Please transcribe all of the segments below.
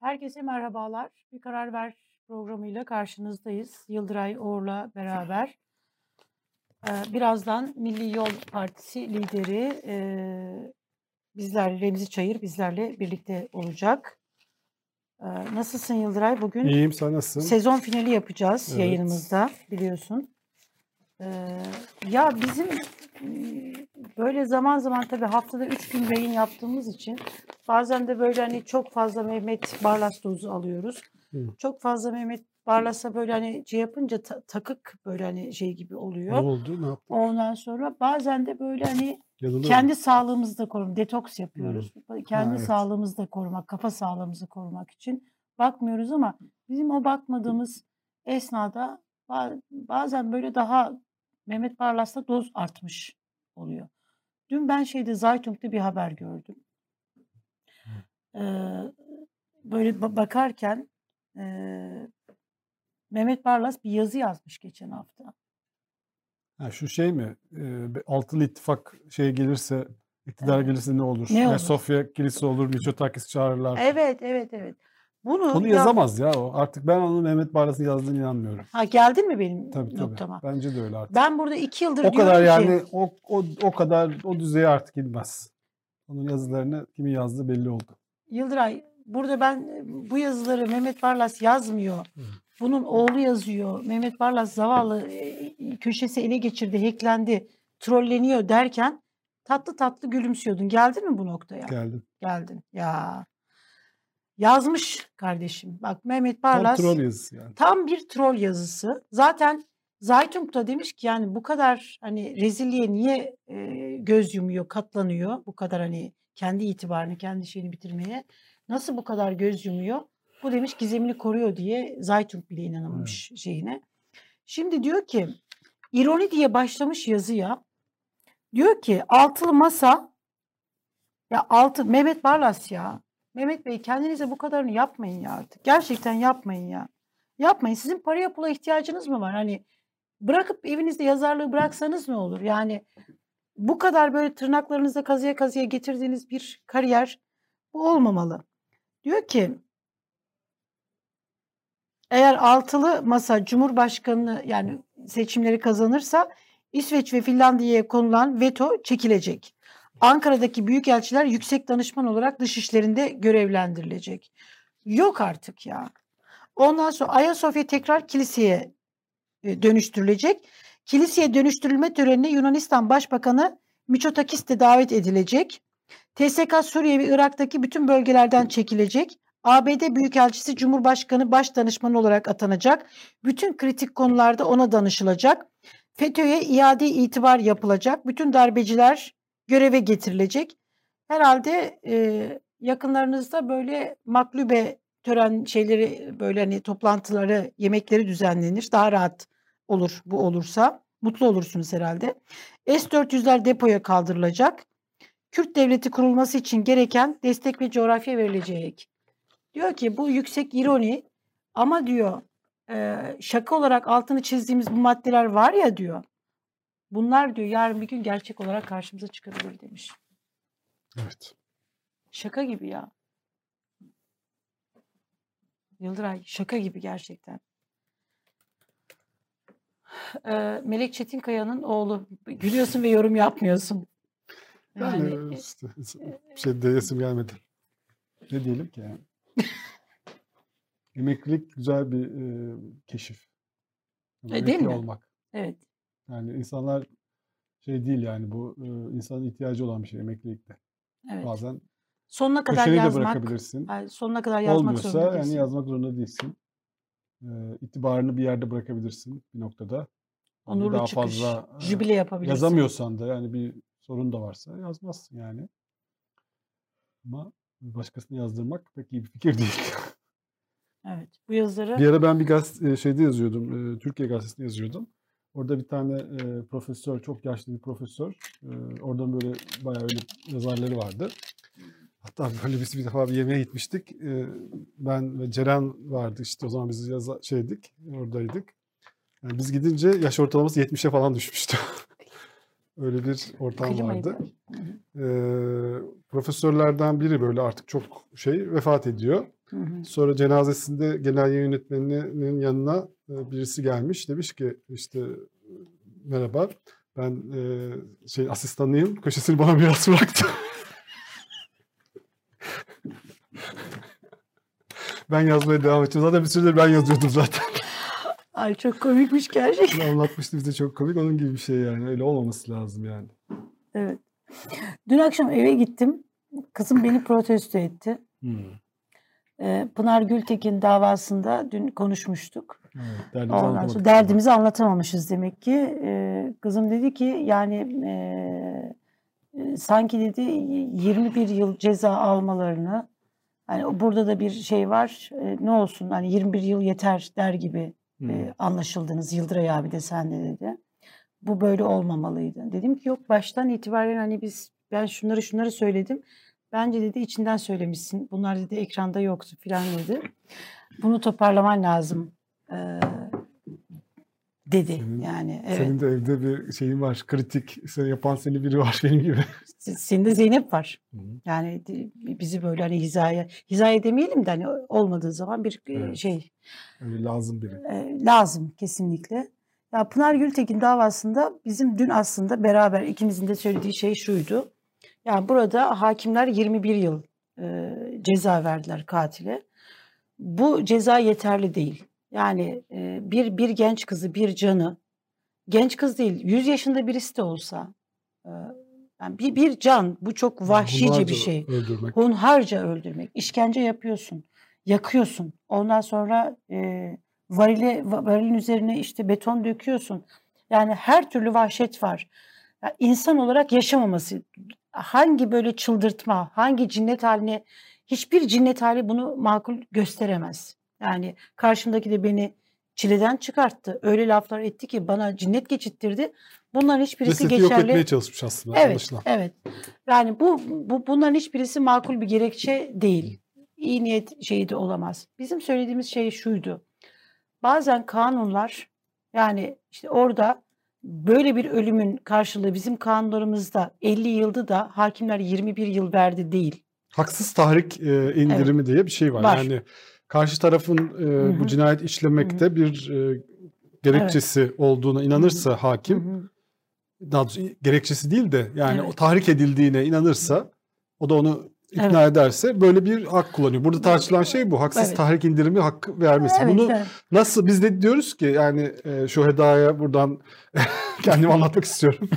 Herkese merhabalar. Bir Karar Ver programıyla karşınızdayız. Yıldıray Uğur'la beraber. Ee, birazdan Milli Yol Partisi lideri e, bizler Remzi Çayır bizlerle birlikte olacak. Ee, nasılsın Yıldıray? Bugün İyiyim sen nasılsın? sezon finali yapacağız Evet. yayınımızda biliyorsun. Ee, ya bizim e, böyle zaman zaman tabii haftada üç gün yayın yaptığımız için bazen de böyle hani çok fazla Mehmet Barlas dozu alıyoruz. Hı. Çok fazla Mehmet Barlas'a böyle hani şey yapınca ta- takık böyle hani şey gibi Ne oluyor. oldu? Ne yaptın? Ondan sonra bazen de böyle hani Yanılıyor kendi musun? sağlığımızı da korumak, detoks yapıyoruz. Kendi evet. sağlığımızı da korumak, kafa sağlığımızı korumak için bakmıyoruz ama bizim o bakmadığımız esnada ba- bazen böyle daha Mehmet Barlas'ta doz artmış oluyor. Dün ben şeyde Zaytung'da bir haber gördüm. Ee, böyle ba- bakarken ee, Mehmet Barlas bir yazı yazmış geçen hafta. Ha, şu şey mi? Bir altılı ittifak şey gelirse, iktidar Evet. gelirse ne olur? Ne olur? Ayasofya kilisi olur, Mitsotakis çağırırlar. Evet, evet, evet. Bunu Onu ya- yazamaz ya o. Artık ben onun Mehmet Barlas'ın yazdığını inanmıyorum. Ha geldin mi benim Tabii tabii. noktama? Bence de öyle artık. Ben burada iki yıldır o diyorum kadar ki yani o, o, o kadar o düzeye artık inmez. Onun yazılarını kimin yazdığı belli oldu. Yıldıray burada ben e, bu yazıları Mehmet Barlas yazmıyor. Hı. Bunun oğlu yazıyor. Mehmet Barlas zavallı e, köşesi ele geçirdi, hacklendi, trolleniyor derken tatlı tatlı gülümsüyordun. Geldin mi bu noktaya? Geldim. Geldin. Ya. Yazmış kardeşim. Bak Mehmet Tam Barlas troll yazısı yani. tam bir troll yazısı. Zaten Zaytung da demiş ki yani bu kadar hani rezilliğe niye e, göz yumuyor, katlanıyor bu kadar hani kendi itibarını, kendi şeyini bitirmeye nasıl bu kadar göz yumuyor? Bu demiş gizemini koruyor diye Zaytung bile inanamamış şeyine. Şimdi diyor ki ironi diye başlamış yazıya. Diyor ki altılı masa ya altı Mehmet Barlas ya. Mehmet Bey kendinize bu kadarını yapmayın ya artık. Gerçekten yapmayın ya. Yapmayın. Sizin paraya pula ihtiyacınız mı var? Hani bırakıp evinizde yazarlığı bıraksanız ne olur? Yani bu kadar böyle tırnaklarınızda kazıya kazıya getirdiğiniz bir kariyer bu olmamalı. Diyor ki eğer altılı masa Cumhurbaşkanı yani seçimleri kazanırsa İsveç ve Finlandiya'ya konulan veto çekilecek. Ankara'daki büyükelçiler yüksek danışman olarak dışişlerinde görevlendirilecek. Yok artık ya. Ondan sonra Ayasofya tekrar kiliseye e, dönüştürülecek. Kiliseye dönüştürülme törenine Yunanistan Başbakanı Mitsotakis de davet edilecek. TSK Suriye ve Irak'taki bütün bölgelerden çekilecek. ABD Büyükelçisi Cumhurbaşkanı Başdanışmanı olarak atanacak. Bütün kritik konularda ona danışılacak. FETÖ'ye iade itibar yapılacak. Bütün darbeciler göreve getirilecek. Herhalde e, yakınlarınızda böyle maklube tören şeyleri böyle hani toplantıları, yemekleri düzenlenir. Daha rahat olur bu olursa. Mutlu olursunuz herhalde. S-400'ler depoya kaldırılacak. Kürt devleti kurulması için gereken destek ve coğrafya verilecek. Diyor ki bu yüksek ironi ama diyor e, şaka olarak altını çizdiğimiz bu maddeler var ya diyor. Bunlar diyor yarın bir gün gerçek olarak karşımıza çıkabilir demiş. Evet. Şaka gibi ya. Yıldıray şaka gibi gerçekten. Ee, Melek Çetinkaya'nın oğlu. Gülüyorsun ve yorum yapmıyorsun. Yani, Yani işte, bir şey diyesim gelmedi. Ne diyelim ki yani? Emeklilik güzel bir e, keşif. E, değil mi? olmak. evet. Yani insanlar şey değil yani bu e, insanın ihtiyacı olan bir şey emeklilikte. Evet. Bazen Sonuna kadar köşeyi de yazmak, bırakabilirsin. yani sonuna kadar yazmak Olmuyorsa zorunda yani değilsin. yazmak zorunda değilsin. E, itibarını bir yerde bırakabilirsin bir noktada. Yani Onurlu daha çıkış, fazla e, jübile yapabilirsin. yazamıyorsan da yani bir sorun da varsa yazmazsın yani. Ama başkasını yazdırmak pek iyi bir fikir değil. Evet. Bu yazıları Bir ara ben bir gazete, şeyde yazıyordum, e, Türkiye Gazetesi'nde yazıyordum. Orada bir tane e, profesör, çok yaşlı bir profesör, e, oradan böyle bayağı öyle yazarları vardı. Hatta böyle biz bir defa bir yemeğe gitmiştik. E, ben ve Ceren vardı işte o zaman biz yaza, şeydik, oradaydık. Yani biz gidince yaş ortalaması 70'e falan düşmüştü. Öyle bir ortam vardı. Ee, profesörlerden biri böyle artık çok şey vefat ediyor. Hı hı. Sonra cenazesinde genel yayın yönetmeninin yanına e, birisi gelmiş. Demiş ki işte merhaba ben e, şey asistanıyım. Köşesini bana miras bıraktı. ben yazmaya devam edeceğim. Zaten bir süredir ben yazıyordum zaten. Ay çok komikmiş gerçekten. Anlatmıştı bize çok komik. Onun gibi bir şey yani. Öyle olmaması lazım yani. Evet. Dün akşam eve gittim. Kızım beni protesto etti. Ee, Pınar Gültekin davasında dün konuşmuştuk. Evet, derdimizi Ondan sonra derdimizi anlatamamışız demek ki. Ee, kızım dedi ki yani e, e, sanki dedi 21 yıl ceza almalarını hani burada da bir şey var. e, ne olsun hani 21 yıl yeter der gibi e, anlaşıldınız Yıldıray abi de sen de dedi. Bu böyle olmamalıydı. Dedim ki yok baştan itibaren hani biz ben şunları şunları söyledim. Bence dedi içinden söylemişsin. Bunlar dedi ekranda yoktu filan dedi. Bunu toparlaman lazım e, dedi. Senin- yani evet. Senin de evde bir şeyin var. Kritik seni yapan seni biri var benim gibi. Senin de Zeynep var. Hı hı. Yani bizi böyle hani hizaya hizaya demeyelim de hani olmadığı zaman bir e, Evet. şey Öyle lazım biri. e, lazım kesinlikle. Ya Pınar Gültekin davasında bizim dün aslında beraber ikimizin de söylediği şey şuydu. Yani burada hakimler 21 yıl e, ceza verdiler katile. Bu ceza yeterli değil. Yani e, bir bir genç kızı, bir canı, genç kız değil, 100 yaşında birisi de olsa, e, yani bir bir can, bu çok vahşice bir Hunharca şey Öldürmek. hunharca öldürmek, işkence yapıyorsun, yakıyorsun. Ondan sonra e, varile, va- varilin üzerine işte beton döküyorsun. Yani her türlü vahşet var. Ya insan olarak yaşamaması, hangi böyle çıldırtma, hangi cinnet haline, hiçbir cinnet hali bunu makul gösteremez. Yani karşımdaki de beni çileden çıkarttı. Öyle laflar etti ki bana cinnet geçittirdi. Bunların hiçbirisi Cesedi yok geçerli. etmeye çalışmış aslında Evet, anlaşılan. evet. Yani bu, bu bunların hiçbirisi makul bir gerekçe değil. İyi niyet şeyi de olamaz. Bizim söylediğimiz şey şuydu. Bazen kanunlar yani işte orada böyle bir ölümün karşılığı bizim kanunlarımızda 50 yılda da hakimler 21 yıl verdi değil. Haksız tahrik e, indirimi diye bir şey var. Var. Yani karşı tarafın e, bu cinayet işlemekte bir e, gerekçesi olduğuna inanırsa hakim, Hı hı. daha doğrusu gerekçesi değil de yani Evet. o tahrik edildiğine inanırsa, o da onu ikna ederse böyle bir hak kullanıyor. Burada tartışılan şey bu. Haksız Evet. tahrik indirimi hakkı vermesi. Evet, Bunu evet. Nasıl biz de diyoruz ki yani e, şu hedaya buradan kendimi anlatmak istiyorum.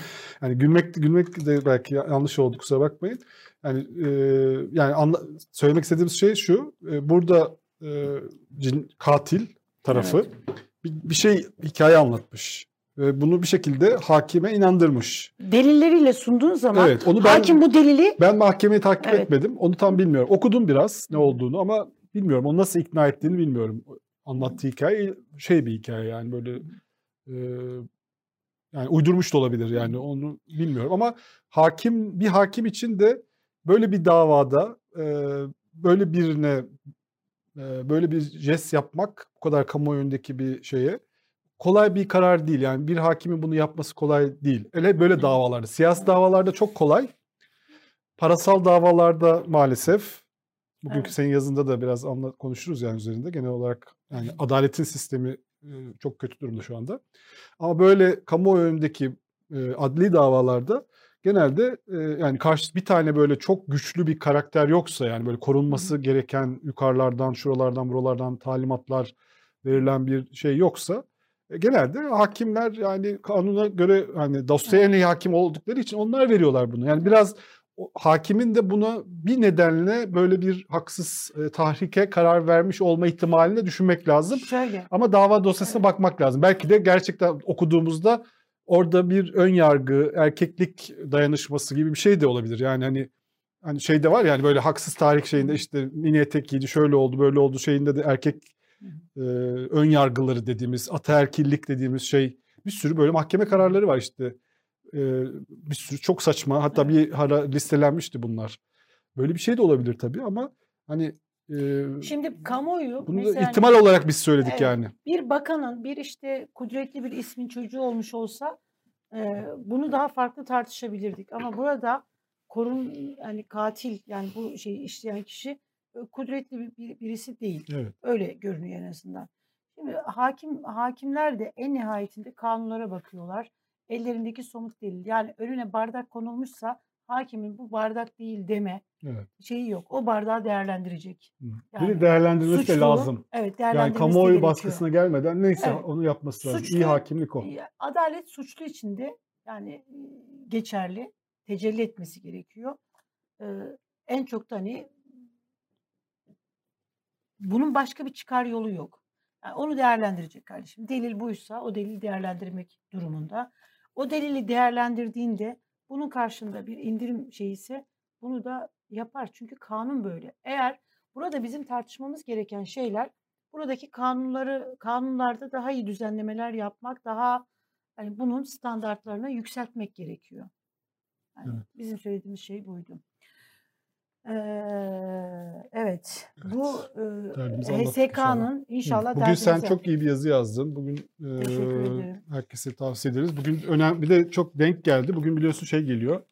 Yani gülmek gülmek de belki yanlış oldu kusura bakmayın. Yani e, yani anla- söylemek istediğimiz şey şu. e, burada e, cin, katil tarafı bir, bir şey hikaye anlatmış ve bunu bir şekilde hakime inandırmış. Delilleriyle sunduğun zaman Evet, onu ben- hakim bu delili Ben mahkemeyi takip Evet. etmedim. Onu tam bilmiyorum. Okudum biraz ne olduğunu ama bilmiyorum. Onu nasıl ikna ettiğini bilmiyorum. Anlattığı hikaye şey bir hikaye yani böyle e, yani uydurmuş da olabilir yani onu bilmiyorum ama hakim bir hakim için de böyle bir davada e, böyle birine e, böyle bir jest yapmak bu kadar kamuoyundaki bir şeye kolay bir karar değil. Yani bir hakimin bunu yapması kolay değil. Hele böyle davalarda, siyasi davalarda çok kolay. Parasal davalarda maalesef bugünkü Evet. senin yazında da biraz anla, konuşuruz yani üzerinde. Genel olarak yani adaletin sistemi e, çok kötü durumda şu anda. Ama böyle kamuoyundaki e, adli davalarda genelde e, yani karşı bir tane böyle çok güçlü bir karakter yoksa yani böyle korunması gereken yukarılardan, şuralardan, buralardan talimatlar verilen bir şey yoksa genelde hakimler yani kanuna göre hani iyi hakim oldukları için onlar veriyorlar bunu. Yani biraz hakimin de buna bir nedenle böyle bir haksız e, tahrike karar vermiş olma ihtimalini düşünmek lazım. şöyle. Ama dava dosyasına bakmak lazım. Belki de gerçekten okuduğumuzda orada bir ön yargı, erkeklik dayanışması gibi bir şey de olabilir. Yani hani hani şey de var yani böyle haksız tahrik şeyinde işte mini etek giydi, şöyle oldu, böyle oldu şeyinde de erkek e, ön yargıları dediğimiz, ataerkillik dediğimiz şey bir sürü böyle mahkeme kararları var işte. E, bir sürü çok saçma. Hatta bir ara listelenmişti bunlar. Böyle bir şey de olabilir tabii ama hani e, Şimdi kamuoyu bunu mesela ihtimal olarak biz söyledik Evet. yani. bir bakanın bir işte kudretli bir ismin çocuğu olmuş olsa Eee, bunu daha farklı tartışabilirdik ama burada korun yani katil yani bu şeyi işleyen kişi e, kudretli bir, bir- birisi değil. Evet. Öyle görünüyor en azından. Şimdi hakim hakimler de en nihayetinde kanunlara bakıyorlar. Ellerindeki somut delil. Yani önüne bardak konulmuşsa hakimin bu bardak değil deme Evet. şeyi yok. O bardağı değerlendirecek. Yani Biri değerlendirmesi de suçluluğu- lazım. Evet Yani de kamuoyu gerekiyor. baskısına gelmeden neyse Evet. onu yapması lazım. Suçlu- İyi hakimlik o. Adalet suçlu içinde yani e, geçerli, tecelli etmesi gerekiyor. Ee, en çok da hani bunun başka bir çıkar yolu yok. Yani onu değerlendirecek kardeşim. Delil buysa o delili değerlendirmek durumunda. O delili değerlendirdiğinde bunun karşında bir indirim şeyi ise bunu da yapar. Çünkü kanun böyle. Eğer burada bizim tartışmamız gereken şeyler buradaki kanunları kanunlarda daha iyi düzenlemeler yapmak, daha hani bunun standartlarını yükseltmek gerekiyor. Yani Evet. bizim söylediğimiz şey buydu. Ee, evet, bu e. HSK'nın inşallah Bugün sen çok iyi bir yazı yazdın. Bugün e, herkese tavsiye ederiz. Bugün önemli bir de çok denk geldi. Bugün biliyorsun şey geliyor.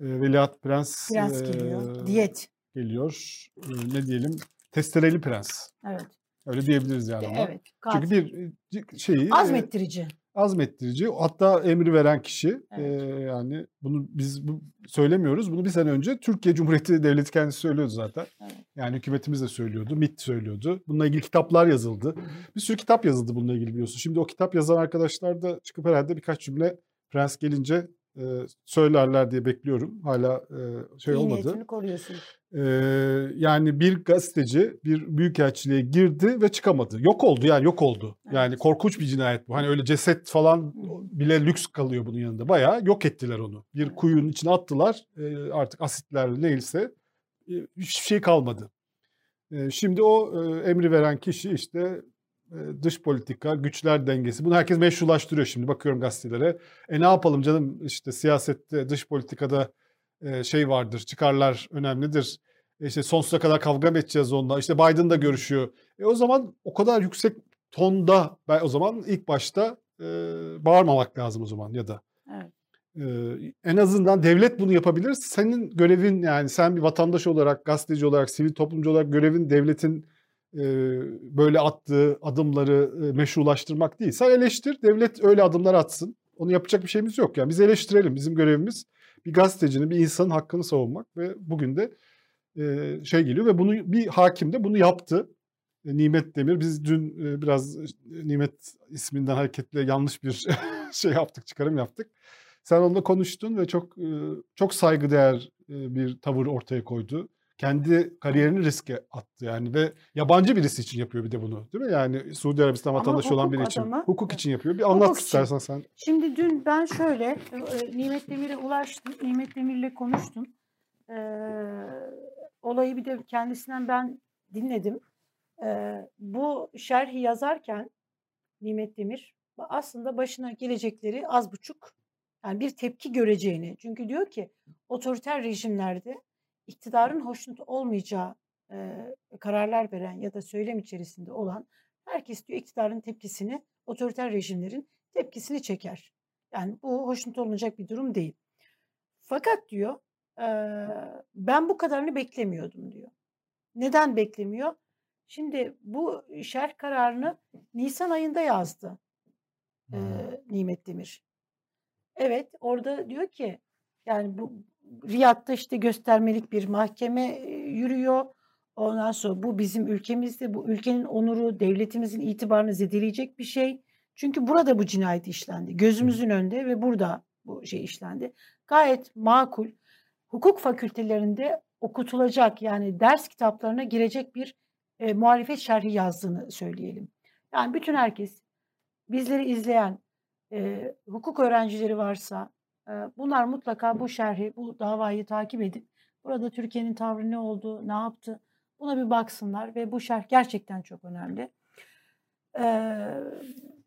E, Veliaht Prens, Prens e, geliyor. Diyet. geliyor. E, ne diyelim? Testereli Prens. Evet. Öyle diyebiliriz yani ona. Evet. Çünkü katil. bir e, şeyi azmettirici. Azmettirici hatta emri veren kişi Evet. e, yani bunu biz bu, söylemiyoruz. Bunu bir sene önce Türkiye Cumhuriyeti Devleti kendisi söylüyordu zaten. Evet. Yani hükümetimiz de söylüyordu, MİT söylüyordu. Bununla ilgili kitaplar yazıldı. Bir sürü kitap yazıldı bununla ilgili biliyorsun. Şimdi o kitap yazan arkadaşlar da çıkıp herhalde birkaç cümle Prens gelince e, söylerler diye bekliyorum. Hala e, şey İyi olmadı. niyetini koruyorsun. Ee, yani bir gazeteci bir büyükelçiliğe girdi ve çıkamadı. Yok oldu yani yok oldu. Yani Evet. korkunç bir cinayet bu. Hani öyle ceset falan bile lüks kalıyor bunun yanında. Bayağı yok ettiler onu. Bir Evet. kuyunun içine attılar. Ee, artık asitler neyse e, hiçbir şey kalmadı. Ee, şimdi o e, emri veren kişi işte e, dış politika, güçler dengesi. Bunu herkes meşrulaştırıyor şimdi. Bakıyorum gazetelere. E ne yapalım canım işte siyasette, dış politikada e, şey vardır, çıkarlar önemlidir. E İşte sonsuza kadar kavga mı edeceğiz onunla? İşte Biden da görüşüyor. E o zaman o kadar yüksek tonda ben o zaman ilk başta e, bağırmamak lazım o zaman ya da. Evet. E, en azından devlet bunu yapabilir. Senin görevin yani sen bir vatandaş olarak, gazeteci olarak, sivil toplumcu olarak görevin devletin e, böyle attığı adımları meşrulaştırmak değil. Sen eleştir, devlet öyle adımlar atsın. Onu yapacak bir şeyimiz yok. Yani biz eleştirelim. Bizim görevimiz bir gazetecinin, bir insanın hakkını savunmak ve bugün de şey geliyor ve bunu bir hakim de bunu yaptı. E, Nimet Demir. Biz dün e, biraz e, Nimet isminden hareketle yanlış bir şey yaptık, çıkarım yaptık. Sen onunla konuştun ve çok çok saygıdeğer bir tavır ortaya koydu. Kendi kariyerini riske attı yani ve yabancı birisi için yapıyor bir de bunu değil mi? Yani Suudi Arabistan vatandaşı olan biri için. adamı- Hukuk için yapıyor. Bir anlat için. istersen sen. Şimdi dün ben şöyle e, Nimet Demir'e ulaştım. Nimet Demir'le konuştum. Ee, olayı bir de kendisinden ben dinledim. Ee, bu şerhi yazarken Nimet Demir aslında başına gelecekleri az buçuk yani bir tepki göreceğini. Çünkü diyor ki otoriter rejimlerde iktidarın hoşnut olmayacağı e, kararlar veren ya da söylem içerisinde olan herkes diyor iktidarın tepkisini otoriter rejimlerin tepkisini çeker. Yani bu hoşnut olunacak bir durum değil. Fakat diyor eee, ben bu kadarını beklemiyordum diyor. Neden beklemiyor? Şimdi bu şerh kararını Nisan ayında yazdı eee, Nimet Demir. Evet orada diyor ki yani bu Riyad'da işte göstermelik bir mahkeme yürüyor. Ondan sonra bu bizim ülkemizde bu ülkenin onuru, devletimizin itibarını zedeleyecek bir şey. Çünkü burada bu cinayet işlendi. Gözümüzün önünde ve burada bu şey işlendi. Gayet makul. Hukuk fakültelerinde okutulacak yani ders kitaplarına girecek bir e, muhalefet şerhi yazdığını söyleyelim. Yani bütün herkes bizleri izleyen e, hukuk öğrencileri varsa bunlar mutlaka bu şerhi, bu davayı takip edip burada Türkiye'nin tavrı ne oldu, ne yaptı buna bir baksınlar ve bu şerh gerçekten çok önemli.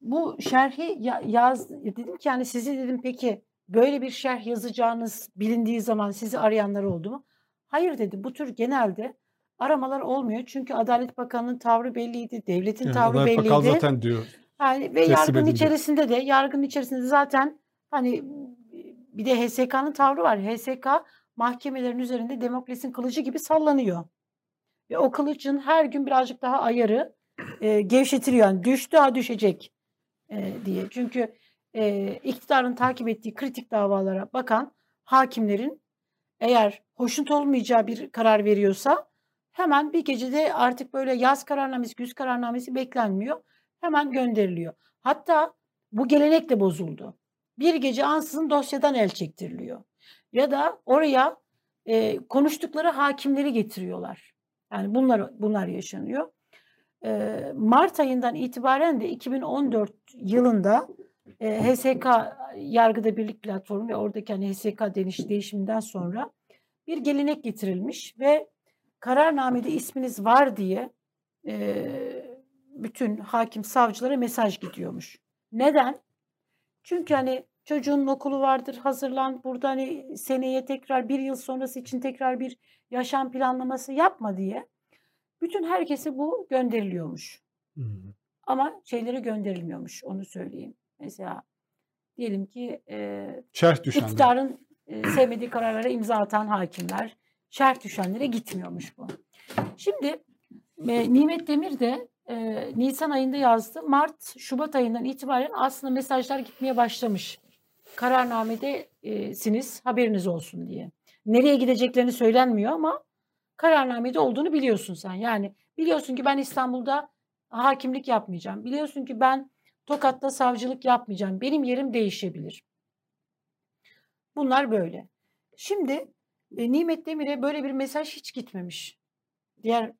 Bu şerhi ya- yaz dedim ki yani sizi dedim peki böyle bir şerh yazacağınız bilindiği zaman sizi arayanlar oldu mu? Hayır dedi. Bu tür genelde aramalar olmuyor. Çünkü Adalet Bakanı'nın tavrı belliydi, devletin Yani tavrı Adalet Bakan belliydi. zaten diyor. Yani ve yargının edildi. içerisinde de yargının içerisinde de zaten hani bir de HSK'nın tavrı var. HSK mahkemelerin üzerinde Demokles'in kılıcı gibi sallanıyor. Ve o kılıcın her gün birazcık daha ayarı e, gevşetiliyor. Yani düştü ha düşecek e, diye. Çünkü e, iktidarın takip ettiği kritik davalara bakan hakimlerin eğer hoşnut olmayacağı bir karar veriyorsa hemen bir gecede artık böyle yaz kararnamesi, güz kararnamesi beklenmiyor. Hemen gönderiliyor. Hatta bu gelenek de bozuldu. Bir gece ansızın dosyadan el çektiriliyor. Ya da oraya e, konuştukları hakimleri getiriyorlar. Yani bunlar bunlar yaşanıyor. E, Mart ayından itibaren de 2014 yılında e, HSK Yargıda Birlik Platformu ve oradaki hani HSK değiş, değişiminden sonra bir gelenek getirilmiş ve kararnamede isminiz var diye e, bütün hakim savcılara mesaj gidiyormuş. Neden? Çünkü hani çocuğun okulu vardır hazırlan burada hani seneye tekrar bir yıl sonrası için tekrar bir yaşam planlaması yapma diye bütün herkese bu gönderiliyormuş. Hı hı. Ama şeyleri gönderilmiyormuş onu söyleyeyim. Mesela diyelim ki e, şerh düşenler. iktidarın e, sevmediği kararlara imza atan hakimler şerh düşenlere gitmiyormuş bu. Şimdi e, Nimet Demir de e, Nisan ayında yazdı. Mart, Şubat ayından itibaren aslında mesajlar gitmeye başlamış. Kararnamede e, siniz haberiniz olsun diye. Nereye gideceklerini söylenmiyor ama kararnamede olduğunu biliyorsun sen. Yani biliyorsun ki ben İstanbul'da hakimlik yapmayacağım. Biliyorsun ki ben Tokat'ta savcılık yapmayacağım. Benim yerim değişebilir. Bunlar böyle. Şimdi e, Nimet Demir'e böyle bir mesaj hiç gitmemiş. Diğer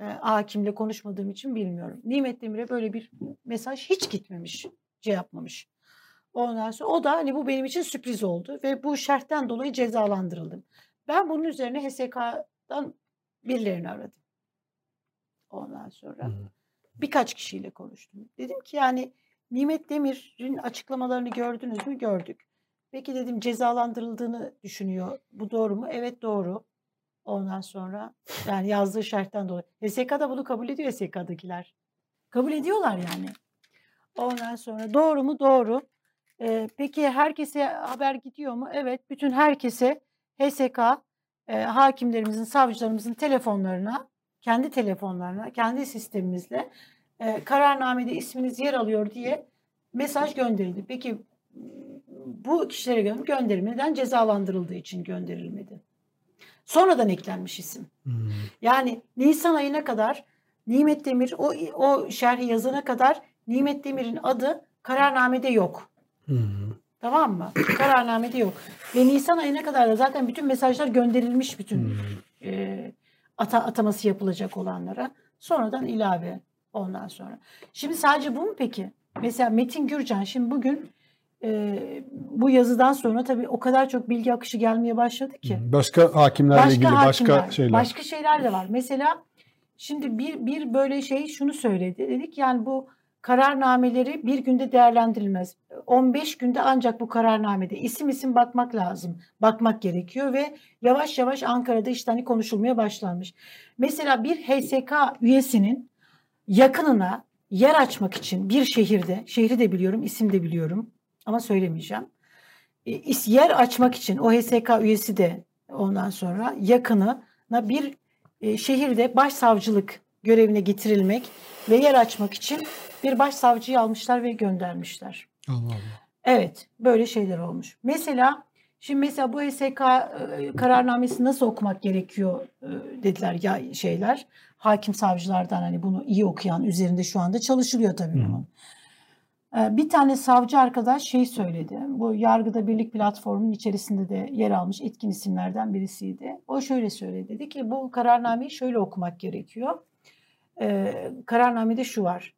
e, hakimle konuşmadığım için bilmiyorum. Nimet Demir'e böyle bir mesaj hiç gitmemiş. Şey yapmamış. Ondan sonra o da hani bu benim için sürpriz oldu ve bu şerhten dolayı cezalandırıldım. Ben bunun üzerine HSK'dan birilerini aradım. Ondan sonra birkaç kişiyle konuştum. Dedim ki yani Nimet Demir'in açıklamalarını gördünüz mü? Gördük. Peki dedim cezalandırıldığını düşünüyor. Bu doğru mu? Evet doğru. Ondan sonra yani yazdığı şerhten dolayı. HSK da bunu kabul ediyor HSK'dakiler. Kabul ediyorlar yani. Ondan sonra doğru mu? Doğru. Ee, peki herkese haber gidiyor mu? Evet. Bütün herkese HSK e, hakimlerimizin, savcılarımızın telefonlarına, kendi telefonlarına, kendi sistemimizle e, kararnamede isminiz yer alıyor diye mesaj gönderildi. Peki bu kişilere gö gönderilmeden cezalandırıldığı için gönderilmedi. Sonradan eklenmiş isim. Hmm. Yani Nisan ayına kadar Nimet Demir o o şerhi yazana kadar Nimet Demir'in adı kararnamede yok. Hmm. Tamam mı? Kararnamede yok. Ve Nisan ayına kadar da zaten bütün mesajlar gönderilmiş bütün hmm. e, ata, ataması yapılacak olanlara. Sonradan ilave ondan sonra. Şimdi sadece bu mu peki? Mesela Metin Gürcan şimdi bugün e, bu yazıdan sonra tabii o kadar çok bilgi akışı gelmeye başladı ki. Başka hakimlerle başka ilgili hakimler, başka şeyler. Başka şeyler de var. Mesela şimdi bir, bir böyle şey şunu söyledi. Dedik yani bu kararnameleri bir günde değerlendirilmez. 15 günde ancak bu kararnamede isim isim bakmak lazım. Bakmak gerekiyor ve yavaş yavaş Ankara'da işte hani konuşulmaya başlanmış. Mesela bir HSK üyesinin yakınına yer açmak için bir şehirde, şehri de biliyorum, isim de biliyorum ama söylemeyeceğim. E, yer açmak için o HSK üyesi de ondan sonra yakınına bir e, şehirde başsavcılık görevine getirilmek ve yer açmak için bir başsavcıyı almışlar ve göndermişler. Allah Allah. Evet, böyle şeyler olmuş. Mesela şimdi mesela bu HSK e, kararnamesi nasıl okumak gerekiyor dediler ya şeyler. Hakim savcılardan hani bunu iyi okuyan üzerinde şu anda çalışılıyor tabii bunun. Bir tane savcı arkadaş şey söyledi. Bu Yargıda Birlik platformunun içerisinde de yer almış etkin isimlerden birisiydi. O şöyle söyledi. Dedi ki bu kararnameyi şöyle okumak gerekiyor. Ee, kararnamede şu var.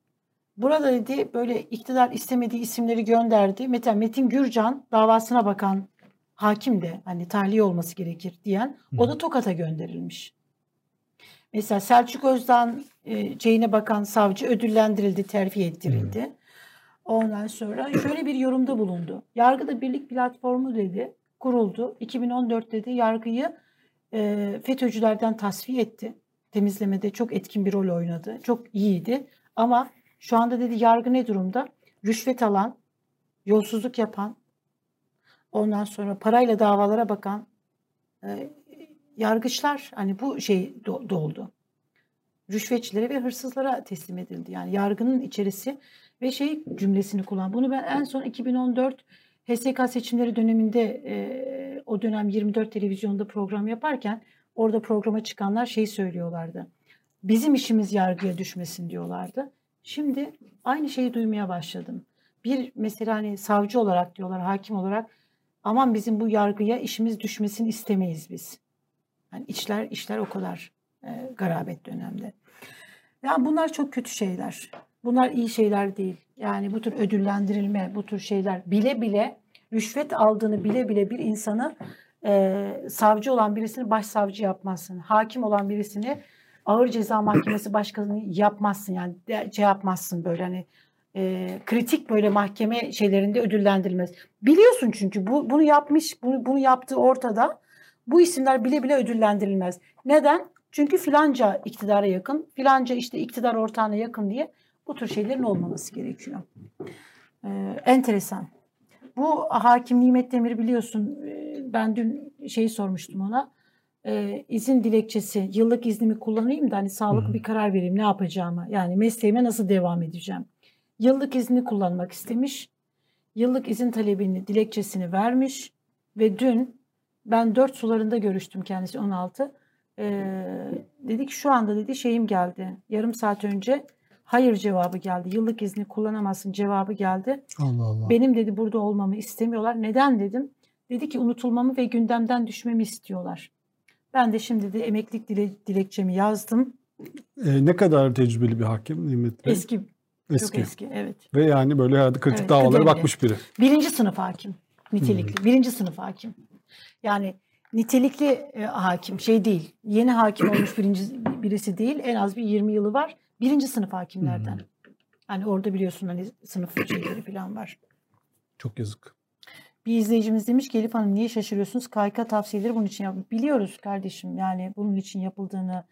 Burada dedi böyle iktidar istemediği isimleri gönderdi. Mesela Metin Gürcan davasına bakan hakim de hani tahliye olması gerekir diyen o da Tokat'a gönderilmiş. Mesela Selçuk Özdağ'ın e, şeyine bakan savcı ödüllendirildi, terfi ettirildi. Hmm. Ondan sonra şöyle bir yorumda bulundu. Yargıda Birlik Platformu dedi, kuruldu. 2014 dedi yargıyı e, FETÖ'cülerden tasfiye etti. Temizlemede çok etkin bir rol oynadı. Çok iyiydi. Ama şu anda dedi yargı ne durumda? Rüşvet alan, yolsuzluk yapan, ondan sonra parayla davalara bakan e, yargıçlar hani bu şey do- doldu. Rüşvetçilere ve hırsızlara teslim edildi. Yani yargının içerisi ve şey cümlesini kullan. Bunu ben en son 2014 HSK seçimleri döneminde e, o dönem 24 televizyonda program yaparken orada programa çıkanlar şey söylüyorlardı. Bizim işimiz yargıya düşmesin diyorlardı. Şimdi aynı şeyi duymaya başladım. Bir mesela hani savcı olarak diyorlar, hakim olarak aman bizim bu yargıya işimiz düşmesini istemeyiz biz. Yani işler işler o kadar e, garabet dönemde. Yani bunlar çok kötü şeyler. Bunlar iyi şeyler değil. Yani bu tür ödüllendirilme, bu tür şeyler bile bile rüşvet aldığını bile bile bir insanı e, savcı olan birisini başsavcı yapmazsın. Hakim olan birisini ağır ceza mahkemesi başkanı yapmazsın. Yani şey yapmazsın böyle hani e, kritik böyle mahkeme şeylerinde ödüllendirilmez. Biliyorsun çünkü bu, bunu yapmış, bunu, bunu yaptığı ortada. Bu isimler bile bile ödüllendirilmez. Neden? Çünkü filanca iktidara yakın, filanca işte iktidar ortağına yakın diye bu tür şeylerin olmaması gerekiyor. Ee, enteresan. Bu hakim Nimet Demir biliyorsun ben dün şeyi sormuştum ona. Ee, izin dilekçesi, yıllık iznimi kullanayım da hani sağlıklı bir karar vereyim ne yapacağımı. Yani mesleğime nasıl devam edeceğim. Yıllık izni kullanmak istemiş. Yıllık izin talebini, dilekçesini vermiş ve dün ben dört sularında görüştüm kendisi 16. Ee, dedik şu anda dedi şeyim geldi. Yarım saat önce hayır cevabı geldi. Yıllık izni kullanamazsın cevabı geldi. Allah Allah. Benim dedi burada olmamı istemiyorlar. Neden dedim. Dedi ki unutulmamı ve gündemden düşmemi istiyorlar. Ben de şimdi de emeklilik dile, dilekçemi yazdım. E, ne kadar tecrübeli bir hakim Nimet Bey? Eski, Eski. çok eski evet. Ve yani böyle herhalde kritik Evet, davalara kıdemli. bakmış biri. Birinci sınıf hakim. Nitelikli. Birinci sınıf hakim. Yani nitelikli e, hakim şey değil. Yeni hakim olmuş birinci birisi değil. En az bir 20 yılı var. Birinci sınıf hakimlerden. Hani orada biliyorsun hani sınıf şeyleri falan var. Çok yazık. Bir izleyicimiz demiş ki Elif Hanım niye şaşırıyorsunuz? KYK tavsiyeleri bunun için yap. Biliyoruz kardeşim yani bunun için yapıldığını.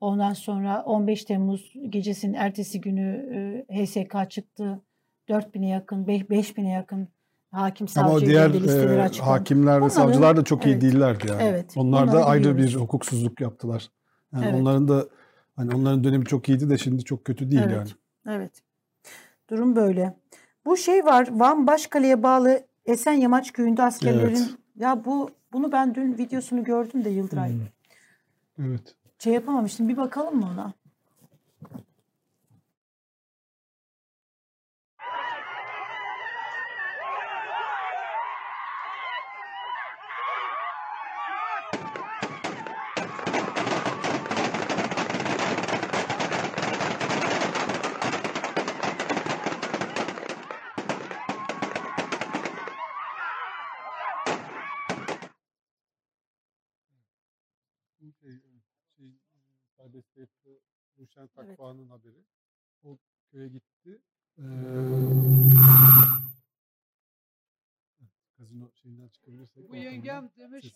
Ondan sonra 15 Temmuz gecesinin ertesi günü e, HSK çıktı. 4000'e yakın, 5000'e yakın hakim Ama savcı diğer elinde listeleri e, hakimler ve Onların- savcılar da çok iyi evet. değillerdi yani. Evet, Onlar da ayrı bir hukuksuzluk yaptılar. Yani Evet. onların da hani onların dönemi çok iyiydi de şimdi çok kötü değil evet. yani. Evet. Durum böyle. Bu şey var. Van Başkale'ye bağlı Esenyamaç köyünde askerlerin Evet. ya bu bunu ben dün videosunu gördüm de Yıldıray. Hmm. Evet. Şey yapamamıştım. Bir bakalım mı ona? Yapı Ruşen Evet. Takva'nın haberi. O köye gitti. Ee, şeyinden çıkabilirsek. Bu yengem demiş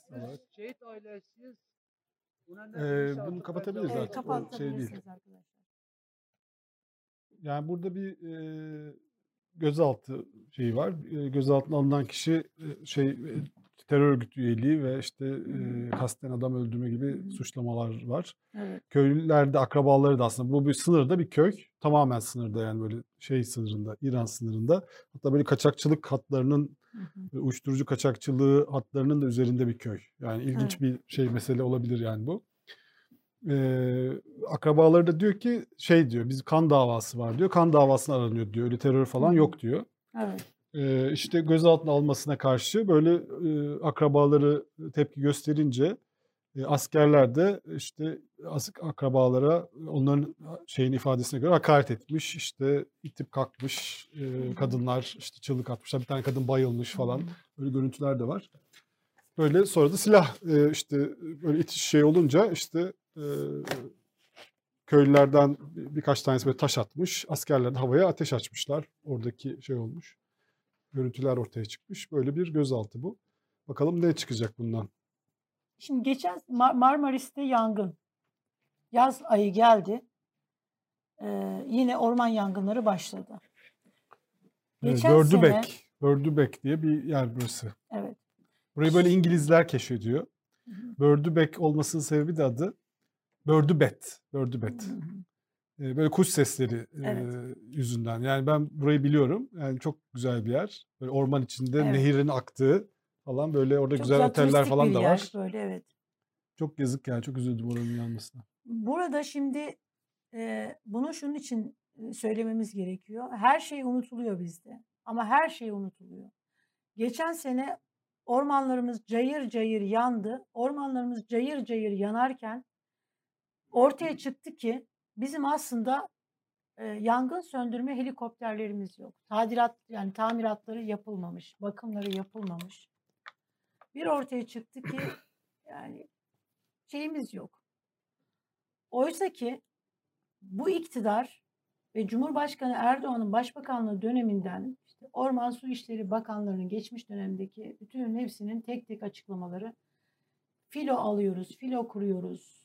şehit. Buna ne Ee, bunu kapatabiliriz de Evet, artık. Şey kapatabilirsiniz değil. arkadaşlar. Yani burada bir e, gözaltı şeyi var. E, gözaltına alınan kişi e, şey e, terör örgütü üyeliği ve işte e, kasten adam öldürme gibi suçlamalar var. Evet. Köylüler de akrabaları da aslında bu bir sınırda bir köy. Tamamen sınırda yani böyle şey sınırında, İran sınırında. Hatta böyle kaçakçılık hatlarının Hı hı. uyuşturucu kaçakçılığı hatlarının da üzerinde bir köy. Yani ilginç Evet. bir şey mesele olabilir yani bu. Ee, akrabaları da diyor ki şey diyor biz kan davası var diyor. Kan davasına aranıyor diyor. Öyle terör falan yok diyor. Evet. Ee, işte gözaltına almasına karşı böyle e, akrabaları tepki gösterince e, askerler de işte akrabalara onların şeyin ifadesine göre hakaret etmiş. İşte itip kalkmış e, kadınlar işte çığlık atmışlar. Bir tane kadın bayılmış falan. Böyle görüntüler de var. Böyle sonra da silah e, işte böyle itiş şey olunca işte e, köylülerden bir- birkaç tanesi böyle taş atmış. Askerler de havaya ateş açmışlar. Oradaki şey olmuş. Görüntüler ortaya çıkmış. Böyle bir gözaltı bu. Bakalım ne çıkacak bundan. Şimdi geçen Mar- Marmaris'te yangın. Yaz ayı geldi. Ee, yine orman yangınları başladı. Evet, Geçen sene- Gördübek. Gördübek diye bir yer burası. Evet. Burayı böyle İngilizler keşfediyor. Bördübek olmasının sebebi de adı Bördübet. Bördübet. Böyle kuş sesleri e, Evet. yüzünden. Yani ben burayı biliyorum. Yani çok güzel bir yer. Böyle orman içinde Evet. nehirin aktığı falan böyle orada Çok güzel güzel oteller falan da yer, var. Böyle evet. Çok yazık yani çok üzüldüm oranın yanmasına. Burada şimdi e, bunu şunun için söylememiz gerekiyor. Her şey unutuluyor bizde. Ama her şey unutuluyor. Geçen sene ormanlarımız cayır cayır yandı. Ormanlarımız cayır cayır yanarken ortaya çıktı ki bizim aslında e, yangın söndürme helikopterlerimiz yok. Tadilat yani tamiratları yapılmamış, bakımları yapılmamış. Bir ortaya çıktı ki yani şeyimiz yok. Oysa ki bu iktidar ve Cumhurbaşkanı Erdoğan'ın başbakanlığı döneminden işte Orman Su İşleri Bakanlarının geçmiş dönemdeki bütün hepsinin tek tek açıklamaları filo alıyoruz, filo kuruyoruz.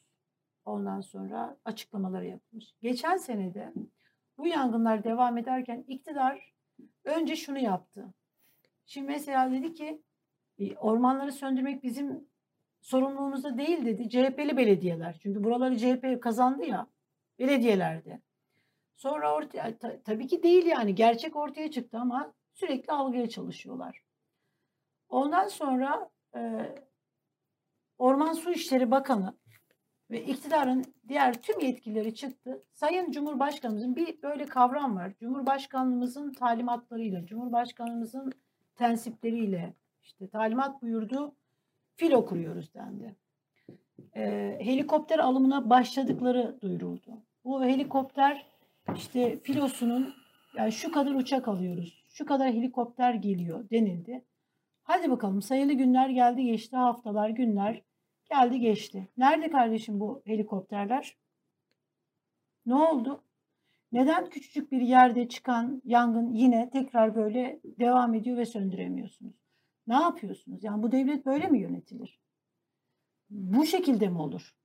Ondan sonra açıklamaları yapılmış. Geçen senede bu yangınlar devam ederken iktidar önce şunu yaptı. Şimdi mesela dedi ki "E, ormanları söndürmek bizim sorumluluğumuzda değil dedi. CHP'li belediyeler. Çünkü buraları CHP kazandı ya belediyelerde. Sonra ortaya ta- tabii ki değil yani gerçek ortaya çıktı ama sürekli algıya çalışıyorlar. Ondan sonra e, Orman Su İşleri Bakanı ve iktidarın diğer tüm yetkilileri çıktı. Sayın Cumhurbaşkanımızın bir böyle kavram var. Cumhurbaşkanlığımızın talimatlarıyla, Cumhurbaşkanımızın tensipleriyle işte talimat buyurdu filo kuruyoruz dendi. Ee, helikopter alımına başladıkları duyuruldu. Bu helikopter işte filosunun yani şu kadar uçak alıyoruz, şu kadar helikopter geliyor denildi. Hadi bakalım sayılı günler geldi geçti, haftalar, günler geldi geçti. Nerede kardeşim bu helikopterler? Ne oldu? Neden küçücük bir yerde çıkan yangın yine tekrar böyle devam ediyor ve söndüremiyorsunuz? Ne yapıyorsunuz? Yani bu devlet böyle mi yönetilir? Bu şekilde mi olur?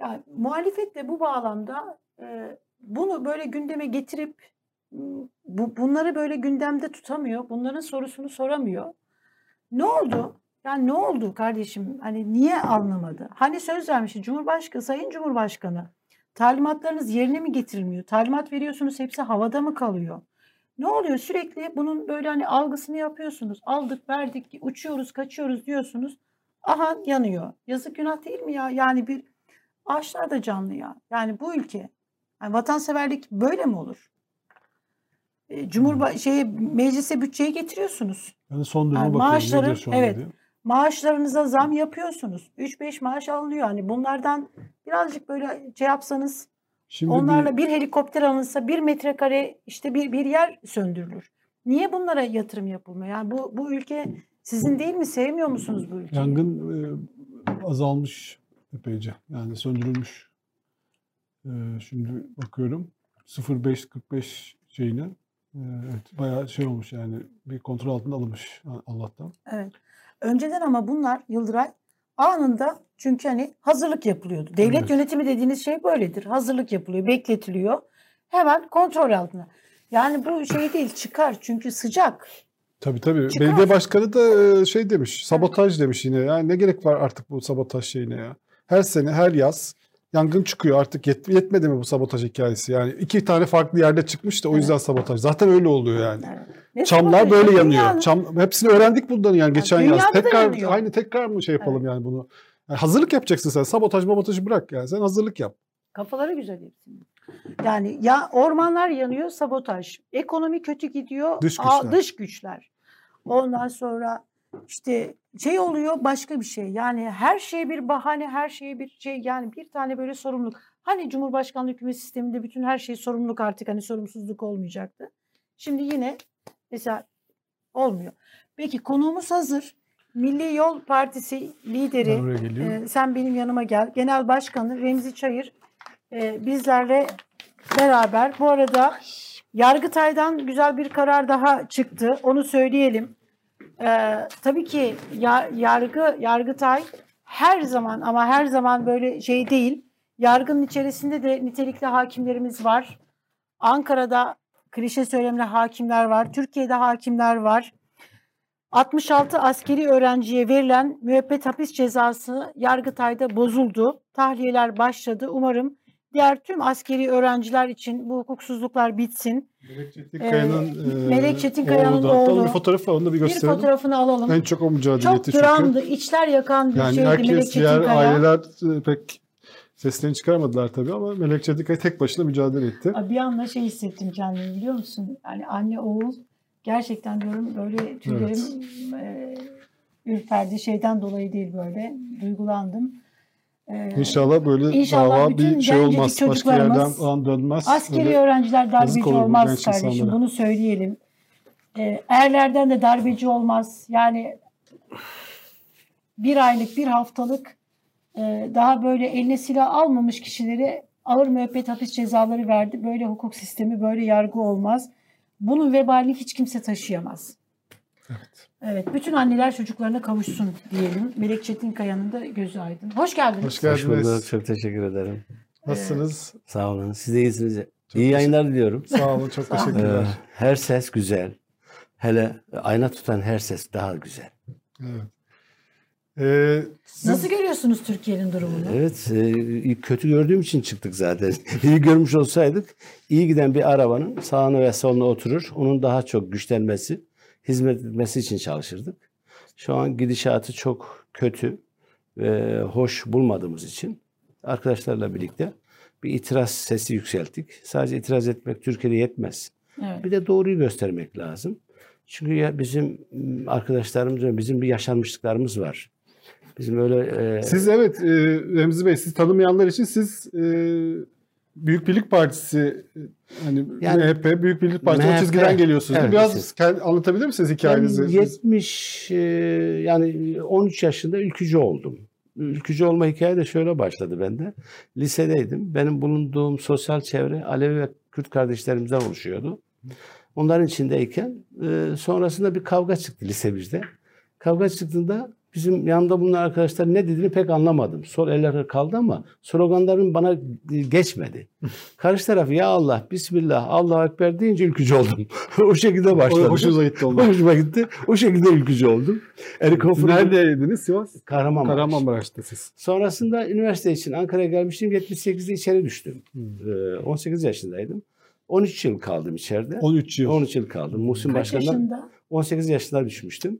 Yani muhalefet de bu bağlamda e, bunu böyle gündeme getirip bunları böyle gündemde tutamıyor. Bunların sorusunu soramıyor. Ne oldu? Yani ne oldu kardeşim? Hani niye anlamadı? Hani söz vermişti Cumhurbaşkanı, Sayın Cumhurbaşkanı talimatlarınız yerine mi getirilmiyor? Talimat veriyorsunuz hepsi havada mı kalıyor? Ne oluyor? Sürekli bunun böyle hani algısını yapıyorsunuz. Aldık, verdik, uçuyoruz, kaçıyoruz diyorsunuz. Aha yanıyor. Yazık günah değil mi ya? Yani bir ağaçlar da canlı ya. Yani bu ülke. Yani vatanseverlik böyle mi olur? E, Cumhurba şeye meclise bütçeyi getiriyorsunuz. Yani son duruma Yani bakıyorum maaşları- nedir şu anda evet. diye. Maaşlarınıza zam yapıyorsunuz. 3-5 maaş alınıyor. Hani bunlardan birazcık böyle şey yapsanız Şimdi Onlarla bir, bir helikopter alınsa bir metrekare işte bir, bir yer söndürülür. Niye bunlara yatırım yapılmıyor? Yani bu, bu ülke sizin değil mi? Sevmiyor musunuz bu ülkeyi? yangın e, azalmış epeyce. Yani söndürülmüş. E, şimdi bakıyorum 0545 şeyine. E, evet bayağı şey olmuş yani bir kontrol altında alınmış Allah'tan. Evet. Önceden ama bunlar Yıldıray anında çünkü hani hazırlık yapılıyordu. Devlet Evet. yönetimi dediğiniz şey böyledir. Hazırlık yapılıyor, bekletiliyor. Hemen kontrol altına. Yani bu şey değil çıkar çünkü sıcak. Tabii tabii. Çıkar. Belediye başkanı da e, şey demiş, sabotaj demiş yine. Yani ne gerek var artık bu sabotaj şeyine ya? Her sene, her yaz yangın çıkıyor. Artık yet- yetmedi mi bu sabotaj hikayesi? Yani iki tane farklı yerde çıkmış da o Evet. yüzden sabotaj. Zaten öyle oluyor yani. Yani ne Çamlar sabotajı? böyle yanıyor. Dünyanın- Çam hepsini öğrendik bundan yani geçen yaz. dünyada da Tekrar yanıyor. aynı tekrar mı şey yapalım yani bunu? Yani hazırlık yapacaksın sen. Sabotaj, mabotajı bırak yani. Sen hazırlık yap. Kafaları güzel hepsinin. Yani ya ormanlar yanıyor, sabotaj. Ekonomi kötü gidiyor, Dış güçler. dış güçler. Ondan sonra işte şey oluyor başka bir şey. Yani her şeye bir bahane, her şeye bir şey yani bir tane böyle sorumluluk. Hani Cumhurbaşkanlığı hükümet sisteminde bütün her şey sorumluluk artık hani sorumsuzluk olmayacaktı. Şimdi yine mesela olmuyor. Peki konuğumuz hazır. Milli Yol Partisi lideri ee, sen benim yanıma gel. Genel Başkanı Remzi Çayır e, bizlerle beraber. Bu arada Yargıtay'dan güzel bir karar daha çıktı. Onu söyleyelim. Ee, tabii ki ya, yargı Yargıtay her zaman ama her zaman böyle şey değil. Yargının içerisinde de nitelikli hakimlerimiz var. Ankara'da klişe söylemle hakimler var. Türkiye'de hakimler var. 66 askeri öğrenciye verilen müebbet hapis cezası Yargıtay'da bozuldu. Tahliyeler başladı. Umarım diğer tüm askeri öğrenciler için bu hukuksuzluklar bitsin. Melek Çetinkaya'nın Ee, e, Melek Çetinkaya'nın oğlu. Bir fotoğrafı onu da bir Bir gösterelim. fotoğrafını alalım. En çok o mücadele Çok çünkü. dramdı, içler yakan bir Yani şeydi Melek herkes, diğer Çetinkaya. aileler e, pek seslerini çıkarmadılar tabii ama Melek Çetinkaya tek başına mücadele etti. Bir anda şey hissettim kendimi biliyor musun? Yani anne oğul gerçekten diyorum böyle tüylerim e, ürperdi. Şeyden dolayı değil böyle. Duygulandım. İnşallah böyle İnşallah dava bir şey olmaz. Başka yerden falan dönmez. Askeri Öyle- öğrenciler darbeci olmaz kardeşim. insanlara. Bunu söyleyelim. E, erlerden de darbeci olmaz. Yani bir aylık, bir haftalık e, daha böyle eline silah almamış kişilere ağır müebbet hapis cezaları verdi. Böyle hukuk sistemi, böyle yargı olmaz. Bunun vebalini hiç kimse taşıyamaz. Evet. Evet, bütün anneler çocuklarına kavuşsun diyelim. Melek Çetinkaya'nın da gözü aydın. Hoş geldiniz. Hoş Hoş bulduk. geldiniz. Çok teşekkür ederim. Nasılsınız? Sağ olun. Siz de iyisiniz. İyi teşekkür- yayınlar diliyorum. Sağ olun. Çok Sağ olun. Ee, teşekkürler. her ses güzel. Hele ayna tutan her ses daha güzel. Evet. Ee, siz- Nasıl görüyorsunuz Türkiye'nin durumunu? Evet, e, kötü gördüğüm için çıktık zaten. iyi görmüş olsaydık, iyi giden bir arabanın sağına ve soluna oturur, onun daha çok güçlenmesi, hizmet etmesi için çalışırdık. Şu an gidişatı çok kötü ve hoş bulmadığımız için arkadaşlarla birlikte bir itiraz sesi yükselttik. Sadece itiraz etmek Türkiye'de yetmez. Evet. Bir de doğruyu göstermek lazım. Çünkü ya bizim arkadaşlarımız ve bizim bir yaşanmışlıklarımız var. Bizim öyle e, siz evet e, Remzi Bey siz tanımayanlar için siz e, Büyük Birlik Partisi hani Yani- MHP Büyük Birlik Partisi o MHP, çizgiden geliyorsunuz. evet, Biraz siz- kend- anlatabilir misiniz hikayenizi? Ben Siz- 70 e, yani 13 yaşında ülkücü oldum. Ülkücü olma hikaye de şöyle başladı bende. Lisedeydim. Benim bulunduğum sosyal çevre Alevi ve Kürt kardeşlerimizden oluşuyordu. Onların içindeyken e, sonrasında bir kavga çıktı lise bizde. Kavga çıktığında bizim yanında bulunan arkadaşlar ne dediğini pek anlamadım. Sol eller kaldı ama sloganların bana e, geçmedi. Karşı taraf ya Allah, Bismillah, Allahu Ekber deyince ülkücü oldum. o şekilde başladı. O hoşunuza gitti onlar. Hoşuma gitti. O şekilde ülkücü oldum. Erik Hoffer Neredeydiniz? Sivas? Kahramanmaraş. Kahramanmaraş'ta siz. Sonrasında üniversite için Ankara'ya gelmiştim. 78'de içeri düştüm. Ee, 18 yaşındaydım. 13 yıl kaldım içeride. 13 yıl. 13 yıl kaldım. Muhsin Kaç Başkan'dan yaşında? 18 yaşında düşmüştüm.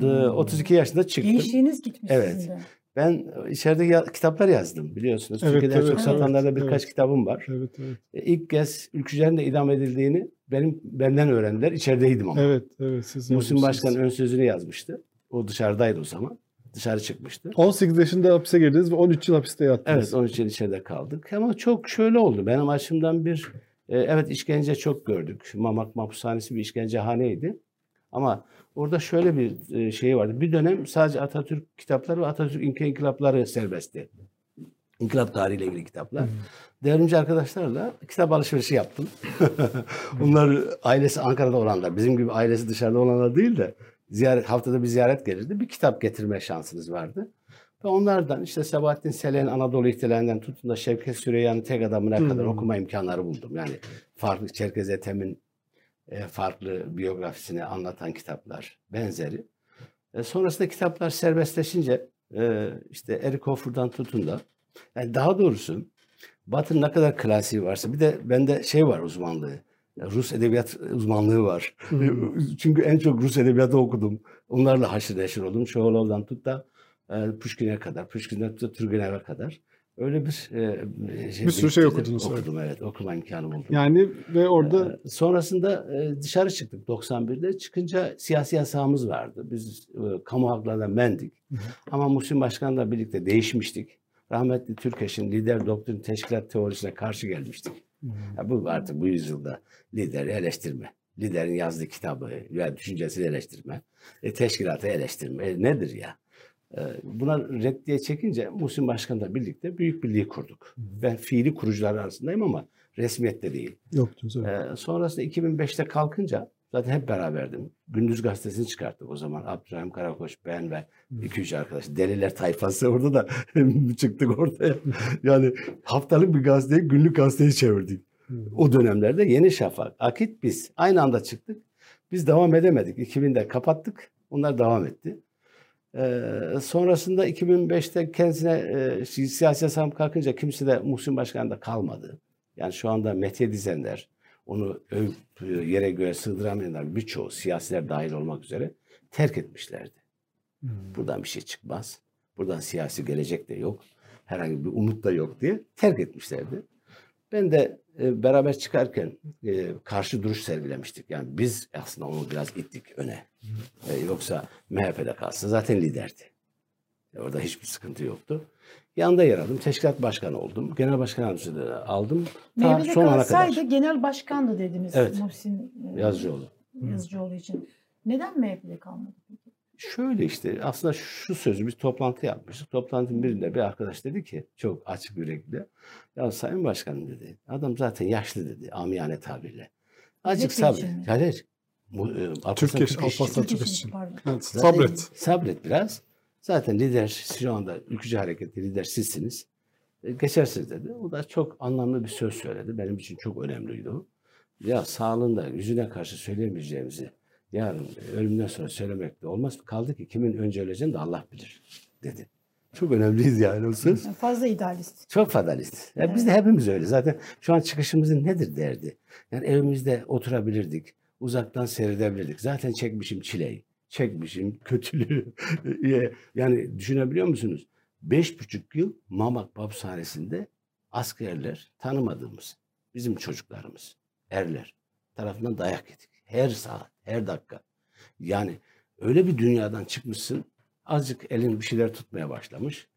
The- 32 yaşında çıktım. Gençliğiniz gitmiş Evet. sizin de. Ben içeride ya- kitaplar yazdım biliyorsunuz. Evet, Türkiye'de evet, çok satanlarda evet, birkaç evet. kitabım var. Evet, evet. E, İlk kez ülkücülerin de idam edildiğini benim benden öğrendiler. İçerideydim ama. Evet, evet. Siz Muhsin. Başkan ön sözünü yazmıştı. O dışarıdaydı o zaman. Dışarı çıkmıştı. 18 yaşında hapise girdiniz ve 13 yıl hapiste yattınız. Evet 13 yıl içeride kaldık. Ama çok şöyle oldu. Benim açımdan bir e, evet işkence çok gördük. Mamak Mahpushanesi bir işkencehaneydi. Ama orada şöyle bir e, şey vardı. Bir dönem sadece Atatürk kitapları ve Atatürk inkılapları serbestti. İnkılap tarihiyle ilgili kitaplar. Devrimci arkadaşlarla kitap alışverişi yaptım. Bunlar ailesi Ankara'da olanlar. Bizim gibi ailesi dışarıda olanlar değil de ziyaret, haftada bir ziyaret gelirdi. Bir kitap getirme şansınız vardı. Ve onlardan işte Sabahattin Selek'in Anadolu ihtilalinden tutun da Şevket Süreyya'nın tek adamına kadar Hmm. okuma imkanları buldum. Yani farklı Çerkez Ethem'in e, farklı biyografisini anlatan kitaplar benzeri. E, sonrasında kitaplar serbestleşince e, işte Eric Hoffer'dan tutun da yani daha doğrusu Batı'nın ne kadar klasiği varsa bir de bende şey var uzmanlığı. Rus edebiyat uzmanlığı var. Çünkü en çok Rus edebiyatı okudum. Onlarla haşır neşir oldum. Çoğalov'dan tut da e, Pushkin'e kadar, Pushkin'den tut da Turgenev'e kadar. Öyle bir e, Bir sürü şey okudunuz, evet. Okudum evet. Okuma imkanı buldum. Yani ve orada Ee, Sonrasında e, dışarı çıktık 91'de. Çıkınca siyasi yasağımız vardı. Biz e, kamu haklarına mendik. Ama Muhsin Başkan'la birlikte değişmiştik. Rahmetli Türkeş'in lider doktrin teşkilat teorisine karşı gelmiştik. Ya bu artık bu yüzyılda lideri eleştirme. Liderin yazdığı kitabı veya düşüncesini eleştirme. E, teşkilatı eleştirme. E, nedir ya? E, buna reddiye çekince Muhsin Başkan'la birlikte büyük birliği kurduk. Ben fiili kurucular arasındayım ama resmiyette değil. yoktu. Ee, sonrasında 2005'te kalkınca zaten hep beraberdim. Gündüz gazetesini çıkarttık o zaman. Abdurrahim Karakoç, ben ve iki üç arkadaş. Deliler tayfası orada da çıktık ortaya. Yani haftalık bir gazeteyi günlük gazeteyi çevirdik. O dönemlerde Yeni Şafak, Akit biz aynı anda çıktık. Biz devam edemedik. 2000'de kapattık. Onlar devam etti. Ee, sonrasında 2005'te kendisine e, si- siyasi hesabım kalkınca kimse de Muhsin Başkan'da kalmadı. Yani şu anda Mete Dizenler, onu övüp yere göğe sığdıramayanlar birçoğu siyasiler dahil olmak üzere terk etmişlerdi. Buradan bir şey çıkmaz. Buradan siyasi gelecek de yok. Herhangi bir umut da yok diye terk etmişlerdi. Ben de e, beraber çıkarken e, karşı duruş sergilemiştik. Yani biz aslında onu biraz ittik öne. E, yoksa MHP'de kalsa zaten liderdi. E, orada hiçbir sıkıntı yoktu. Yanında yer aldım. Teşkilat başkanı oldum. Genel başkan yardımcısı da aldım. Ta MHP'de son ana kalsaydı kadar. genel başkandı dediniz Evet. Muhsin e, Yazıcıoğlu. Yazıcıoğlu için. Neden MHP'de kalmadı? Şöyle işte aslında şu sözü biz toplantı yapmıştık. Toplantının birinde bir arkadaş dedi ki çok açık yürekli. Ya Sayın Başkanım dedi. Adam zaten yaşlı dedi amiyane tabirle. Azıcık sabret. Hayır. Türkeş. Alparslan Türk Türkeş için. Evet, sabret. Sabret biraz. Zaten lider şu anda ülkücü harekette lider sizsiniz. E, Geçersiniz dedi. O da çok anlamlı bir söz söyledi. Benim için çok önemliydi o. Ya sağlığında yüzüne karşı söyleyemeyeceğimizi yarın ölümden sonra söylemek de olmaz. Kaldı ki kimin önce öleceğini de Allah bilir dedi. Çok önemliydi yani o söz. Yani fazla idealist. Çok fatalist. Ya Biz de hepimiz öyle. Zaten şu an çıkışımızın nedir derdi. Yani evimizde oturabilirdik. Uzaktan seyredebilirdik. Zaten çekmişim çileyi. Çekmişim kötülüğü. yani düşünebiliyor musunuz? Beş buçuk yıl Mamak hapishanesinde askerler tanımadığımız bizim çocuklarımız, erler tarafından dayak yedik. Her saat, her dakika. Yani öyle bir dünyadan çıkmışsın. Azıcık elin bir şeyler tutmaya başlamış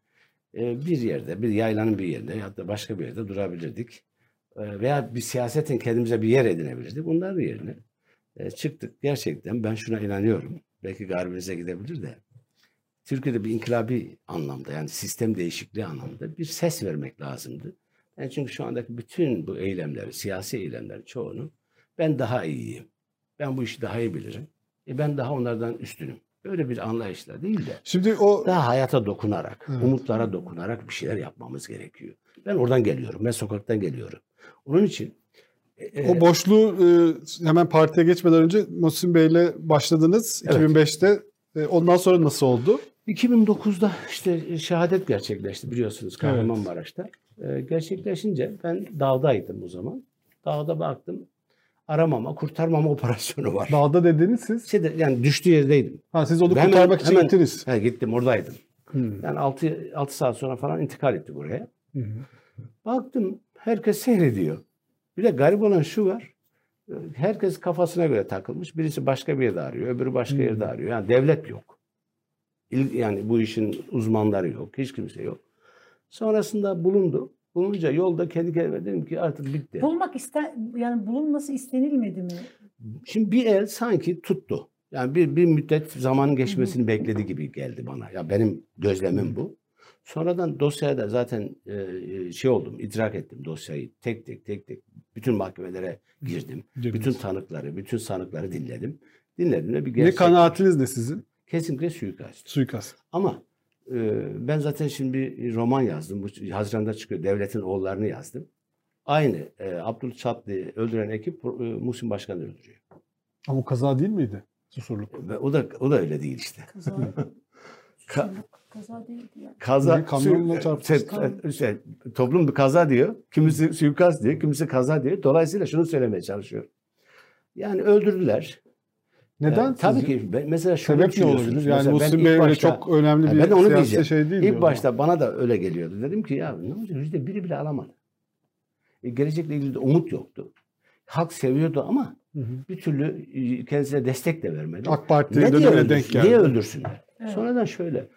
e, bir yerde, bir yaylanın bir yerinde da başka bir yerde durabilirdik. E, Veya bir siyasetin kendimize bir yer edinebilirdik. Bunların yerine e, çıktık. Gerçekten ben şuna inanıyorum. Belki garbinize gidebilir de. Türkiye'de bir inkılabi anlamda yani sistem değişikliği anlamda bir ses vermek lazımdı. Ben çünkü şu andaki bütün bu eylemleri, siyasi eylemlerin çoğunu ben daha iyiyim. Ben bu işi daha iyi bilirim. E ben daha onlardan üstünüm. Böyle bir anlayışla değil de Şimdi o daha hayata dokunarak, Evet. umutlara dokunarak bir şeyler yapmamız gerekiyor. Ben oradan geliyorum. Ben sokaktan geliyorum. Onun için e, o boşluğu e, hemen partiye geçmeden önce Muhsin Bey'le başladınız Evet. 2005'te. E, ondan sonra nasıl oldu? 2009'da işte şehadet gerçekleşti biliyorsunuz Kahramanmaraş'ta. Ee, gerçekleşince ben dağdaydım o zaman. Dağda baktım aramama, kurtarmama operasyonu var. Dağda dediniz siz. Şeyde, yani düştüğü yerdeydim. Ha siz onu Hemen- kurtarmak için hemen- gittiniz. Ha, gittim oradaydım. Hmm. Yani 6, 6 saat sonra falan intikal etti buraya. Hı. Baktım herkes seyrediyor. Bir de garip olan şu var. Herkes kafasına göre takılmış. Birisi başka bir yerde arıyor, öbürü başka Hmm. yerde arıyor. Yani devlet yok. İl- Yani bu işin uzmanları yok, hiç kimse yok. Sonrasında bulundu. Bulununca yolda kendi kendime dedim ki artık bitti. Bulmak isten yani bulunması istenilmedi mi? Şimdi bir el sanki tuttu. Yani bir, bir müddet zamanın geçmesini bekledi gibi geldi bana. Ya benim gözlemim bu. Sonradan dosyaya da zaten e, şey oldum, idrak ettim dosyayı. Tek tek tek tek bütün mahkemelere girdim. Girdiniz. Bütün tanıkları, bütün sanıkları dinledim. Dinledim de bir Ne gerçek. kanaatiniz ne sizin? Kesinlikle suikast. Suikast. Ama e, ben zaten şimdi bir roman yazdım. Bu Haziran'da çıkıyor. Devletin oğullarını yazdım. Aynı e, Abdül Çatlı'yı öldüren ekip e, Muhsin Başkan'ı öldürüyor. Ama kaza değil miydi? Susurluk. Ve o da o da öyle değil işte. Kaza. Ka- kaza değildi yani. kaza kamyonla şey, şey, toplum bir kaza diyor. Kimisi suikast diyor, kimisi kaza diyor. Dolayısıyla şunu söylemeye çalışıyor. Yani öldürdüler. Neden? Ee, tabii ki mesela şöyle Sebep ne olabilir? düşünüyorsunuz. Yani Muhsin Bey öyle çok önemli Ya bir ben onu siyasi şey değil. İlk başta bana da öyle geliyordu. Dedim ki ya ne olacak yüzde biri bile alamadı. E, gelecekle ilgili de umut yoktu. Halk seviyordu ama Hı hı. bir türlü e, kendisine destek de vermedi. AK Parti Ne öldürsün, denk geldi. niye öldürsünler? Evet. Sonradan şöyle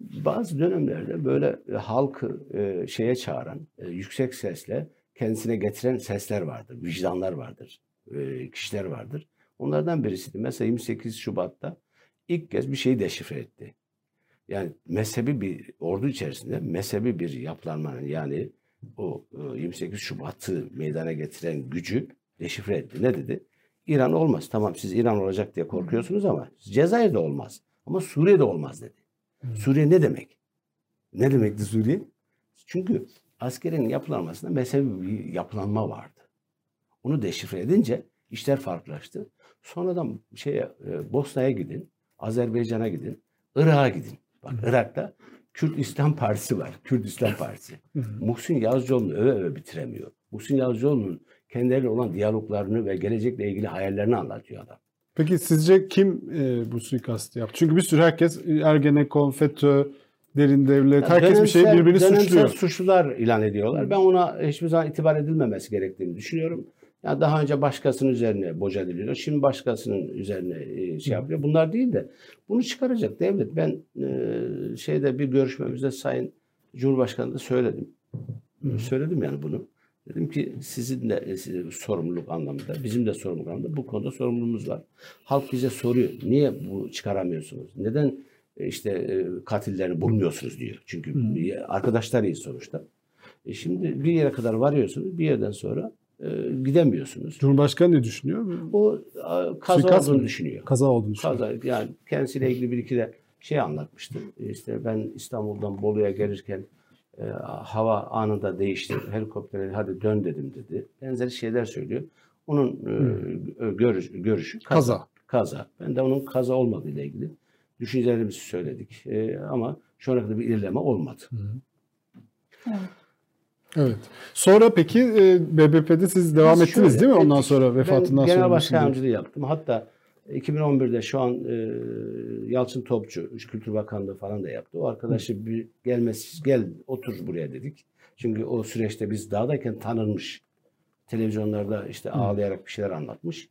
bazı dönemlerde böyle e, halkı e, şeye çağıran, e, yüksek sesle kendisine getiren sesler vardır, vicdanlar vardır, e, kişiler vardır. Onlardan birisiydi. Mesela 28 Şubat'ta ilk kez bir şeyi deşifre etti. Yani mezhebi bir ordu içerisinde mezhebi bir yapılanmanın yani o e, 28 Şubat'ı meydana getiren gücü deşifre etti. Ne dedi? İran olmaz. Tamam siz İran olacak diye korkuyorsunuz ama Cezayir'de olmaz. Ama Suriye'de olmaz dedi. Suriye ne demek? Ne demekti Suriye? Çünkü askerin yapılanmasında mezhebi bir yapılanma vardı. Onu deşifre edince işler farklılaştı. Sonradan şeye, e, Bosna'ya gidin. Azerbaycan'a gidin. Irak'a gidin. Bak Irak'ta Kürt İslam Partisi var. Kürt İslam Partisi. Muhsin Yazıcıoğlu'nu öve öve bitiremiyor. Muhsin Yazıcıoğlu'nun kendileriyle olan diyaloglarını ve gelecekle ilgili hayallerini anlatıyor adam. Peki sizce kim e, bu suikastı yaptı? Çünkü bir sürü herkes Ergenekon, FETÖ, derin devlet, herkes bir şey birbirini dönemsel suçluyor. suçlular ilan ediyorlar. Ben ona hiçbir zaman itibar edilmemesi gerektiğini düşünüyorum. Ya daha önce başkasının üzerine boca ediliyor. Şimdi başkasının üzerine e, şey yapıyor. Bunlar değil de bunu çıkaracak devlet. Ben e, şeyde bir görüşmemizde Sayın Cumhurbaşkanı da söyledim. Söyledim yani bunu. Dedim ki sizin de e, sizin sorumluluk anlamında, bizim de sorumluluk anlamında bu konuda sorumluluğumuz var. Halk bize soruyor. Niye bu çıkaramıyorsunuz? Neden e, işte e, katillerini bulmuyorsunuz diyor. Çünkü bir arkadaşlarıyız sonuçta. E şimdi bir yere kadar varıyorsunuz, bir yerden sonra gidemiyorsunuz. Cumhurbaşkanı ne düşünüyor? O a, kaza Suikast olduğunu mı? düşünüyor. Kaza olduğunu düşünüyor. Kaza yani kendisiyle ilgili bir iki de şey anlatmıştı. İşte ben İstanbul'dan Bolu'ya gelirken e, hava anında değişti. Helikoptere hadi dön dedim dedi. Benzeri şeyler söylüyor. Onun e, görüş, görüşü kaza. Kaza. Kaza. Ben de onun kaza olmadığıyla ilgili düşüncelerimizi söyledik. E, ama şu ana kadar bir ilerleme olmadı. Evet. Sonra peki e, BBP'de siz devam Biz ettiniz şöyle değil mi? Ondan sonra vefatından ben genel sonra. başkan diyorsunuz. yardımcılığı yaptım. Hatta 2011'de şu an e, Yalçın Topçu, Kültür Bakanlığı falan da yaptı. O arkadaşı bir gelmesi, gel otur buraya dedik. Çünkü o süreçte biz dağdayken tanınmış. Televizyonlarda işte ağlayarak bir şeyler anlatmış.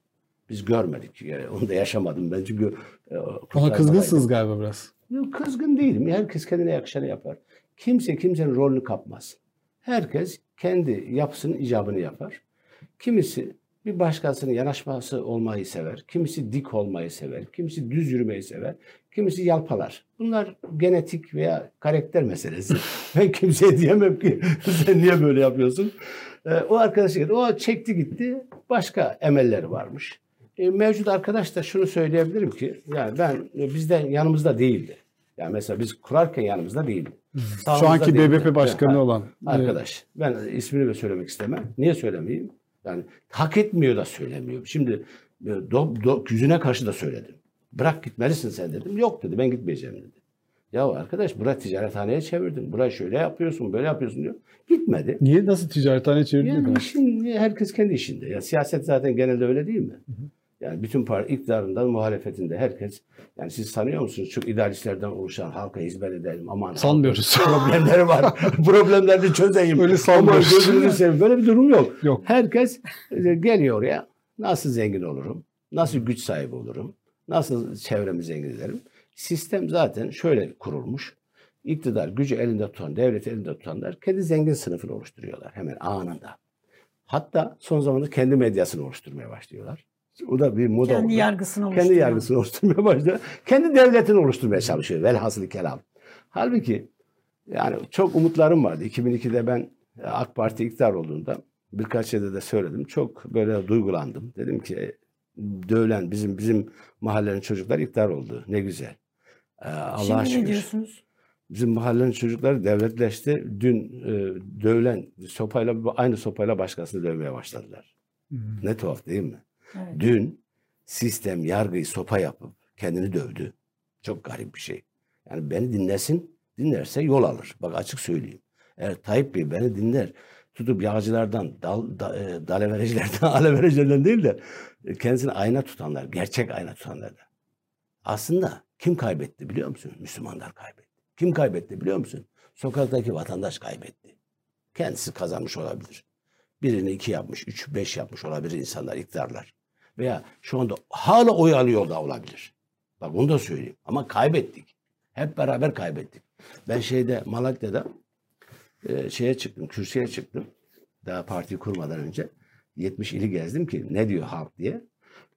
Biz görmedik. Yani onu da yaşamadım ben çünkü e, Ona kızgınsınız galiba biraz. Yok kızgın değilim. Herkes kendine yakışanı yapar. Kimse kimsenin rolünü kapmaz. Herkes kendi yapısının icabını yapar. Kimisi bir başkasının yanaşması olmayı sever. Kimisi dik olmayı sever. Kimisi düz yürümeyi sever. Kimisi yalpalar. Bunlar genetik veya karakter meselesi. ben kimseye diyemem ki sen niye böyle yapıyorsun. Ee, o arkadaşı geldi. O çekti gitti. Başka emelleri varmış. E, mevcut arkadaş da şunu söyleyebilirim ki yani ben e, bizden yanımızda değildi. Yani mesela biz kurarken yanımızda değildi. Şu Sağımızda anki değildi. BBP başkanı Ha, olan. Arkadaş. Ben ismini de söylemek istemem. Niye söylemeyeyim? Yani hak etmiyor da söylemiyor. Şimdi e, do, do, yüzüne karşı da söyledim. Bırak gitmelisin sen dedim. Yok dedi ben gitmeyeceğim dedi. Ya arkadaş burayı ticarethaneye çevirdin. Burayı şöyle yapıyorsun böyle yapıyorsun diyor. Gitmedi. Niye nasıl ticarethane çevirdiniz? Yani işin, herkes kendi işinde. Ya siyaset zaten genelde öyle değil mi? Yani bütün parti iktidarından muhalefetinde herkes yani siz sanıyor musunuz çok idealistlerden oluşan halka hizmet edelim aman Sanmıyoruz. problemleri var. Problemlerini çözeyim. Öyle sanmıyoruz. gözünüzü seveyim. Böyle bir durum yok. Yok. Herkes e, geliyor oraya. Nasıl zengin olurum? Nasıl güç sahibi olurum? Nasıl çevremi zengin ederim? Sistem zaten şöyle kurulmuş. İktidar gücü elinde tutan, devleti elinde tutanlar kendi zengin sınıfını oluşturuyorlar hemen anında. Hatta son zamanlarda kendi medyasını oluşturmaya başlıyorlar. O da bir moda Kendi oldu. yargısını Kendi oluşturuyor. yargısını oluşturmaya başlıyor. Kendi devletini oluşturmaya çalışıyor. Velhasıl kelam. Halbuki yani çok umutlarım vardı. 2002'de ben AK Parti iktidar olduğunda birkaç yerde de söyledim. Çok böyle duygulandım. Dedim ki dövlen bizim bizim mahallenin çocukları iktidar oldu. Ne güzel. Ee, Allah'a Şimdi ne şükür. diyorsunuz? Bizim mahallenin çocukları devletleşti. Dün e, dövlen sopayla aynı sopayla başkasını dövmeye başladılar. Ne tuhaf değil mi? Dün sistem yargıyı sopa yapıp kendini dövdü. Çok garip bir şey. Yani beni dinlesin, dinlerse yol alır. Bak açık söyleyeyim. Eğer Tayyip Bey beni dinler, tutup yağcılardan, dal, da, e, dalavericilerden, alevericilerden değil de e, kendisini ayna tutanlar, gerçek ayna tutanlardan. Aslında kim kaybetti biliyor musun? Müslümanlar kaybetti. Kim kaybetti biliyor musun? Sokaktaki vatandaş kaybetti. Kendisi kazanmış olabilir. Birini iki yapmış, üç, beş yapmış olabilir insanlar, iktidarlar. Veya şu anda hala oy alıyor da olabilir. Bak onu da söyleyeyim. Ama kaybettik. Hep beraber kaybettik. Ben şeyde Malatya'da e, şeye çıktım, kürsüye çıktım. Daha partiyi kurmadan önce. 70 ili gezdim ki ne diyor halk diye.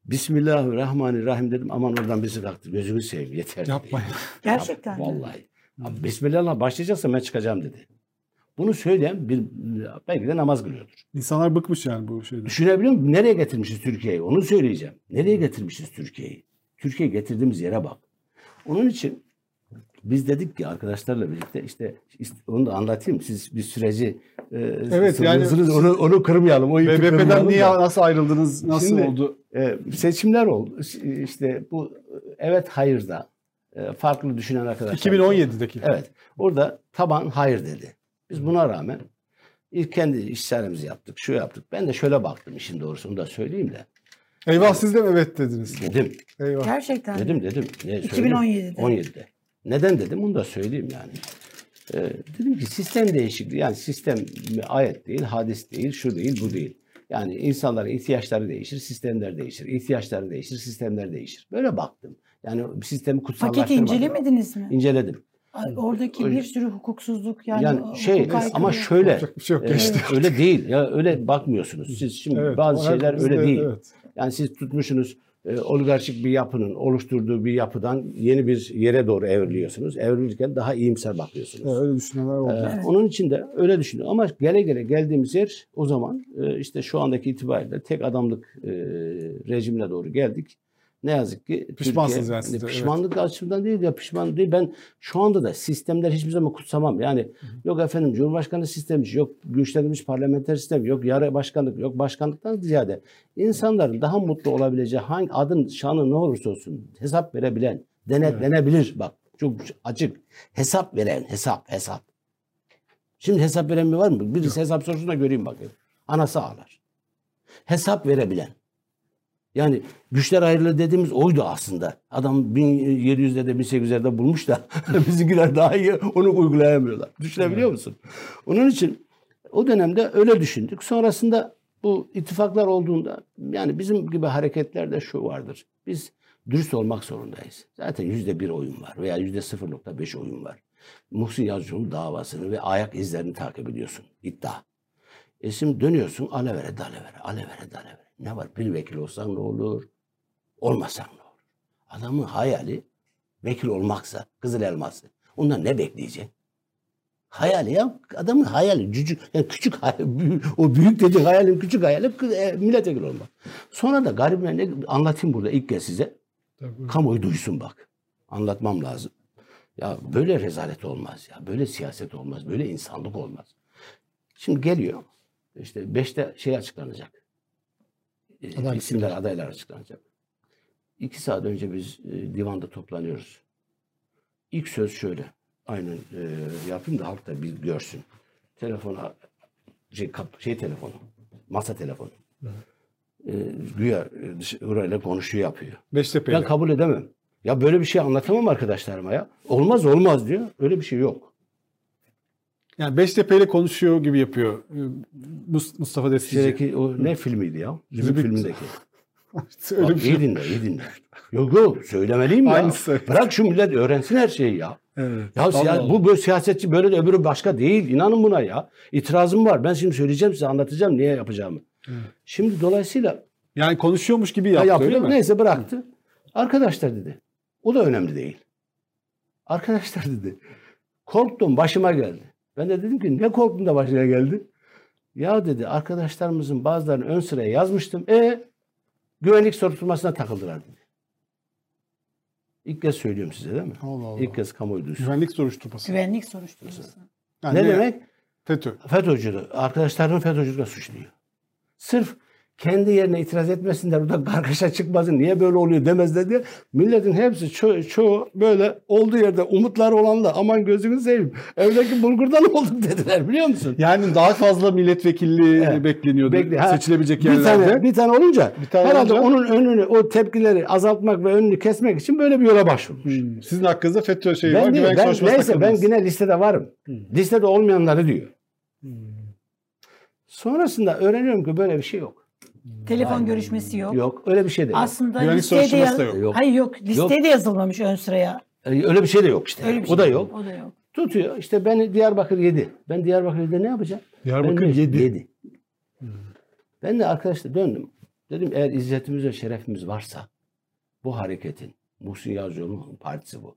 Bismillahirrahmanirrahim dedim. Aman oradan birisi kalktı. Gözünü seveyim yeter. Yapmayın. Gerçekten? Vallahi. Abi, Bismillah'la başlayacaksa ben çıkacağım dedi. Bunu söyleyen bir, belki de namaz kılıyordur. İnsanlar bıkmış yani bu şeyden. Düşünebiliyor musun? Nereye getirmişiz Türkiye'yi? Onu söyleyeceğim. Nereye getirmişiz Türkiye'yi? Türkiye'yi getirdiğimiz yere bak. Onun için Biz dedik ki arkadaşlarla birlikte işte, işte onu da anlatayım. Siz bir süreci e, Evet, yani onu onu kırmayalım. O BBP'den niye da. nasıl ayrıldınız? Nasıl Şimdi- oldu? E, seçimler oldu. İşte bu evet hayırda e, farklı düşünen arkadaşlar. 2017'deki. Evet. Orada taban hayır dedi. Biz buna rağmen ilk kendi işlerimizi yaptık. Şu yaptık. Ben de şöyle baktım işin doğrusu onu da söyleyeyim de. Eyvah siz de mi evet dediniz? Dedim. Eyvah. Gerçekten. Dedim dedim. Ne söyleyeyim? 2017'de. 17'de. Neden dedim onu da söyleyeyim yani. Ee, dedim ki sistem değişikliği yani sistem ayet değil, hadis değil, şu değil, bu değil. Yani insanların ihtiyaçları değişir, sistemler değişir. İhtiyaçları değişir, sistemler değişir. Böyle baktım. Yani sistemi Paketi kutsallaştırmadım. incelemediniz mi? İnceledim. Oradaki Öyle- bir sürü hukuksuzluk yani, Yani, şey ama şöyle şey yok e, geçti. öyle değil. Ya öyle bakmıyorsunuz. Siz şimdi Evet, bazı şeyler öyle de- değil. Evet. Yani siz tutmuşsunuz e, oligarşik bir yapının oluşturduğu bir yapıdan yeni bir yere doğru evriliyorsunuz. Evrilirken daha iyimser bakıyorsunuz. Evet, öyle düşünenler oldu. Ee, Evet. Onun için de öyle düşünüyorum. Ama gele gele geldiğimiz yer o zaman e, işte şu andaki itibariyle tek adamlık e, rejimine doğru geldik. Ne yazık ki Pişmansınız Türkiye- yani siz de, evet. Pişmanlık açımdan değil ya pişman değil. Ben şu anda da sistemler hiçbir zaman kutsamam. Yani yok efendim Cumhurbaşkanı sistemi, yok güçlenmiş parlamenter sistem, yok yarı başkanlık, yok başkanlıktan ziyade insanların daha mutlu olabileceği hangi adın şanı ne olursa olsun hesap verebilen, denetlenebilir. Bak çok açık. Hesap veren, hesap, hesap. Şimdi hesap veren mi var mı? Birisi hesap sorsun da göreyim bakayım. Anası ağlar. Hesap verebilen. Yani güçler ayrılığı dediğimiz oydu aslında. Adam 1700'de de 1800'lerde bulmuş da bizimkiler daha iyi onu uygulayamıyorlar. Düşünebiliyor musun? Onun için o dönemde öyle düşündük. Sonrasında bu ittifaklar olduğunda yani bizim gibi hareketlerde şu vardır. Biz dürüst olmak zorundayız. Zaten yüzde bir oyun var veya yüzde 0.5 oyun var. Muhsin Yazıcı'nın davasını ve ayak izlerini takip ediyorsun. İddia. E şimdi dönüyorsun alevere dalevere, alevere dalevere. Ne var? Bir vekil olsan ne olur? Olmasan ne olur? Adamın hayali vekil olmaksa, Kızıl Elması. Ondan ne bekleyecek? Hayali ya. Adamın hayali cücük, yani küçük hayal, büyük- o büyük dediğin hayalin küçük hayali e, milletvekili olmak. Sonra da garibine ne anlatayım burada ilk kez size. Tabii. Kamuoyu duysun bak. Anlatmam lazım. Ya böyle rezalet olmaz ya. Böyle siyaset olmaz. Böyle insanlık olmaz. Şimdi geliyor. İşte beşte şey açıklanacak. E, Aday isimler, adaylar açıklanacak. İki saat önce biz e, divanda toplanıyoruz. İlk söz şöyle. Aynen e, yapayım da halk da bir görsün. Telefona şey, kap, şey telefonu. Masa telefonu. E, güya e, orayla konuşuyor yapıyor. Beştepe'yle. Ben kabul edemem. Ya böyle bir şey anlatamam arkadaşlarıma ya. Olmaz olmaz diyor. Öyle bir şey yok. Yani Beştepe'yle konuşuyor gibi yapıyor. Mus- Mustafa Destici. Şeydeki o ne filmiydi ya? Zibit. filmindeki. Öyle Bak, bir iyi şey. dinle, iyi dinle. Yok yok söylemeliyim ya. Aynısı. Bırak şu millet öğrensin her şeyi ya. Evet. Ya siya- bu böyle siyasetçi böyle de öbürü başka değil. İnanın buna ya. İtirazım var. Ben şimdi söyleyeceğim size anlatacağım niye yapacağımı. Şimdi dolayısıyla Yani konuşuyormuş gibi yaptı yapıyor. öyle mi? Neyse bıraktı. Arkadaşlar dedi. O da önemli değil. Arkadaşlar dedi. Korktum başıma geldi. Ben de dedim ki ne korktun da başına geldi? Ya dedi arkadaşlarımızın bazılarını ön sıraya yazmıştım. E güvenlik soruşturmasına takıldılar dedi. İlk kez söylüyorum size değil mi? Allah Allah. İlk kez kamuoyu duysun. Güvenlik soruşturması. Güvenlik soruşturması. Yani ne demek? FETÖ. FETÖ'cü. Arkadaşlarını FETÖ'cülükle suçluyor. Sırf kendi yerine itiraz etmesinler, burada kargaşa çıkmasın, niye böyle oluyor demezler diye. Milletin hepsi ço- çoğu böyle olduğu yerde umutları olan da aman gözünü seveyim. Evdeki bulgurdan olduk dediler biliyor musun? Yani daha fazla milletvekilliği Evet. bekleniyordu. Bekle- ha, seçilebilecek Bir yerlerde. tane, bir tane olunca Bir tane herhalde olunca- onun önünü, o tepkileri azaltmak ve önünü kesmek için böyle bir yola başvurmuş. Hmm. Sizin hakkınızda FETÖ şeyi var. ben, değil, Güvenlik ben neyse ben takıldınız. yine listede varım. Listede olmayanları diyor. Hmm. Sonrasında öğreniyorum ki böyle bir şey yok. Telefon görüşmesi yok. Yok öyle bir şey de yok. Aslında Güvenlik listeye de, da yaz- yok. Yok. Hayır yok. Listeye de yazılmamış ön sıraya. Ee, Öyle bir şey de yok işte. Öyle bir o şey da yok. yok. O da yok. Tutuyor. İşte beni Diyarbakır yedi. Ben Diyarbakır yedi ne yapacağım? Diyarbakır Ben de- yedi. yedi. Ben de arkadaşlar döndüm. Dedim eğer izzetimiz ve şerefimiz varsa bu hareketin Muhsin Yazıcıoğlu'nun partisi bu.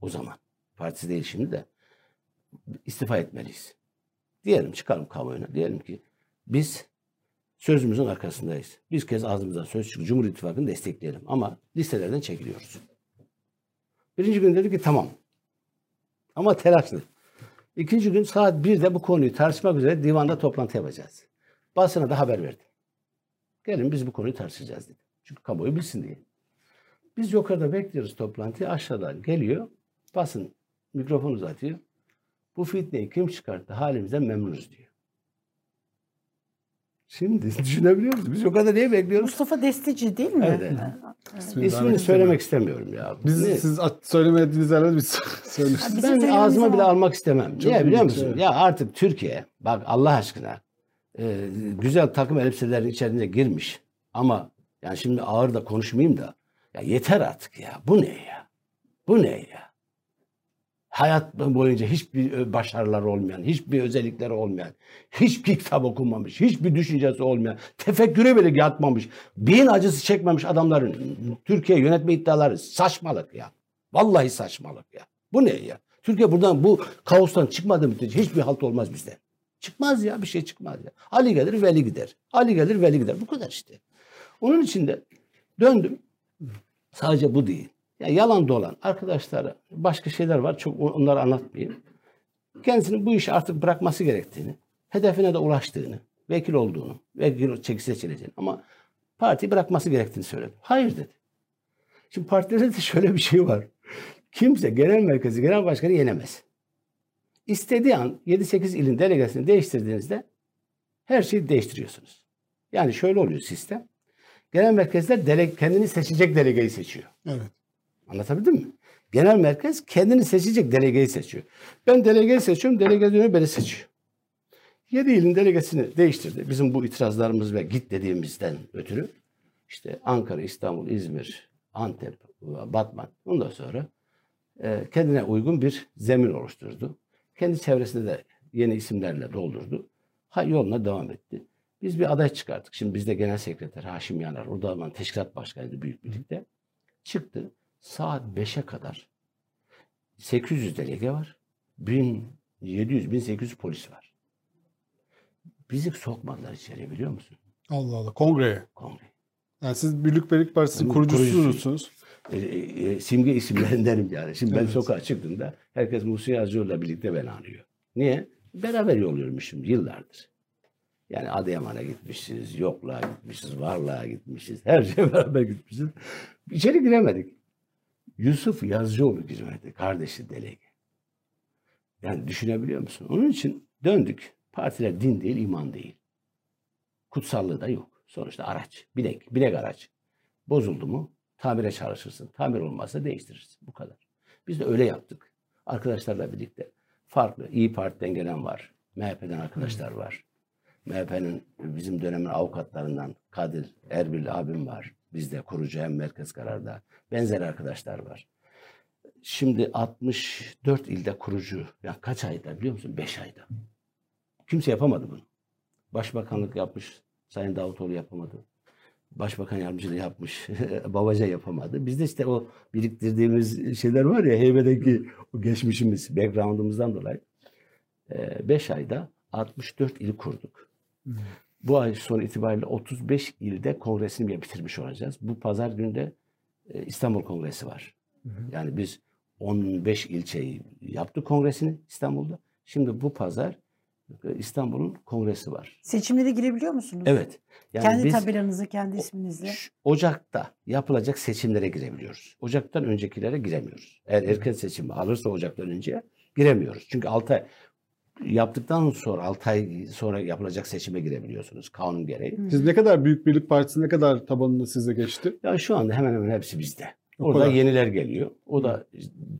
O zaman. Partisi değil şimdi de istifa etmeliyiz. Diyelim çıkalım kamuoyuna. Diyelim ki biz sözümüzün arkasındayız. Biz kez ağzımızdan söz çıktı. Cumhur İttifakı'nı destekleyelim. Ama listelerden çekiliyoruz. Birinci gün dedi ki tamam. Ama telaşlı. İkinci gün saat 1'de bu konuyu tartışmak üzere divanda toplantı yapacağız. Basına da haber verdim. Gelin biz bu konuyu tartışacağız dedim. Çünkü kamuoyu bilsin diye. Biz yukarıda bekliyoruz toplantıyı. Aşağıdan geliyor. Basın mikrofon uzatıyor. Bu fitneyi kim çıkarttı? Halimizden memnunuz diyor. Şimdi düşünebiliyor musunuz? Biz o kadar niye bekliyoruz? Mustafa Destici değil mi? Evet, evet. İsmini söylemek istemiyorum ya. Biz Ne? siz at- söylemediğiniz yerlerde biz. Bizim ben ağzıma bile almak istemem. Çok Niye biliyor musun? evet. Ya artık Türkiye bak Allah aşkına e, güzel takım elbiselerin içerisine girmiş. Ama yani şimdi ağır da konuşmayayım da ya yeter artık ya. Bu ne ya? Bu ne ya? Hayat boyunca hiçbir başarıları olmayan, hiçbir özellikleri olmayan, hiçbir kitap okumamış, hiçbir düşüncesi olmayan, tefekküre bile yatmamış, beyin acısı çekmemiş adamların Türkiye yönetme iddiaları saçmalık ya. Vallahi saçmalık ya. Bu ne ya? Türkiye buradan bu kaostan çıkmadığı müddetçe hiçbir halt olmaz bizde. Çıkmaz ya bir şey çıkmaz ya. Ali gelir veli gider. Ali gelir veli gider. Bu kadar işte. Onun için de döndüm. Sadece bu değil. Ya yalan dolan arkadaşlara başka şeyler var. Çok onları anlatmayayım. Kendisinin bu işi artık bırakması gerektiğini, hedefine de ulaştığını, vekil olduğunu, vekil çeki seçileceğini ama parti bırakması gerektiğini söyledim. Hayır dedi. Şimdi partilerde de şöyle bir şey var. Kimse genel merkezi, genel başkanı yenemez. İstediği an 7-8 ilin delegasını değiştirdiğinizde her şeyi değiştiriyorsunuz. Yani şöyle oluyor sistem. Genel merkezler dele, kendini seçecek delegeyi seçiyor. Evet. Anlatabildim mi? Genel merkez kendini seçecek delegeyi seçiyor. Ben delegeyi seçiyorum, delege dönüyor beni seçiyor. 7 ilin delegesini değiştirdi. Bizim bu itirazlarımız ve git dediğimizden ötürü. işte Ankara, İstanbul, İzmir, Antep, Batman. Ondan sonra e, kendine uygun bir zemin oluşturdu. Kendi çevresinde de yeni isimlerle doldurdu. Ha, yoluna devam etti. Biz bir aday çıkarttık. Şimdi bizde genel sekreter Haşim Yanar, o zaman teşkilat başkanıydı büyük birlikte. Çıktı. Saat 5'e kadar 800 delege var. 1700-1800 polis var. Bizi sokmadılar içeri biliyor musun? Allah Allah. Kongreye. Kongre. Yani siz Birlik Birlik Partisi'nin Tabii, kurucususunuz. E, e, e, simge isimlerindenim yani. Şimdi ben Evet. sokağa çıktığımda herkes Muhsin Yazıcıoğlu'la birlikte beni anıyor. Niye? Beraber yol yürümüşüm yıllardır. Yani Adıyaman'a gitmişiz, Yokluğa gitmişiz, Varlığa gitmişiz. Her şeye beraber gitmişiz. İçeri giremedik. Yusuf Yazıcıoğlu girmedi. Kardeşi delege. Yani düşünebiliyor musun? Onun için döndük. Partiler din değil, iman değil. Kutsallığı da yok. Sonuçta araç. Binek. Binek araç. Bozuldu mu tamire çalışırsın. Tamir olmazsa değiştirirsin. Bu kadar. Biz de öyle yaptık. Arkadaşlarla birlikte. Farklı. İyi Parti'den gelen var. MHP'den arkadaşlar var. MHP'nin bizim dönemin avukatlarından Kadir Erbil abim var. Bizde kurucu hem merkez kararda. Benzer arkadaşlar var. Şimdi 64 ilde kurucu. Ya kaç ayda biliyor musun? 5 ayda. Kimse yapamadı bunu. Başbakanlık yapmış. Sayın Davutoğlu yapamadı. Başbakan yardımcılığı yapmış. Babaca yapamadı. Bizde işte o biriktirdiğimiz şeyler var ya heybedeki o geçmişimiz, background'umuzdan dolayı 5 ayda 64 il kurduk. Bu ay sonu itibariyle 35 ilde kongresini bile bitirmiş olacağız. Bu pazar günü de e, İstanbul Kongresi var. Yani biz 15 ilçeyi yaptık kongresini İstanbul'da. Şimdi bu pazar e, İstanbul'un kongresi var. Seçimlere girebiliyor musunuz? Evet. Yani kendi biz tabelanızı, kendi isminizle. Ocak'ta yapılacak seçimlere girebiliyoruz. Ocak'tan öncekilere giremiyoruz. Eğer erken seçim alırsa Ocak'tan önce giremiyoruz. Çünkü 6 ay yaptıktan sonra 6 ay sonra yapılacak seçime girebiliyorsunuz kanun gereği. Siz ne kadar Büyük Birlik Partisi ne kadar tabanını size geçti? Ya şu anda hemen hemen hepsi bizde. Orada kadar. yeniler geliyor. O da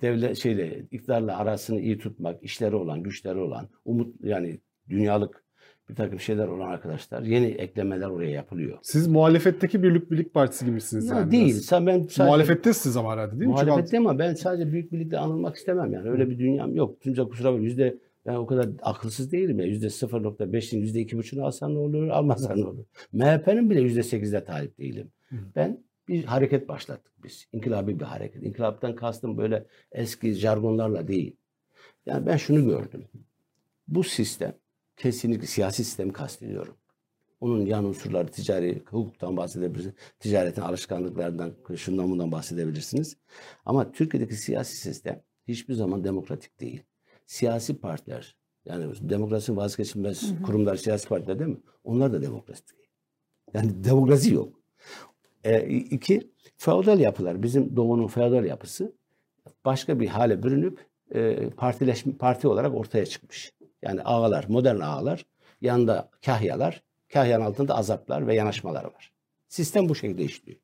devlet şeyle iktidarla arasını iyi tutmak, işleri olan, güçleri olan, umut yani dünyalık bir takım şeyler olan arkadaşlar yeni eklemeler oraya yapılıyor. Siz muhalefetteki Birlik Birlik Partisi gibisiniz Ya yani. değil. biraz. Sen ben sadece Muhalefettesiniz ama herhalde değil mi? Çünkü Muhalefette ama ben sadece büyük birlikte anılmak istemem yani. Öyle bir dünyam yok. Kimse kusura bakma. Yüzde ben o kadar akılsız değilim ya. Yüzde 0.5'in yüzde 2.5'unu alsan ne olur, almasan ne olur. MHP'nin bile yüzde 8'de talip değilim. Hı. Ben bir hareket başlattık biz. İnkilabi bir hareket. İnkılaptan kastım böyle eski jargonlarla değil. Yani ben şunu gördüm. Bu sistem kesinlikle siyasi sistemi kastediyorum. Onun yan unsurları ticari hukuktan bahsedebilirsiniz. Ticaretin alışkanlıklarından, şundan bundan bahsedebilirsiniz. Ama Türkiye'deki siyasi sistem hiçbir zaman demokratik değil. Siyasi partiler, yani demokrasinin vazgeçilmez kurumlar, siyasi partiler değil mi? Onlar da demokratik değil. Yani demokrasi yok. E, iki, feodal yapılar. Bizim doğunun feodal yapısı başka bir hale bürünüp e, partileşme, parti olarak ortaya çıkmış. Yani ağalar, modern ağalar, yanında kahyalar, kahyanın altında azaplar ve yanaşmalar var. Sistem bu şekilde işliyor.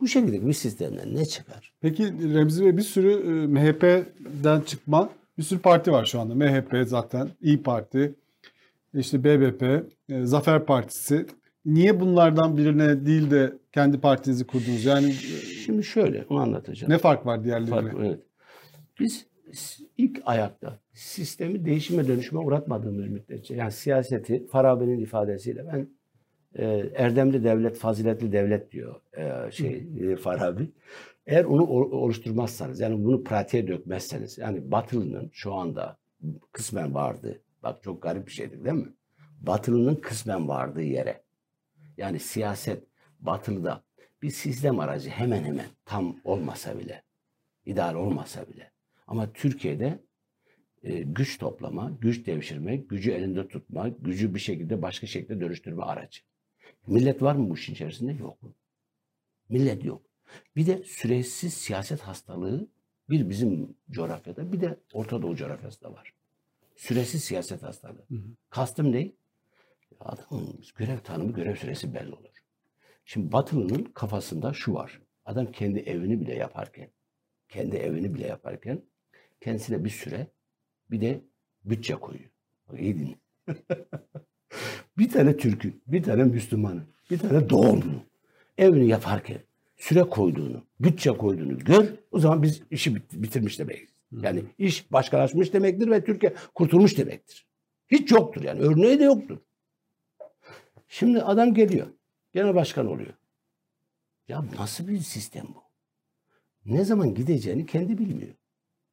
Bu şekilde bir sistemden ne çıkar? Peki Remzi Bey bir sürü e, MHP'den çıkma bir sürü parti var şu anda. MHP zaten, İyi Parti, işte BBP, e, Zafer Partisi. Niye bunlardan birine değil de kendi partinizi kurdunuz? Yani e, Şimdi şöyle onu anlatacağım. ne fark var diğerlerine? Fark- evet. Biz ilk ayakta sistemi değişime dönüşüme uğratmadığımız müddetçe yani siyaseti Farabi'nin ifadesiyle ben e, erdemli devlet, faziletli devlet diyor e, şey e, Farabi. Eğer onu oluşturmazsanız yani bunu pratiğe dökmezseniz yani Batılı'nın şu anda kısmen vardı. Bak çok garip bir şeydir değil mi? Batılı'nın kısmen vardığı yere yani siyaset Batılı'da bir sistem aracı hemen hemen tam olmasa bile ideal olmasa bile. Ama Türkiye'de e, güç toplama, güç devşirme, gücü elinde tutma, gücü bir şekilde başka şekilde dönüştürme aracı. Millet var mı bu işin içerisinde? Yok. Millet yok. Bir de süresiz siyaset hastalığı bir bizim coğrafyada bir de Orta Doğu coğrafyasında var. Süresiz siyaset hastalığı. Kastım ne? Adamın görev tanımı, görev süresi belli olur. Şimdi Batılı'nın kafasında şu var. Adam kendi evini bile yaparken, kendi evini bile yaparken kendisine bir süre bir de bütçe koyuyor. Bak iyi dinle. bir tane Türk'ü, bir tane Müslümanı, bir tane doğumlu evini yaparken süre koyduğunu, bütçe koyduğunu gör. O zaman biz işi bit- bitirmiş demeyiz. Yani iş başkalaşmış demektir ve Türkiye kurtulmuş demektir. Hiç yoktur yani. Örneği de yoktur. Şimdi adam geliyor. Genel başkan oluyor. Ya nasıl bir sistem bu? Ne zaman gideceğini kendi bilmiyor.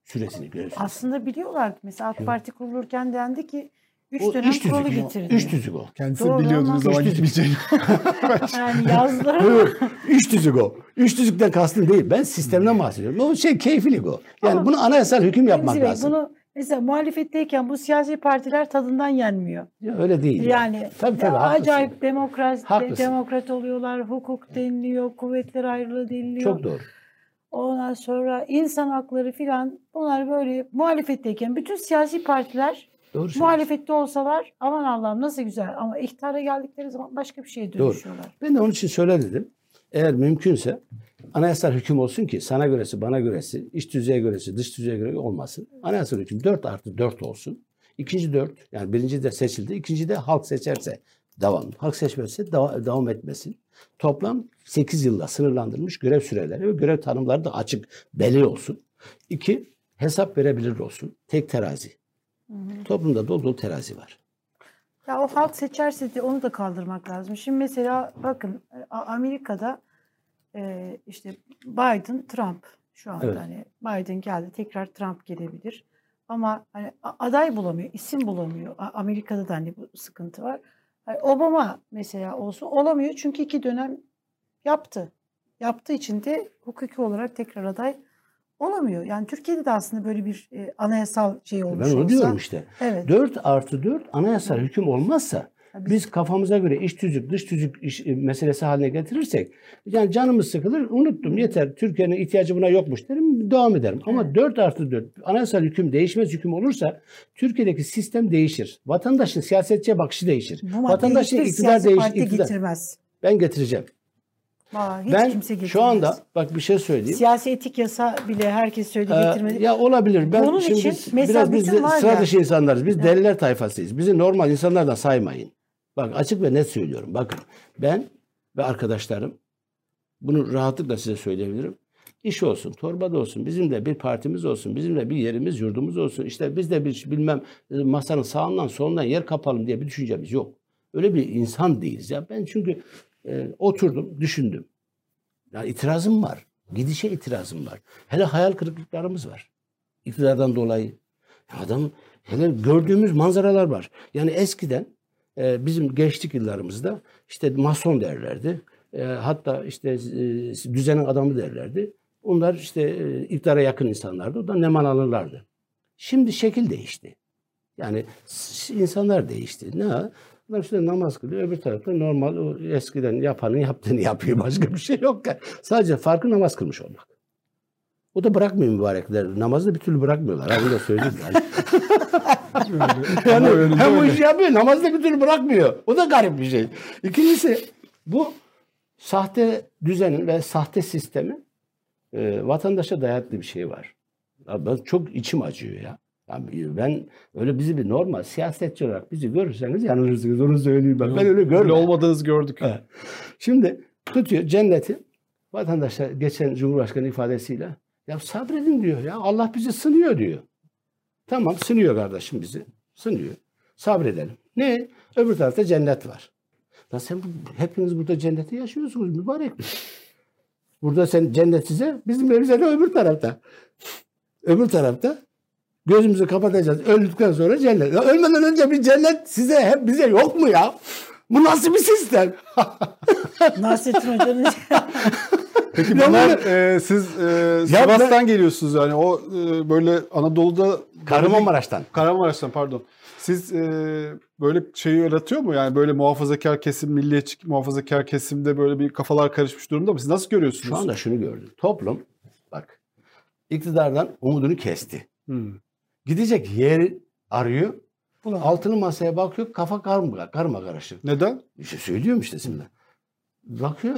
Süresini gösteriyor. Aslında biliyorlar. Mesela AK. Parti kurulurken dendi ki 3 O dönem üç kuralı getirdi. Üç tüzük o. Kendisi Doğru Üç tüzük. gitmeyeceğini. Yani yazdılar ama Üç tüzük o. Üç tüzükten kastım değil. Ben sistemden bahsediyorum. O şey keyfilik o. Yani Ama- bunu anayasal hüküm yapmak Bey, lazım. bunu mesela muhalefetteyken bu siyasi partiler tadından yenmiyor. Ya öyle değil. Yani Tabii, tabii, ya acayip demokrat, Haklısın. demokrat oluyorlar, hukuk deniliyor, kuvvetler ayrılığı deniliyor. Çok doğru. Ondan sonra insan hakları filan bunlar böyle muhalefetteyken bütün siyasi partiler Doğru muhalefette olsalar aman Allah'ım nasıl güzel ama iktidara geldikleri zaman başka bir şeye Doğru. dönüşüyorlar. Ben de onun için söyle dedim. Eğer mümkünse anayasal hüküm olsun ki sana göresi, bana göresi, iç düzeye göresi, dış düzeye göre olmasın. Anayasal hüküm 4 artı 4 olsun. İkinci 4 yani birinci de seçildi. ikinci de halk seçerse devam. Halk seçmezse deva- devam etmesin. Toplam 8 yılla sınırlandırılmış görev süreleri ve görev tanımları da açık belli olsun. İki, hesap verebilir olsun. Tek terazi. Toplumda dolu dolu terazi var. Ya o halk seçerse de onu da kaldırmak lazım. Şimdi mesela bakın A- Amerika'da e, işte Biden, Trump şu anda Evet. hani Biden geldi tekrar Trump gelebilir. Ama hani aday bulamıyor, isim bulamıyor. Amerika'da da hani bu sıkıntı var. Hani Obama mesela olsun olamıyor çünkü iki dönem yaptı. Yaptığı için de hukuki olarak tekrar aday olamıyor. Yani Türkiye'de de aslında böyle bir e, anayasal şey olmuş Ben onu olsa. diyorum işte. Evet. 4 artı 4 anayasal hüküm olmazsa Tabii. biz kafamıza göre iç tüzük dış tüzük iş, e, meselesi haline getirirsek yani canımız sıkılır unuttum yeter Türkiye'nin ihtiyacı buna yokmuş derim devam ederim. Ama Evet. 4 artı 4 anayasal hüküm değişmez hüküm olursa Türkiye'deki sistem değişir. Vatandaşın siyasetçiye bakışı değişir. Bu Vatandaşın hiçbir iktidar siyasi değiş parti iktidar. getirmez. Ben getireceğim. Aa, hiç ben kimse getirmez. şu anda bak bir şey söyleyeyim. Siyasi etik yasa bile herkes söyledi Ee, getirmedi. ya olabilir. Ben Bunun şimdi için biz- biraz biz de sıra dışı insanlarız. Biz Evet. deliler tayfasıyız. Bizi normal insanlardan saymayın. Bak açık ve net söylüyorum. Bakın ben ve arkadaşlarım bunu rahatlıkla size söyleyebilirim. İş olsun, torbada olsun, bizim de bir partimiz olsun, bizim de bir yerimiz, yurdumuz olsun. İşte biz de bir bilmem e, masanın sağından solundan yer kapalım diye bir düşüncemiz yok. Öyle bir insan değiliz ya. Ben çünkü e, oturdum, düşündüm. Ya itirazım var. Gidişe itirazım var. Hele hayal kırıklıklarımız var. İktidardan dolayı. Adam hele gördüğümüz manzaralar var. Yani eskiden e, bizim gençlik yıllarımızda işte mason derlerdi. E, hatta işte e, düzenin adamı derlerdi. Onlar işte e, iftara yakın insanlardı. O da neman alırlardı. Şimdi şekil değişti. Yani insanlar değişti. Ne? Adam işte namaz kılıyor. Öbür tarafta normal o eskiden yapanın yaptığını yapıyor. Başka bir şey yok. Sadece farkı namaz kılmış olmak. O da bırakmıyor mübarekler. Namazı bir türlü bırakmıyorlar. Bunu da söyleyeyim yani. Yani hem o işi yapıyor, namazı da bir türlü bırakmıyor. O da garip bir şey. İkincisi bu sahte düzenin ve sahte sistemin e, vatandaşa dayattığı bir şey var. Ya ben çok içim acıyor ya. Yani ben öyle bizi bir normal siyasetçi olarak bizi görürseniz yanılırsınız onu söyleyeyim ben. Ben öyle Öyle görmüyorum. olmadığınızı gördük. Evet. Şimdi tutuyor cenneti vatandaşlar geçen Cumhurbaşkanı ifadesiyle ya sabredin diyor ya Allah bizi sınıyor diyor. Tamam sınıyor kardeşim bizi. Sınıyor. Sabredelim. Ne? Öbür tarafta cennet var. Lan sen hepiniz burada cennette yaşıyorsunuz mübarek. Burada sen cennet size, bizim evimize de öbür tarafta. Öbür tarafta gözümüzü kapatacağız. Öldükten sonra cennet. Ya ölmeden önce bir cennet size hep bize yok mu ya? Bu nasıl bir sistem? Nasrettin Hoca'nın Peki Ya bunlar e, siz e, Sivas'tan geliyorsunuz yani o e, böyle Anadolu'da Kahramanmaraş'tan. Kahramanmaraş'tan pardon. Siz e, böyle şeyi yaratıyor mu? Yani böyle muhafazakar kesim, milliyetçi muhafazakar kesimde böyle bir kafalar karışmış durumda mı? Siz nasıl görüyorsunuz? Şu anda şunu gördüm. Toplum bak iktidardan umudunu kesti. Hmm. Gidecek yeri arıyor. Altını masaya bakıyor. Kafa karma, karma karışık. Neden? İşte söylüyorum işte şimdi. Bakıyor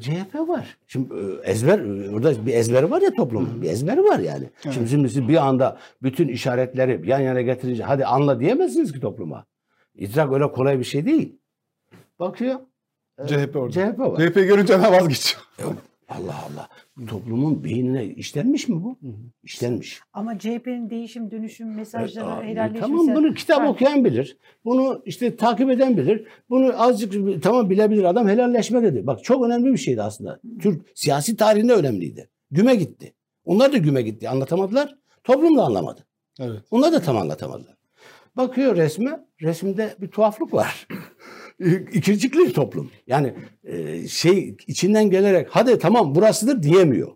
CHP var. Şimdi e, ezber e, orada bir ezber var ya toplumun. Bir ezber var yani. Şimdi, şimdi siz bir anda bütün işaretleri yan yana getirince hadi anla diyemezsiniz ki topluma. İdrak öyle kolay bir şey değil. Bakıyor. e, CHP orada. CHP var. CHP görünce hemen vazgeçiyor. Allah Allah. Toplumun beynine işlenmiş mi bu? İşlenmiş. ama CHP'nin değişim dönüşüm mesajları Aa, helalleşmesi. Tamam bunu kitap Ben- okuyan bilir. Bunu işte takip eden bilir. Bunu azıcık tamam bilebilir adam helalleşme dedi. Bak çok önemli bir şeydi aslında. Türk siyasi tarihinde önemliydi. Güme gitti. Onlar da güme gitti. Anlatamadılar. Toplum da anlamadı. Evet. Onlar da tam anlatamadılar. Bakıyor resme, resimde bir tuhaflık var. İkircikli toplum. Yani e, şey içinden gelerek hadi tamam burasıdır diyemiyor.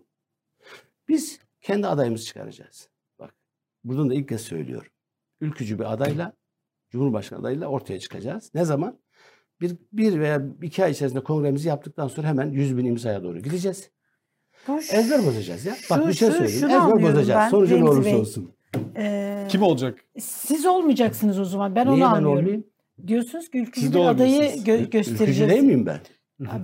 Biz kendi adayımızı çıkaracağız. Bak buradan da ilk kez söylüyorum. Ülkücü bir adayla, Cumhurbaşkanı adayıyla ortaya çıkacağız. Ne zaman? Bir, bir veya iki ay içerisinde kongremizi yaptıktan sonra hemen 100 bin imzaya doğru gideceğiz. Ezber bozacağız ya. Bak Şu- bir şey söyleyeyim. Ezber bozacağız. ben, Sonucu ne olursa Bey. olsun. Ee, Kim olacak? Siz olmayacaksınız o zaman. Ben Niye onu ben anlıyorum. olmayayım? Diyorsunuz ki ülkücü bir adayı gö- Ülkücü göstereceğiz. değil miyim ben?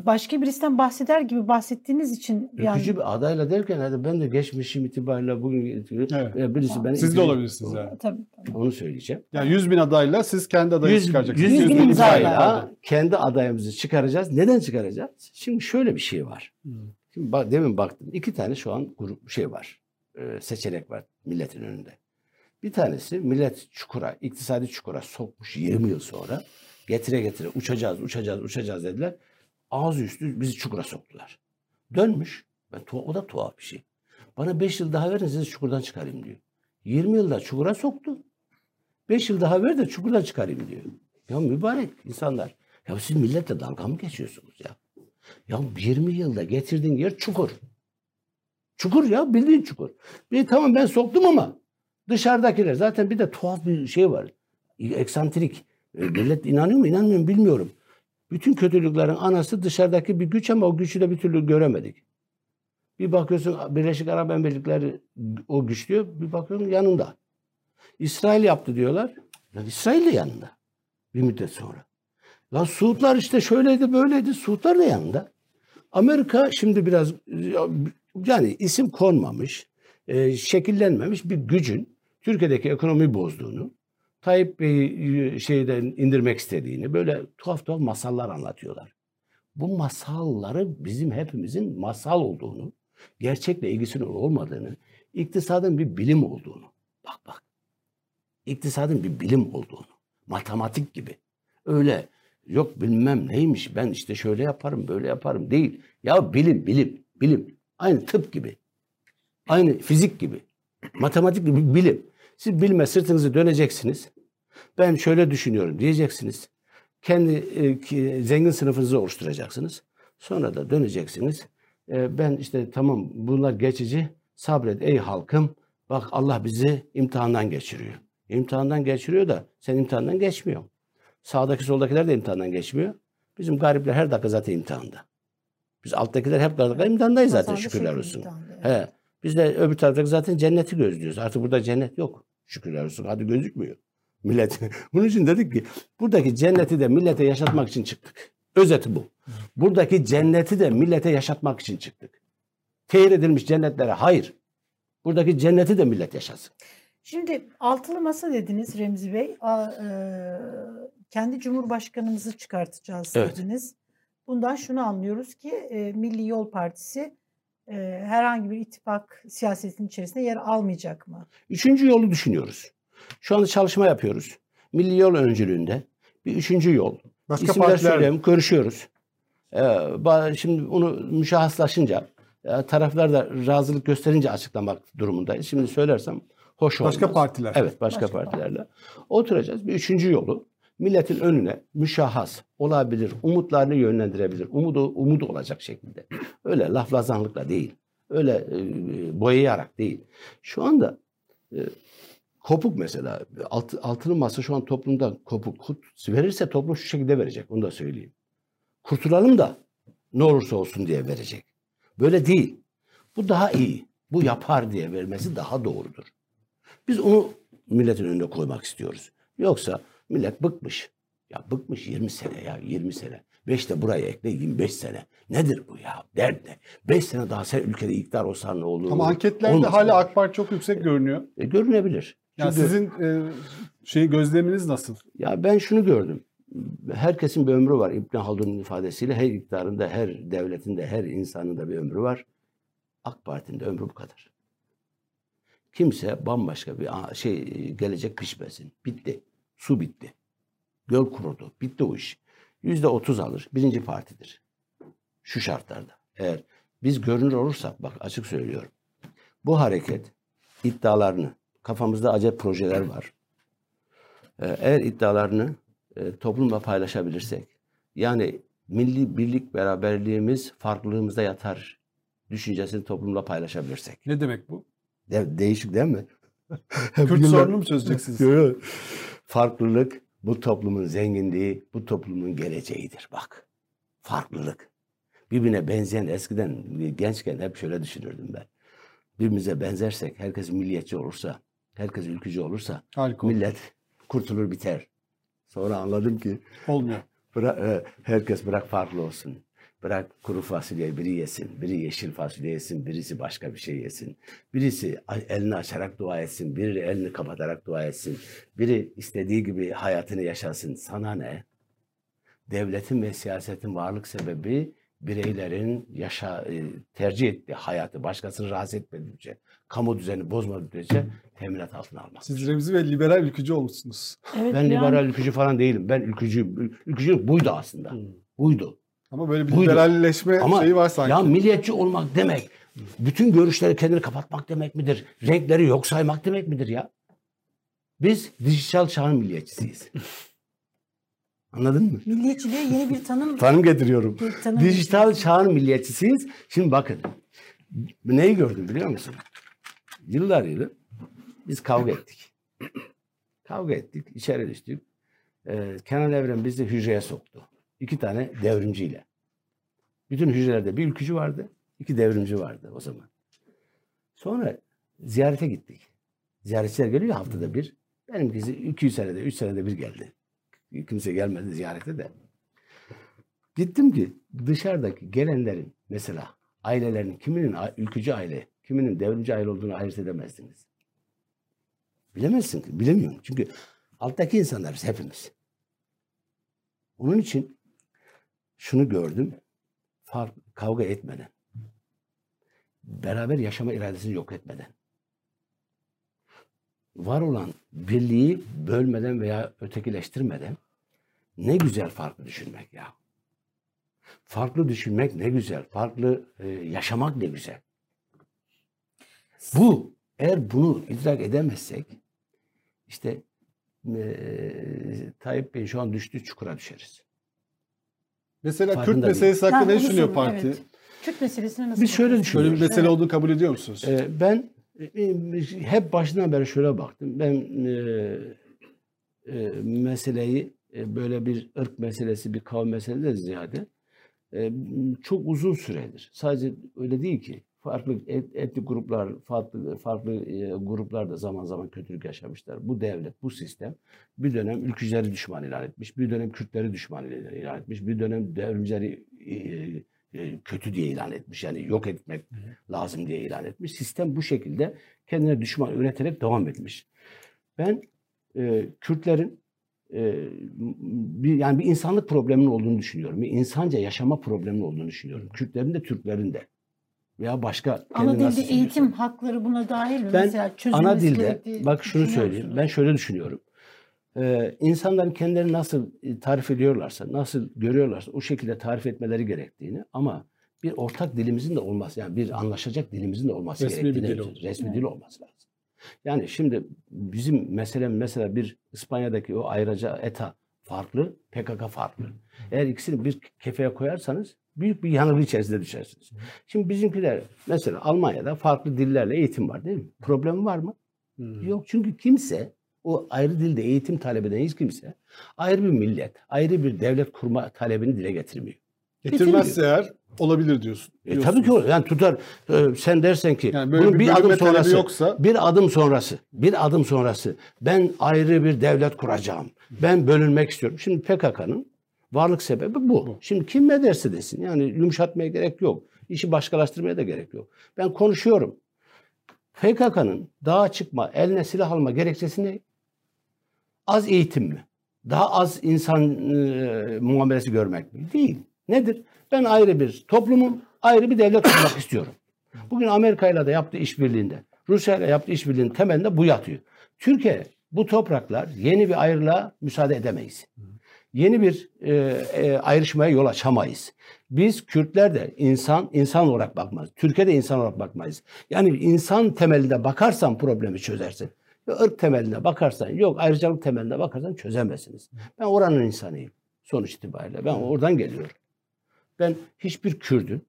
Başka birisinden bahseder gibi bahsettiğiniz için yani Ülkücü bir adayla derken hadi ben de geçmişim itibariyle bugün Evet. e, birisi ben Siz de olabilirsiniz yani. tabii. Onu söyleyeceğim. Yani 100 bin adayla siz kendi adayı 100, çıkaracaksınız. 100 100 bin bin imzayla kendi adayımızı çıkaracağız. Neden çıkaracağız? Şimdi şöyle bir şey var. Şimdi bak, demin baktım. iki tane şu an grup şey var. Ee, seçenek var milletin önünde. Bir tanesi millet çukura, iktisadi çukura sokmuş 20 yıl sonra. Getire getire uçacağız, uçacağız, uçacağız dediler. Ağzı üstü bizi çukura soktular. Dönmüş. Ben, o da tuhaf bir şey. Bana 5 yıl daha verin sizi çukurdan çıkarayım diyor. 20 yılda çukura soktu. 5 yıl daha ver de çukurdan çıkarayım diyor. Ya mübarek insanlar. Ya siz milletle dalga mı geçiyorsunuz ya? Ya 20 yılda getirdiğin yer çukur. Çukur ya bildiğin çukur. Bir tamam ben soktum ama dışarıdakiler zaten bir de tuhaf bir şey var. Eksantrik. E, Millet inanıyor mu inanmıyor mu bilmiyorum. Bütün kötülüklerin anası dışarıdaki bir güç ama o gücü de bir türlü göremedik. Bir bakıyorsun Birleşik Arap Emirlikleri o güç diyor. Bir bakıyorsun yanında. İsrail yaptı diyorlar. Ya İsrail de yanında. Bir müddet sonra. Lan Suudlar işte şöyleydi böyleydi. Suudlar da yanında. Amerika şimdi biraz yani isim konmamış, e, şekillenmemiş bir gücün Türkiye'deki ekonomiyi bozduğunu, Tayyip Bey'i şeyden indirmek istediğini böyle tuhaf tuhaf masallar anlatıyorlar. Bu masalları bizim hepimizin masal olduğunu, gerçekle ilgisinin olmadığını, iktisadın bir bilim olduğunu. Bak bak. İktisadın bir bilim olduğunu. Matematik gibi. Öyle yok bilmem neymiş ben işte şöyle yaparım böyle yaparım değil. Ya bilim bilim bilim. Aynı tıp gibi. Aynı fizik gibi. Matematik gibi bilim. Siz bilme sırtınızı döneceksiniz. Ben şöyle düşünüyorum diyeceksiniz. Kendi e, zengin sınıfınızı oluşturacaksınız. Sonra da döneceksiniz. e, ben işte tamam bunlar geçici sabret ey halkım bak Allah bizi imtihandan geçiriyor. İmtihandan geçiriyor da sen imtihandan geçmiyor. Sağdaki soldakiler de imtihandan geçmiyor. Bizim garipler her dakika zaten imtihanda. Biz alttakiler hep dakika imtihandayız zaten şükürler olsun. evet. He. Biz de öbür taraftaki zaten cenneti gözlüyoruz. Artık burada cennet yok. Şükürler olsun. Hadi gözükmüyor. Millet. Bunun için dedik ki buradaki cenneti de millete yaşatmak için çıktık. Özeti bu. Buradaki cenneti de millete yaşatmak için çıktık. Tehir edilmiş cennetlere hayır. Buradaki cenneti de millet yaşasın. Şimdi altılı masa dediniz Remzi Bey. A- e, kendi Cumhurbaşkanımızı çıkartacağız Evet. dediniz. Bundan şunu anlıyoruz ki e, Milli Yol Partisi herhangi bir ittifak siyasetinin içerisinde yer almayacak mı? Üçüncü yolu düşünüyoruz. Şu anda çalışma yapıyoruz. Milli Yol öncülüğünde bir üçüncü yol. Başka İsimler partiler söyleyeyim, görüşüyoruz. Ee, şimdi onu müşahhaslaşınca, taraflar da razılık gösterince açıklamak durumundayız. Şimdi söylersem hoş olmaz. Başka partiler. Evet, başka, Başka partilerle. Oturacağız. Bir üçüncü yolu milletin önüne müşahhas olabilir, umutlarını yönlendirebilir. Umudu, umudu olacak şekilde. Öyle laflazanlıkla değil. Öyle e, boyayarak değil. Şu anda e, kopuk mesela. Alt, altılı masa şu an toplumda kopuk. Kut- Verirse toplum şu şekilde verecek. Onu da söyleyeyim. Kurtulalım da ne olursa olsun diye verecek. Böyle değil. Bu daha iyi. Bu yapar diye vermesi daha doğrudur. Biz onu milletin önüne koymak istiyoruz. Yoksa millet bıkmış. Ya bıkmış 20 sene ya 20 sene. 5 de buraya ekle 25 sene. Nedir bu ya? Dert ne? 5 sene daha sen ülkede iktidar olsan ne olur? Ama anketlerde Olmasa hala? AK Parti çok yüksek görünüyor. E, görünebilir. Yani Çünkü- sizin e, şey gözleminiz nasıl? Ya ben şunu gördüm. Herkesin bir ömrü var. İbn Haldun'un ifadesiyle her iktidarında, her devletinde, her insanın da bir ömrü var. AK Parti'nin de ömrü bu kadar. Kimse bambaşka bir şey gelecek pişmesin. Bitti. Su bitti. Göl kurudu. Bitti o iş. Yüzde otuz alır. Birinci partidir. Şu şartlarda. Eğer biz görünür olursak bak açık söylüyorum. Bu hareket iddialarını kafamızda acayip projeler var. Ee, Eğer iddialarını e, toplumla paylaşabilirsek, yani milli birlik beraberliğimiz farklılığımızda yatar düşüncesini toplumla paylaşabilirsek. Ne demek bu? De- değişik değil mi? Kürt sorunu mu çözeceksiniz? Farklılık bu toplumun zenginliği, bu toplumun geleceğidir bak. Farklılık. Birbirine benzeyen eskiden gençken hep şöyle düşünürdüm ben. Birbirimize benzersek, herkes milliyetçi olursa, herkes ülkücü olursa Harika. millet kurtulur biter. Sonra anladım ki Olmuyor. bırak, e, herkes bırak farklı olsun. Bırak kuru fasulye biri yesin, biri yeşil fasulye yesin, birisi başka bir şey yesin. Birisi elini açarak dua etsin, biri elini kapatarak dua etsin. Biri istediği gibi hayatını yaşasın. Sana ne? Devletin ve siyasetin varlık sebebi bireylerin yaşa e, tercih ettiği hayatı başkasını rahatsız etmedikçe, kamu düzeni bozmadıkça teminat altına almak. Siz Remzi ve liberal ülkücü olmuşsunuz. Evet, Ben an- liberal ülkücü falan değilim. Ben ülkücüyüm. Ülkücülük buydu aslında. Buydu. Ama böyle bir Buydu. liberalleşme Ama şeyi var sanki. ya milliyetçi olmak demek bütün görüşleri kendini kapatmak demek midir? Renkleri yok saymak demek midir ya? Biz dijital çağın milliyetçisiyiz. Anladın mı? milliyetçiliğe yeni bir tanım Tanım getiriyorum. bir tanım Dijital çağın milliyetçisiyiz. Şimdi bakın. Neyi gördüm biliyor musun? Yıllar yılı biz kavga ettik. kavga ettik. içeri düştük. Ee, Kenan Evren bizi hücreye soktu. İki tane devrimciyle. Bütün hücrelerde bir ülkücü vardı. iki devrimci vardı o zaman. Sonra ziyarete gittik. Ziyaretçiler geliyor haftada bir. Benimkisi 200 senede, 3 senede bir geldi. Kimse gelmedi ziyarete de. Gittim ki dışarıdaki gelenlerin mesela ailelerinin kiminin ülkücü aile, kiminin devrimci aile olduğunu ayırt edemezdiniz. Bilemezsin bilemiyorum. Çünkü alttaki insanlarız hepimiz. Onun için şunu gördüm. Fark, kavga etmeden, beraber yaşama iradesini yok etmeden, var olan birliği bölmeden veya ötekileştirmeden ne güzel farklı düşünmek ya. Farklı düşünmek ne güzel. Farklı e, yaşamak ne güzel. Bu eğer bunu idrak edemezsek işte e, Tayyip Bey şu an düştüğü çukura düşeriz. Mesela Kürt Farkında meselesi hakkında Ha, ne düşünüyor parti? evet. Kürt meselesine nasıl Biz şöyle bakıyorsunuz? Şöyle bir düşünüyoruz. mesele olduğunu kabul ediyor musunuz? Ee, ben e, hep başından beri şöyle baktım. Ben e, e, meseleyi e, böyle bir ırk meselesi, bir kavim meselesi de ziyade e, çok uzun süredir. Sadece öyle değil ki. Farklı et- etnik gruplar, farklı farklı e, gruplar da zaman zaman kötülük yaşamışlar. Bu devlet, bu sistem bir dönem ülkücüleri düşman ilan etmiş, bir dönem Kürtleri düşman ilan etmiş, bir dönem devrimcileri e, e, kötü diye ilan etmiş. Yani yok etmek lazım diye ilan etmiş. Sistem bu şekilde kendine düşman üreterek devam etmiş. Ben e, Kürtlerin e, bir yani bir insanlık probleminin olduğunu düşünüyorum. Bir insanca yaşama probleminin olduğunu düşünüyorum. Kürtlerin de Türklerin de veya başka Ana dilde eğitim hakları buna dahil mi? Ben Mesela ana dilde bak şunu söyleyeyim. Ben şöyle düşünüyorum. Ee, insanların kendilerini nasıl e, tarif ediyorlarsa, nasıl görüyorlarsa o şekilde tarif etmeleri gerektiğini ama bir ortak dilimizin de olması, yani bir anlaşacak dilimizin de olması Resmi bir gerektiğini, dil olması. resmi Evet. dil olması lazım. Yani şimdi bizim meselem mesela bir İspanya'daki o ayrıca ETA farklı, PKK farklı. Eğer ikisini bir kefeye koyarsanız büyük bir yanılgı içerisinde düşersiniz. Şimdi bizimkiler mesela Almanya'da farklı dillerle eğitim var değil mi? Problem var mı? Hmm. Yok çünkü kimse o ayrı dilde eğitim talep eden hiç kimse ayrı bir millet, ayrı bir devlet kurma talebini dile getirmiyor. Getirmezse eğer olabilir diyorsun. E, tabii ki o. Yani tutar e, sen dersen ki Yani bunun bir, bir, adım sonrası yoksa bir adım sonrası bir adım sonrası ben ayrı bir devlet kuracağım. Ben bölünmek istiyorum. Şimdi PKK'nın varlık sebebi bu. Bu. Şimdi kim ne derse desin. Yani yumuşatmaya gerek yok. İşi başkalaştırmaya da gerek yok. Ben konuşuyorum. PKK'nın dağa çıkma, eline silah alma gerekçesi ne? Az eğitim mi? Daha az insan e, muamelesi görmek mi? Değil. Nedir? Ben ayrı bir toplumum, ayrı bir devlet kurmak istiyorum. Bugün Amerika ile de yaptığı işbirliğinde, Rusya ile yaptığı işbirliğinin temelinde bu yatıyor. Türkiye bu topraklar yeni bir ayrılığa müsaade edemeyiz. Yeni bir e, e, ayrışmaya yol açamayız. Biz Kürtler de insan insan olarak bakmaz. Türkiye'de insan olarak bakmayız. Yani insan temelinde bakarsan problemi çözersin. Ve ırk temeline bakarsan, yok ayrıcalık temeline bakarsan çözemezsiniz. Ben oranın insanıyım sonuç itibariyle. Ben oradan geliyorum. Ben hiçbir Kürdün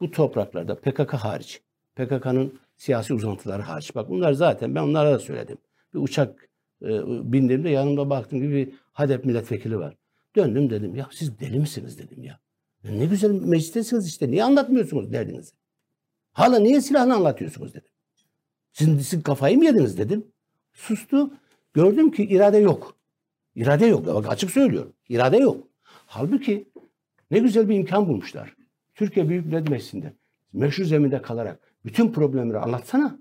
bu topraklarda PKK hariç, PKK'nın siyasi uzantıları hariç. Bak bunlar zaten ben onlara da söyledim. Bir uçak e, bindiğimde yanımda baktım gibi HADEP milletvekili var. Döndüm dedim ya siz deli misiniz dedim ya. Ne güzel meclistesiniz işte. Niye anlatmıyorsunuz derdinizi? Hala niye silahını anlatıyorsunuz dedim. Siz, siz kafayı mı yediniz dedim. Sustu. Gördüm ki irade yok. İrade yok. Bak açık söylüyorum. İrade yok. Halbuki ne güzel bir imkan bulmuşlar. Türkiye Büyük Millet Meclisi'nde meşru zeminde kalarak bütün problemleri anlatsana.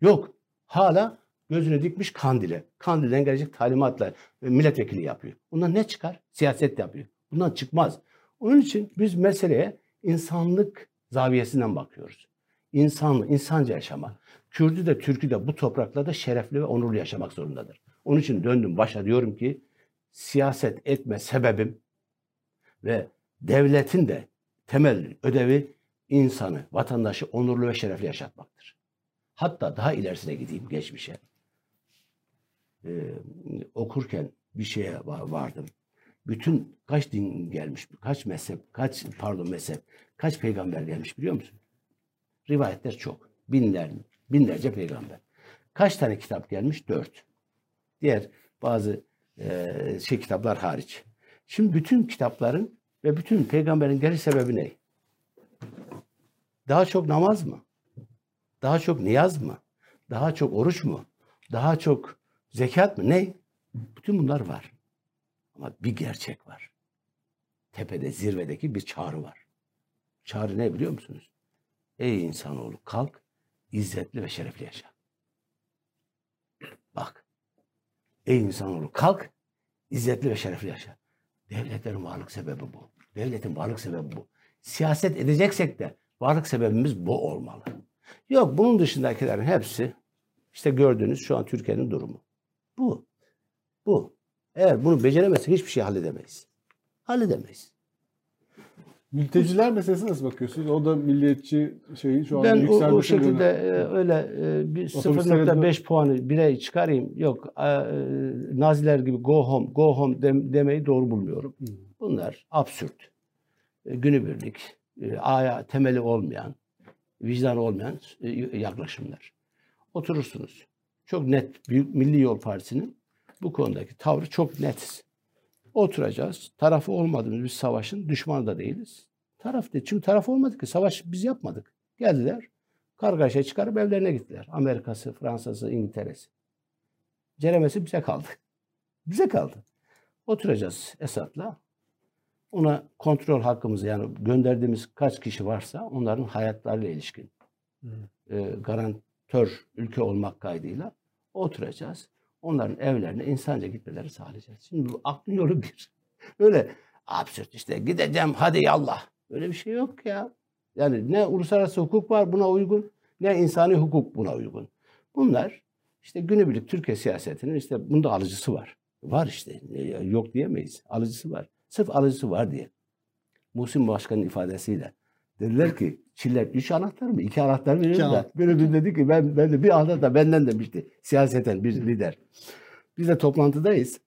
Yok. Hala gözünü dikmiş Kandil'e. Kandil'den gelecek talimatla e, milletvekili yapıyor. Bundan ne çıkar? Siyaset yapıyor. Bundan çıkmaz. Onun için biz meseleye insanlık zaviyesinden bakıyoruz. İnsanlı, insanca yaşama. Kürdü de Türk'ü de bu topraklarda şerefli ve onurlu yaşamak zorundadır. Onun için döndüm başa diyorum ki siyaset etme sebebim ve devletin de temel ödevi insanı, vatandaşı onurlu ve şerefli yaşatmaktır. Hatta daha ilerisine gideyim geçmişe. Ee, okurken bir şeye va- vardım. Bütün kaç din gelmiş, kaç mezhep, kaç pardon mezhep, kaç peygamber gelmiş biliyor musun? Rivayetler çok. Binler, binlerce peygamber. Kaç tane kitap gelmiş? Dört. Diğer bazı e, şey kitaplar hariç. Şimdi bütün kitapların ve bütün peygamberin geliş sebebi ne? Daha çok namaz mı? Daha çok niyaz mı? Daha çok oruç mu? Daha çok zekat mı? Ne? Bütün bunlar var. Ama bir gerçek var. Tepede, zirvedeki bir çağrı var. Çağrı ne biliyor musunuz? Ey insanoğlu kalk, izzetli ve şerefli yaşa. Bak. Ey insanoğlu kalk, izzetli ve şerefli yaşa. Devletlerin varlık sebebi bu. Devletin varlık sebebi bu. Siyaset edeceksek de varlık sebebimiz bu olmalı. Yok bunun dışındakilerin hepsi işte gördüğünüz şu an Türkiye'nin durumu. Bu. Bu. Eğer bunu beceremezsek hiçbir şey halledemeyiz. Halledemeyiz. mülteciler meselesine nasıl bakıyorsunuz? O da milliyetçi şeyi şu anda Ben o, yükselmesi o şekilde e, öyle e, bir Otobüslere 0.5 puanı bire çıkarayım. Yok e, Naziler gibi go home, go home dem- demeyi doğru bulmuyorum. Hı. Bunlar absürt. E, günübirlik e, aya temeli olmayan, vicdan olmayan e, yaklaşımlar. Oturursunuz. Çok net Büyük Milli Yol Partisi'nin bu konudaki tavrı çok net. Oturacağız. Tarafı olmadığımız bir savaşın düşmanı da değiliz. Taraf değil. Çünkü taraf olmadık ki. Savaş biz yapmadık. Geldiler. Kargaşa çıkarıp evlerine gittiler. Amerika'sı, Fransa'sı, İngiltere'si. Ceremesi bize kaldı. Bize kaldı. Oturacağız Esad'la. Ona kontrol hakkımızı yani gönderdiğimiz kaç kişi varsa onların hayatlarıyla ilişkin e, garantör ülke olmak kaydıyla oturacağız. Onların evlerine insanca gitmeleri sağlayacağız. Şimdi bu aklın yolu bir. Öyle absürt işte gideceğim hadi yallah. Öyle bir şey yok ya. Yani ne uluslararası hukuk var buna uygun ne insani hukuk buna uygun. Bunlar işte günübirlik Türkiye siyasetinin işte bunda alıcısı var. Var işte. Yok diyemeyiz. Alıcısı var. Sırf alıcısı var diye. Muhsin Başkan'ın ifadesiyle. Dediler ki Çiller üç anahtar mı? İki anahtar anahtar. Böyle bir dedi ki ben, ben de bir anahtar benden demişti. Siyaseten bir lider. Biz de toplantıdayız.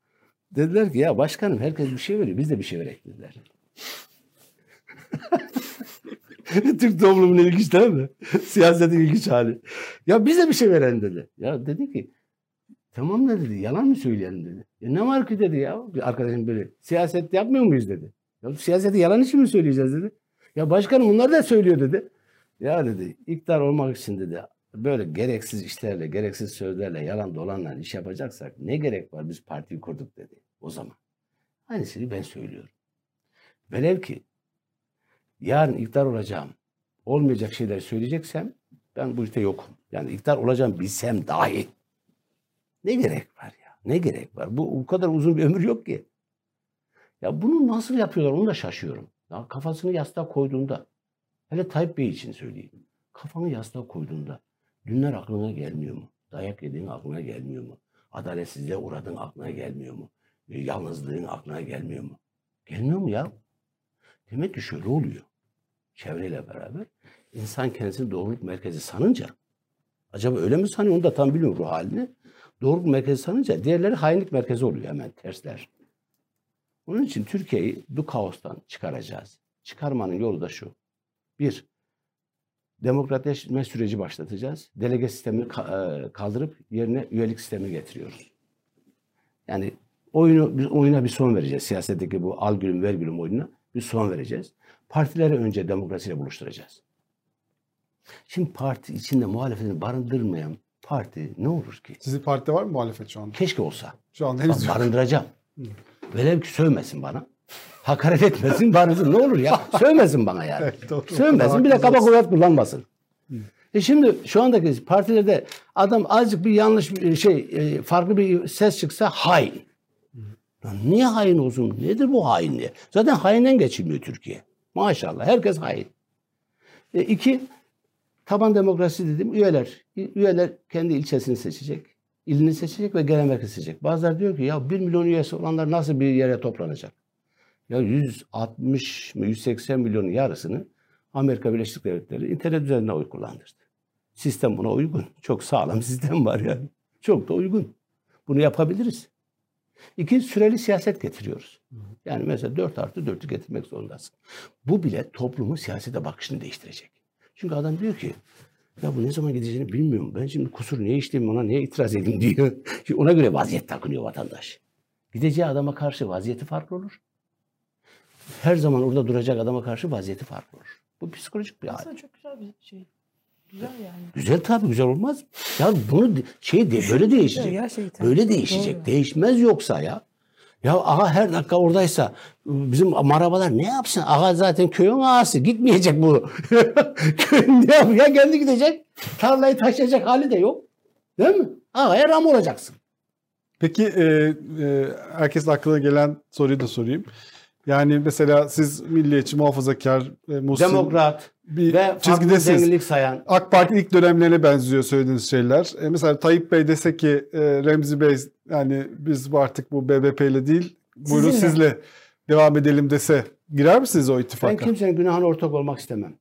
Dediler ki ya başkanım herkes bir şey veriyor. Biz de bir şey verek dediler. Türk toplumunun ilginç değil mi? Siyasetin ilginç hali. Ya bize bir şey veren dedi. Ya dedi ki tamam da dedi yalan mı söyleyelim dedi. Ya ne var ki dedi ya bir arkadaşım böyle siyaset yapmıyor muyuz dedi. Ya siyaseti yalan için mi söyleyeceğiz dedi. Ya başkanım bunlar da söylüyor dedi. Ya dedi iktidar olmak için dedi böyle gereksiz işlerle, gereksiz sözlerle, yalan dolanla iş yapacaksak ne gerek var biz partiyi kurduk dedi o zaman. Aynısını ben söylüyorum. Velev ki yarın iktidar olacağım, olmayacak şeyler söyleyeceksem ben bu işte yokum. Yani iktidar olacağım bilsem dahi. Ne gerek var ya? Ne gerek var? Bu bu kadar uzun bir ömür yok ki. Ya bunu nasıl yapıyorlar onu da şaşıyorum. Ya kafasını yastığa koyduğunda, hele Tayyip Bey için söyleyeyim. Kafanı yastığa koyduğunda dünler aklına gelmiyor mu? Dayak yediğin aklına gelmiyor mu? Adaletsizliğe uğradığın aklına gelmiyor mu? E, Yalnızlığın aklına gelmiyor mu? Gelmiyor mu ya? Demek ki şöyle oluyor. Çevreyle beraber insan kendisini doğruluk merkezi sanınca acaba öyle mi sanıyor onu da tam bilmiyorum ruh halini. Doğruluk merkezi sanınca diğerleri hainlik merkezi oluyor hemen tersler. Onun için Türkiye'yi bu kaostan çıkaracağız. Çıkarmanın yolu da şu. Bir, demokratleşme süreci başlatacağız. Delege sistemini e, kaldırıp yerine üyelik sistemi getiriyoruz. Yani oyunu biz oyuna bir son vereceğiz. Siyasetteki bu al gülüm ver gülüm oyununa bir son vereceğiz. Partileri önce demokrasiyle buluşturacağız. Şimdi parti içinde muhalefetini barındırmayan parti ne olur ki? Sizin partide var mı muhalefet şu anda? Keşke olsa. Şu anda Bak, henüz yok. barındıracağım. Velev ki sövmesin bana. Hakaret etmesin, barındırsın. Ne olur ya? Sövmesin bana yani. Evet, doğru. Sövmesin, bir de kaba kuvvet kullanmasın. E şimdi şu andaki partilerde adam azıcık bir yanlış bir şey, e, farklı bir ses çıksa hain. Lan niye hain olsun? Nedir bu hainliği? Zaten hainden geçilmiyor Türkiye. Maşallah herkes hain. E, iki, taban demokrasi dedim. Üyeler, üyeler kendi ilçesini seçecek. İlini seçecek ve genel merkezi seçecek. Bazıları diyor ki ya 1 milyon üyesi olanlar nasıl bir yere toplanacak? Ya 160 mı 180 milyonun yarısını Amerika Birleşik Devletleri internet üzerinden oy kullandırdı. Sistem buna uygun. Çok sağlam sistem var yani. Çok da uygun. Bunu yapabiliriz. İki, süreli siyaset getiriyoruz. Yani mesela 4 artı 4'ü getirmek zorundasın. Bu bile toplumun siyasete bakışını değiştirecek. Çünkü adam diyor ki ya bu ne zaman gideceğini bilmiyorum. Ben şimdi kusur niye işleyeyim ona niye itiraz edeyim diyor. Şimdi ona göre vaziyet takınıyor vatandaş. Gideceği adama karşı vaziyeti farklı olur. Her zaman orada duracak adama karşı vaziyeti farklı olur. Bu psikolojik bir hal. Aslında çok güzel bir şey. Güzel yani. Güzel tabii güzel olmaz. Ya bunu şey de böyle değişecek. Gerçekten. Böyle değişecek. Doğru. Değişmez yoksa ya. Ya ağa her dakika oradaysa bizim marabalar ne yapsın? Ağa zaten köyün ağası. Gitmeyecek bu. Ne yapıyor? Ya kendi gidecek. Tarlayı taşıyacak hali de yok. Değil mi? Ağaya ram olacaksın. Peki e, e, herkesin aklına gelen soruyu da sorayım. Yani mesela siz milliyetçi, muhafazakar, e, Muhsin Demokrat bir ve farklı çizgidesiniz. zenginlik sayan. AK Parti ilk dönemlerine benziyor söylediğiniz şeyler. E, mesela Tayyip Bey dese ki e, Remzi Bey yani biz bu artık bu BBP ile değil buyurun Sizinle. sizle devam edelim dese girer misiniz o Ben ittifaka? kimsenin günahına ortak olmak istemem.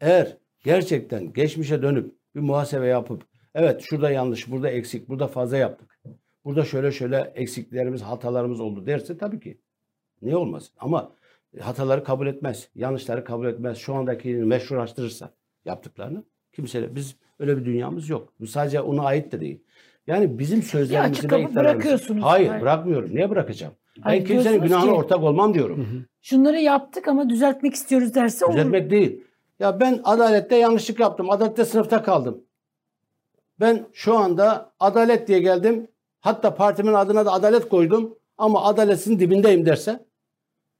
Eğer gerçekten geçmişe dönüp bir muhasebe yapıp evet şurada yanlış, burada eksik, burada fazla yaptık. Burada şöyle şöyle eksiklerimiz, hatalarımız oldu derse tabii ki. Niye olmasın? Ama hataları kabul etmez, yanlışları kabul etmez. Şu andaki meşrulaştırırsa yaptıklarını kimse biz öyle bir dünyamız yok. Bu sadece ona ait de değil. Yani bizim sözlerimizi açık ve bırakıyorsunuz. Hayır, Hayır. bırakmıyorum. Niye bırakacağım? Ben Hayır, kimsenin diyorsunuz günahına ki- ortak olmam diyorum. Şunları yaptık ama düzeltmek istiyoruz derse olur. Düzeltmek değil. Ya ben adalette yanlışlık yaptım. Adalette sınıfta kaldım. Ben şu anda adalet diye geldim. Hatta partimin adına da adalet koydum. Ama adaletin dibindeyim derse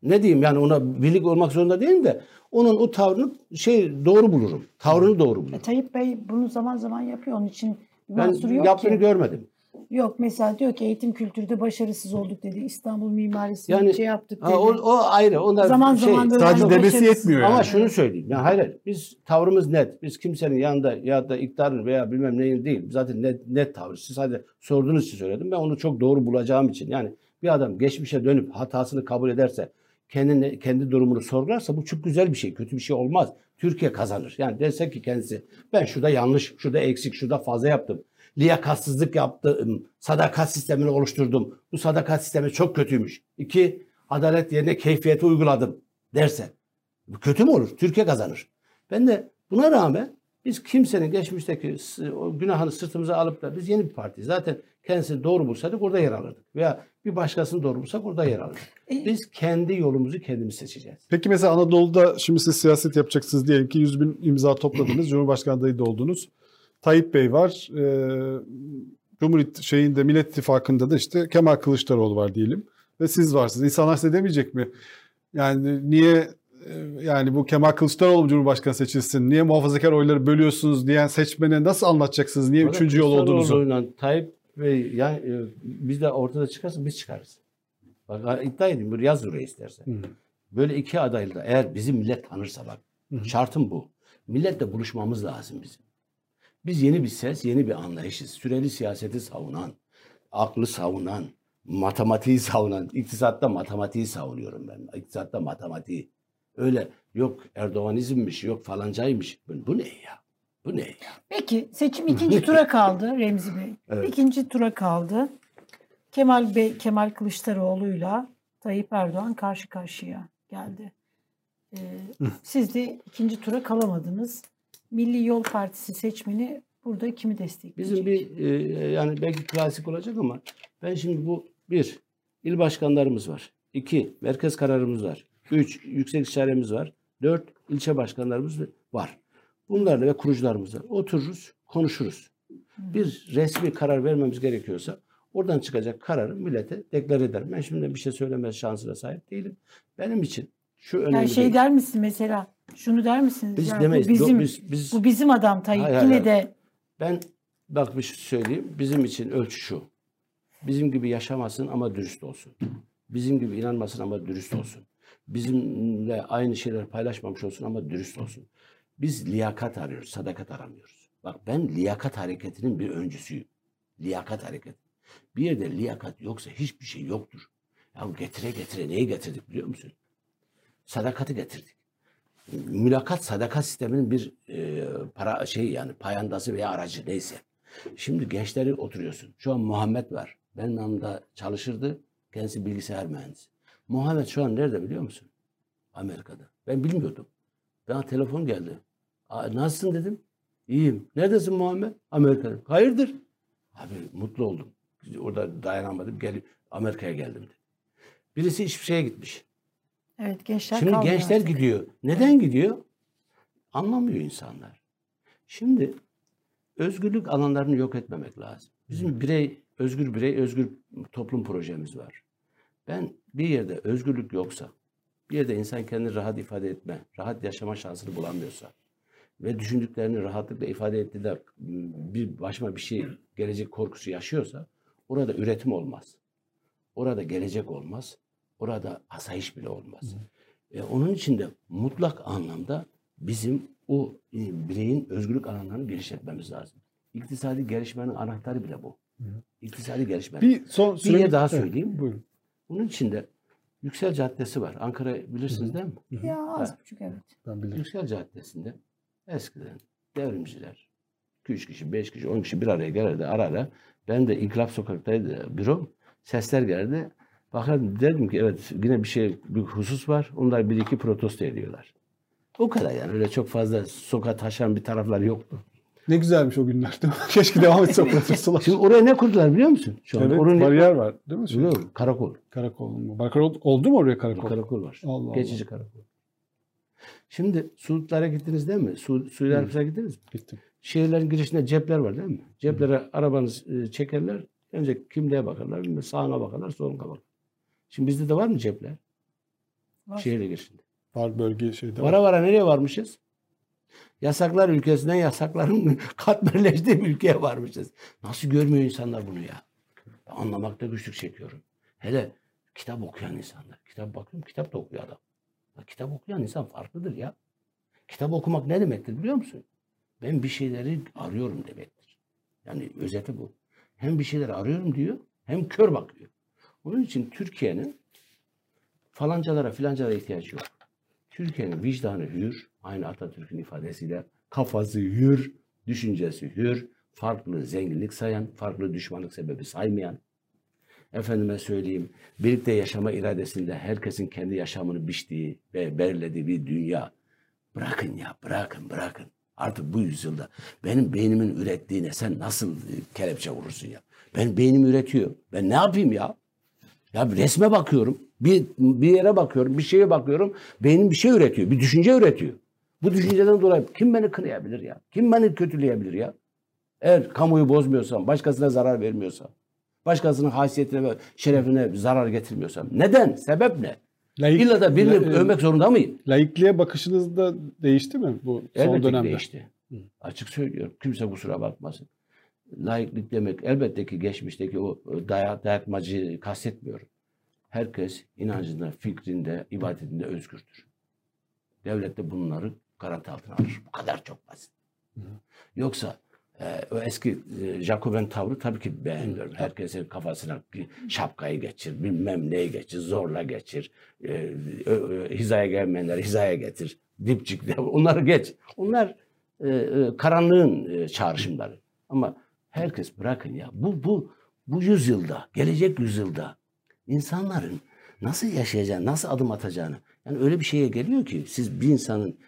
ne diyeyim yani ona birlik olmak zorunda değilim de onun o tavrını şey doğru bulurum. Tavrını doğru E, bulurum. Tayyip Bey bunu zaman zaman yapıyor. Onun için bir Ben mahsuru yok yaptığını ki. görmedim. Yok mesela diyor ki eğitim kültürde başarısız olduk dedi. İstanbul mimarisini Yani- şey yaptık dedi. Ha, o, o ayrı. Onlar Zaman şey, zaman böyle Sadece demesi yetmiyor Ama yani. şunu söyleyeyim. Yani hayır, hayır. Biz tavrımız net. Biz kimsenin yanında ya da iktidarın veya bilmem neyin değil. Zaten net, net tavır. Siz sadece sorduğunuz için söyledim. Ben onu çok doğru bulacağım için. Yani bir adam geçmişe dönüp hatasını kabul ederse, kendine, kendi durumunu sorgularsa bu çok güzel bir şey. Kötü bir şey olmaz. Türkiye kazanır. Yani derse ki kendisi ben şurada yanlış, şurada eksik, şurada fazla yaptım. Liyakatsızlık yaptım. Sadakat sistemini oluşturdum. Bu sadakat sistemi çok kötüymüş. İki, adalet yerine keyfiyeti uyguladım derse. Bu kötü mü olur? Türkiye kazanır. Ben de buna rağmen biz kimsenin geçmişteki o günahını sırtımıza alıp da biz yeni bir partiyiz. Zaten kendisini doğru bulsaydık orada yer alırdık. Veya bir başkasını doğru bulsak orada yer alırdık. E, Biz kendi yolumuzu kendimiz seçeceğiz. Peki mesela Anadolu'da şimdi siz siyaset yapacaksınız diyelim ki 100 bin imza topladınız. Cumhurbaşkanı adayı da oldunuz. Tayyip Bey var. E, Cumhur şeyinde Millet İttifakı'nda da işte Kemal Kılıçdaroğlu var diyelim. Ve siz varsınız. İnsanlar size demeyecek mi? Yani niye e, yani bu Kemal Kılıçdaroğlu Cumhurbaşkanı seçilsin? Niye muhafazakar oyları bölüyorsunuz diyen seçmene nasıl anlatacaksınız? Niye Valla üçüncü yol olduğunuzu? Tayyip Bey yani, e, biz de ortada çıkarsa biz çıkarız. Bak iddia edeyim. Böyle yaz oraya istersen. Hı. Böyle iki adaylı da eğer bizim millet tanırsa bak. Hı. Şartım bu. Milletle buluşmamız lazım bizim. Biz yeni bir ses, yeni bir anlayışız. Süreli siyaseti savunan, aklı savunan, matematiği savunan, iktisatta matematiği savunuyorum ben. İktisatta matematiği. Öyle yok Erdoğanizmmiş, yok falancaymış. Bu ne ya? Bu ne? Peki seçim ikinci tura kaldı Remzi Bey. Evet. İkinci tura kaldı. Kemal Bey, Kemal Kılıçdaroğlu'yla Tayyip Erdoğan karşı karşıya geldi. Ee, siz de ikinci tura kalamadınız. Milli Yol Partisi seçmeni burada kimi destekleyecek? Bizim bir e, yani belki klasik olacak ama ben şimdi bu bir il başkanlarımız var. iki merkez kararımız var. Üç yüksek istişaremiz var. Dört ilçe başkanlarımız var. Bunlarla ve kurucularımızla otururuz, konuşuruz. Bir resmi karar vermemiz gerekiyorsa oradan çıkacak kararı millete deklar ederim. Ben şimdi bir şey söylemez şansına sahip değilim. Benim için şu önemli yani şey değil. der misin mesela? Şunu der misiniz? Biz ya, demeyiz. Bu bizim, Biz, biz, bu bizim adam Tayyip. Hayır, Yine hayır, de Ben bak bir şey söyleyeyim. Bizim için ölçü şu. Bizim gibi yaşamasın ama dürüst olsun. Bizim gibi inanmasın ama dürüst olsun. Bizimle aynı şeyler paylaşmamış olsun ama dürüst olsun. Biz liyakat arıyoruz, sadakat aramıyoruz. Bak ben liyakat hareketinin bir öncüsüyüm. Liyakat hareketi. Bir yerde liyakat yoksa hiçbir şey yoktur. Ya getire getire neyi getirdik biliyor musun? Sadakati getirdik. Mülakat sadakat sisteminin bir e, para şey yani payandası veya aracı neyse. Şimdi gençleri oturuyorsun. Şu an Muhammed var. Benim yanımda çalışırdı. Kendisi bilgisayar mühendisi. Muhammed şu an nerede biliyor musun? Amerika'da. Ben bilmiyordum. Bana telefon geldi. "Aa, Nasılsın dedim. İyiyim. Neredesin Muhammed? Amerika'da. Hayırdır? Abi mutlu oldum. Orada dayanamadım. Gelip Amerika'ya geldim dedi. Birisi hiçbir şeye gitmiş. evet gençler Şimdi gençler artık. gidiyor. Neden gidiyor? Anlamıyor insanlar. Şimdi özgürlük alanlarını yok etmemek lazım. Bizim birey, özgür birey, özgür toplum projemiz var. Ben bir yerde özgürlük yoksa, bir yerde insan kendini rahat ifade etme, rahat yaşama şansını bulamıyorsa ve düşündüklerini rahatlıkla ifade ettiğinde m, bir başıma bir şey gelecek korkusu yaşıyorsa orada üretim olmaz. Orada gelecek olmaz. Orada asayiş bile olmaz. E, onun için de mutlak anlamda bizim o e, bireyin özgürlük alanlarını genişletmemiz lazım. İktisadi gelişmenin anahtarı bile bu. İktisadi gelişmenin. Bir son Bir yer daha Evet, söyleyeyim. Buyurun. Bunun için de Yüksel Caddesi var. Ankara bilirsiniz değil mi? Ya az buçuk evet. Ben bilirim. Yüksel Caddesi'nde eskiden devrimciler 2-3 kişi, 5 kişi, 10 kişi bir araya gelirdi ara ara. Ben de İnkılap Sokak'taydı bürom. Sesler geldi. Bakın dedim ki evet yine bir şey bir husus var. Onlar bir iki protesto ediyorlar. O kadar yani öyle çok fazla sokağa taşan bir taraflar yoktu. Ne güzelmiş o günler değil mi? Keşke devam etse o protestolar. Şimdi oraya ne kurdular biliyor musun? Şu evet, Oraya bariyer var değil mi? Biliyor musun? Karakol. karakol mu? Karakol oldu mu oraya karakol? Karakol var. Allah Geçici karakol. Şimdi Suudlara gittiniz değil mi? Su, Suudi Arabistan'a gittiniz mi? Gittim. Şehirlerin girişinde cepler var değil mi? Ceplere arabanız e, çekerler. Önce kimliğe bakarlar, bilmem sağına bakarlar, soluna bakarlar. Şimdi bizde de var mı cepler? Var. Şehirle girişinde. Var bölge şeyde var. Vara vara nereye varmışız? Yasaklar ülkesinden yasakların katmerleştiği bir ülkeye varmışız. Nasıl görmüyor insanlar bunu ya? Anlamakta güçlük çekiyorum. Hele kitap okuyan insanlar. Kitap bakıyorum, kitap da okuyor adam. Kitap okuyan insan farklıdır ya. Kitap okumak ne demektir biliyor musun? Ben bir şeyleri arıyorum demektir. Yani özeti bu. Hem bir şeyleri arıyorum diyor, hem kör bakıyor. Onun için Türkiye'nin falancalara filancalara ihtiyacı yok. Türkiye'nin vicdanı hür, aynı Atatürk'ün ifadesiyle kafası hür, düşüncesi hür, farklı zenginlik sayan, farklı düşmanlık sebebi saymayan, efendime söyleyeyim, birlikte yaşama iradesinde herkesin kendi yaşamını biçtiği ve belirlediği bir dünya. Bırakın ya, bırakın, bırakın. Artık bu yüzyılda benim beynimin ürettiğine sen nasıl e, kelepçe vurursun ya? Ben beynim üretiyor. Ben ne yapayım ya? Ya bir resme bakıyorum, bir, bir yere bakıyorum, bir şeye bakıyorum. Beynim bir şey üretiyor, bir düşünce üretiyor. Bu düşünceden dolayı kim beni kınayabilir ya? Kim beni kötüleyebilir ya? Eğer kamuyu bozmuyorsam, başkasına zarar vermiyorsam, başkasının haysiyetine ve şerefine zarar getirmiyorsam. Neden? Sebep ne? Laik, İlla da birini la- e, övmek zorunda mıyım? Laikliğe bakışınız da değişti mi bu son Elbette dönemde? değişti. Açık söylüyorum. Kimse kusura bakmasın. Laiklik demek elbette ki geçmişteki o dayak, dayatmacı kastetmiyorum. Herkes inancında, fikrinde, ibadetinde özgürdür. Devlet de bunları garanti altına alır. Bu kadar çok basit. Yoksa e, o eski e, Jacoben tavrı tabii ki beğenmiyorum. Herkesin kafasına şapkayı geçir, bilmem neyi geçir, zorla geçir. E, ö- hizaya gelmeyenleri hizaya getir. Dipçikle onları geç. Onlar e, e, karanlığın çağrışımları. Ama herkes bırakın ya. Bu bu bu yüzyılda, gelecek yüzyılda insanların nasıl yaşayacağını, nasıl adım atacağını. Yani öyle bir şeye geliyor ki siz bir insanın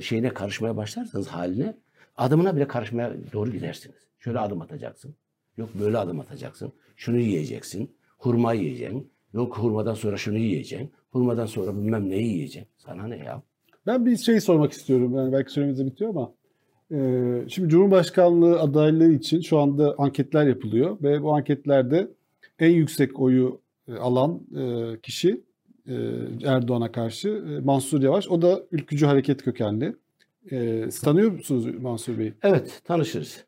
şeyine karışmaya başlarsanız haline adımına bile karışmaya doğru gidersiniz. Şöyle adım atacaksın. Yok böyle adım atacaksın. Şunu yiyeceksin. Hurma yiyeceksin. Yok hurmadan sonra şunu yiyeceksin. Hurmadan sonra bilmem neyi yiyeceksin. Sana ne ya? Ben bir şey sormak istiyorum. Yani belki süremiz de bitiyor ama. e, şimdi Cumhurbaşkanlığı adaylığı için şu anda anketler yapılıyor ve bu anketlerde en yüksek oyu alan kişi Erdoğan'a karşı Mansur Yavaş. O da ülkücü hareket kökenli. E, tanıyor musunuz Mansur Bey'i? Evet tanışırız.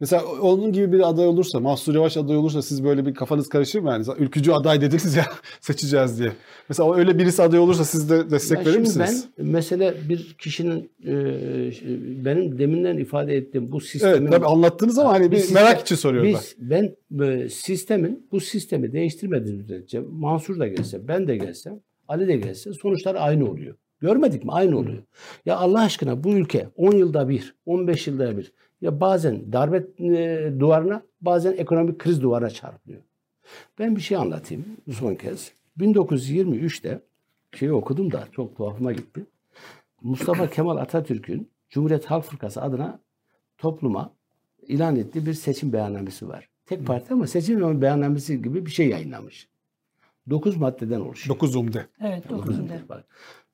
Mesela onun gibi bir aday olursa, Mansur Yavaş aday olursa siz böyle bir kafanız karışır mı? Yani ülkücü aday dediniz ya seçeceğiz diye. Mesela öyle birisi aday olursa siz de destek Ya verir şimdi misiniz? Ben mesele bir kişinin e, benim deminden ifade ettiğim bu sistemin Evet tabii anlattınız ama hani bir Biz merak sistem- için soruyorum Biz ben e, sistemin bu sistemi değiştirmediğimiz müddetçe Mansur da gelse, ben de gelsem, Ali de gelse sonuçlar aynı oluyor. Görmedik mi? Aynı oluyor. Ya Allah aşkına bu ülke 10 yılda bir, 15 yılda bir ya bazen darbe e, duvarına, bazen ekonomik kriz duvarına çarpılıyor. Ben bir şey anlatayım son kez. 1923'te şeyi okudum da çok tuhafıma gitti. Mustafa Kemal Atatürk'ün Cumhuriyet Halk Fırkası adına topluma ilan ettiği bir seçim beyannamesi var. Tek parti ama seçim beyannamesi gibi bir şey yayınlamış. 9 maddeden oluşuyor. 9 umde. Evet, Dokuz dokuzunda.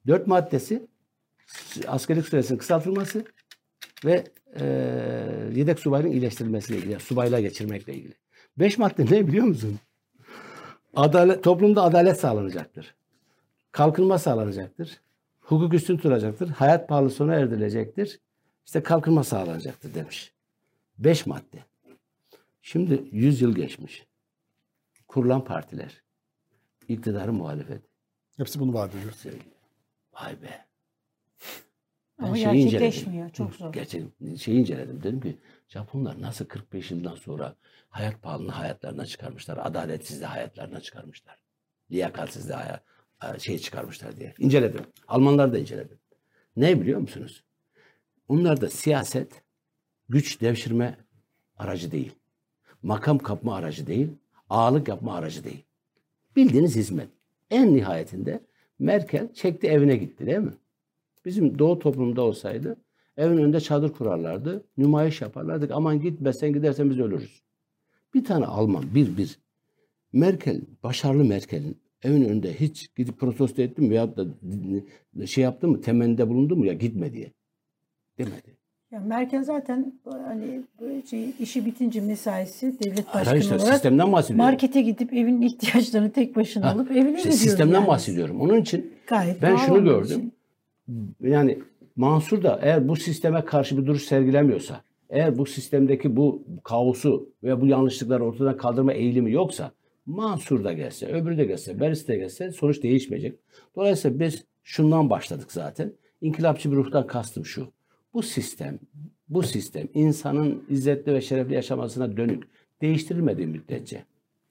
Dört maddesi askerlik süresinin kısaltılması ve e, yedek subayın iyileştirilmesiyle ilgili. yani subayla geçirmekle ilgili. Beş madde ne biliyor musun? Adalet, toplumda adalet sağlanacaktır. Kalkınma sağlanacaktır. Hukuk üstün tutulacaktır. Hayat pahalı sona erdirilecektir. İşte kalkınma sağlanacaktır demiş. Beş madde. Şimdi yüz yıl geçmiş. Kurulan partiler. iktidarı muhalefet. Hepsi bunu vaat ediyor. Vay be. Ama şeyi inceledim. gerçekleşmiyor. Çok zor. Gerçek şeyi inceledim. Dedim ki Japonlar nasıl 45 yıldan sonra hayat pahalılığını hayatlarına çıkarmışlar. Adaletsizliği hayatlarına çıkarmışlar. Liyakatsizliği haya- şey çıkarmışlar diye. İnceledim. Almanlar da inceledim. Ne biliyor musunuz? Onlar da siyaset güç devşirme aracı değil. Makam kapma aracı değil. Ağalık yapma aracı değil. Bildiğiniz hizmet. En nihayetinde Merkel çekti evine gitti değil mi? Bizim doğu toplumunda olsaydı evin önünde çadır kurarlardı. Nümayiş yaparlardı. Aman gitme sen gidersen biz ölürüz. Bir tane Alman bir bir Merkel, başarılı Merkel'in evin önünde hiç gidip protesto etti mi veyahut da şey yaptı mı, temennide bulundu mu ya gitme diye. Demedi. Ya Merkel zaten hani şey, işi bitince mesaisi devlet Hayır, başkanı işte olarak sistemden bahsediyorum. markete gidip evin ihtiyaçlarını tek başına Ha, alıp evine İşte sistemden yani. bahsediyorum. Onun için Gayet Ben şunu gördüm. için. yani Mansur da eğer bu sisteme karşı bir duruş sergilemiyorsa, eğer bu sistemdeki bu kaosu ve bu yanlışlıkları ortadan kaldırma eğilimi yoksa, Mansur da gelse, öbürü de gelse, Beris de gelse sonuç değişmeyecek. Dolayısıyla biz şundan başladık zaten. İnkılapçı bir ruhtan kastım şu. Bu sistem, bu sistem insanın izzetli ve şerefli yaşamasına dönük değiştirilmediği müddetçe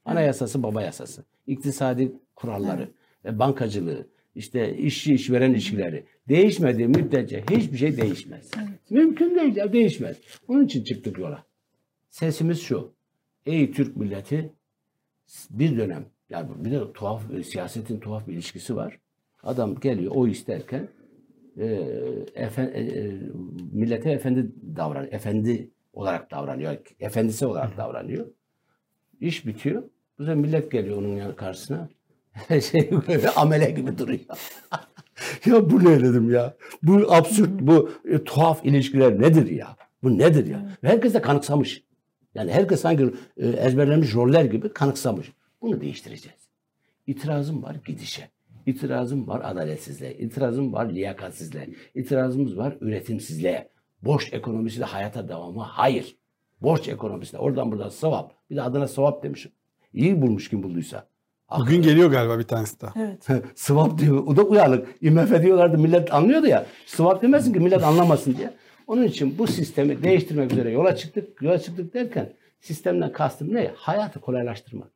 anayasası baba yasası, iktisadi kuralları, e, bankacılığı, işte işçi işveren ilişkileri değişmediği müddetçe hiçbir şey değişmez. Mümkün değil değişmez. Onun için çıktık yola. Sesimiz şu. Ey Türk milleti bir dönem yani bir de tuhaf siyasetin tuhaf bir ilişkisi var. Adam geliyor o isterken e, efe- e, millete efendi davranıyor. Efendi olarak davranıyor. Efendisi olarak davranıyor. İş bitiyor. Bu sefer millet geliyor onun karşısına. şey böyle amele gibi duruyor. ya bu ne dedim ya? Bu absürt, bu e, tuhaf ilişkiler nedir ya? Bu nedir ya? Ve herkes de kanıksamış. Yani herkes sanki e, ezberlenmiş roller gibi kanıksamış. Bunu değiştireceğiz. İtirazım var gidişe. İtirazım var adaletsizliğe. İtirazım var liyakatsizliğe. İtirazımız var üretimsizliğe. Borç ekonomisiyle hayata devamı hayır. Borç ekonomisiyle oradan buradan sevap. Bir de adına sevap demişim. İyi bulmuş kim bulduysa. Bugün geliyor galiba bir tanesi daha. Evet. Swap diyor. O da uyanık. IMF diyorlardı millet anlıyordu ya. Swap demesin ki millet anlamasın diye. Onun için bu sistemi değiştirmek üzere yola çıktık. Yola çıktık derken sistemden kastım ne? Hayatı kolaylaştırmak.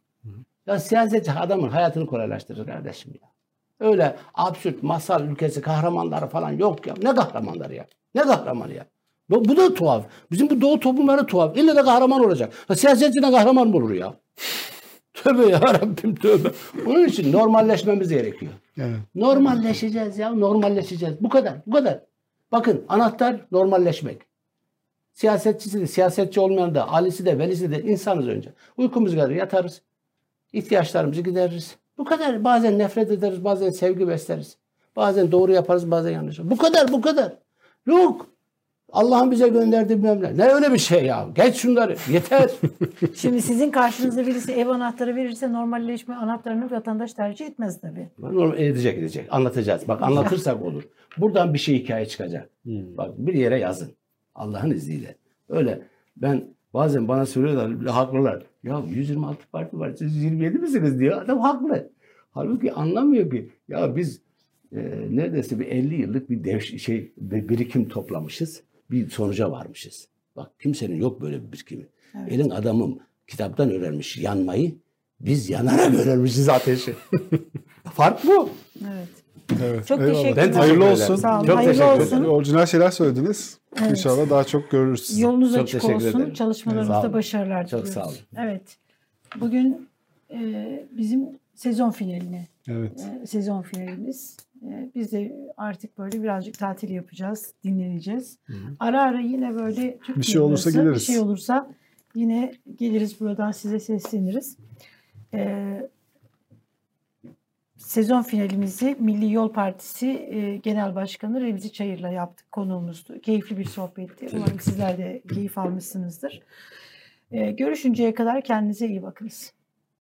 Ya siyasetçi adamın hayatını kolaylaştırır kardeşim ya. Öyle absürt masal ülkesi kahramanları falan yok ya. Ne kahramanları ya? Ne kahramanı ya? Bu, bu da tuhaf. Bizim bu doğu toplumları tuhaf. İlle de kahraman olacak. Ha, siyasetçi de kahraman mı olur ya? Tövbe ya Rabbim tövbe. Onun için normalleşmemiz gerekiyor. Evet. Normalleşeceğiz ya, normalleşeceğiz. Bu kadar, bu kadar. Bakın anahtar normalleşmek. Siyasetçisi de, siyasetçi olmayan da, alisi de, velisi de insanız önce. Uykumuz gelir, yatarız. İhtiyaçlarımızı gideririz. Bu kadar. Bazen nefret ederiz, bazen sevgi besleriz. Bazen doğru yaparız, bazen yanlış. Bu kadar, bu kadar. Yok. Allah'ın bize gönderdiği bilmem ne. Ne öyle bir şey ya? Geç şunları. Yeter. Şimdi sizin karşınızda birisi ev anahtarı verirse normalleşme anahtarını vatandaş tercih etmez tabii. Normal edecek edecek. Anlatacağız. Bak anlatırsak olur. Buradan bir şey hikaye çıkacak. Bak bir yere yazın. Allah'ın izniyle. Öyle ben bazen bana söylüyorlar haklılar. Ya 126 parti var siz 127 misiniz diyor. Adam haklı. Halbuki anlamıyor ki. Ya biz e, neredeyse bir 50 yıllık bir dev, şey bir birikim toplamışız. Bir sonuca varmışız. Bak kimsenin yok böyle bir birikimi. Evet. Elin adamım kitaptan öğrenmiş yanmayı. Biz yanarak öğrenmişiz ateşi. Fark bu. Evet. Evet. Çok eyvallah. teşekkürler. Ben Hayırlı teşekkür olsun. ederim. Sağ olun. Çok Hayırlı teşekkür olsun. ederim. Orijinal şeyler söylediniz. Evet. İnşallah daha çok görürüz sizi. Yolunuz Çok açık teşekkür olsun. ederim. Çalışmalarınızda başarılar Çok diliyoruz. sağ olun. Evet. Bugün e, bizim sezon finaline Evet. e, sezon finalimiz. E, biz de artık böyle birazcık tatil yapacağız, dinleneceğiz. Ara ara yine böyle Türkiye Bir şey olursa geliriz. Bir şey olursa yine geliriz buradan size sesleniriz. E, sezon finalimizi Milli Yol Partisi e, Genel Başkanı Remzi Çayır'la yaptık. Konuğumuzdu. Keyifli bir sohbetti. Umarım sizler de keyif almışsınızdır. E, görüşünceye kadar kendinize iyi bakınız.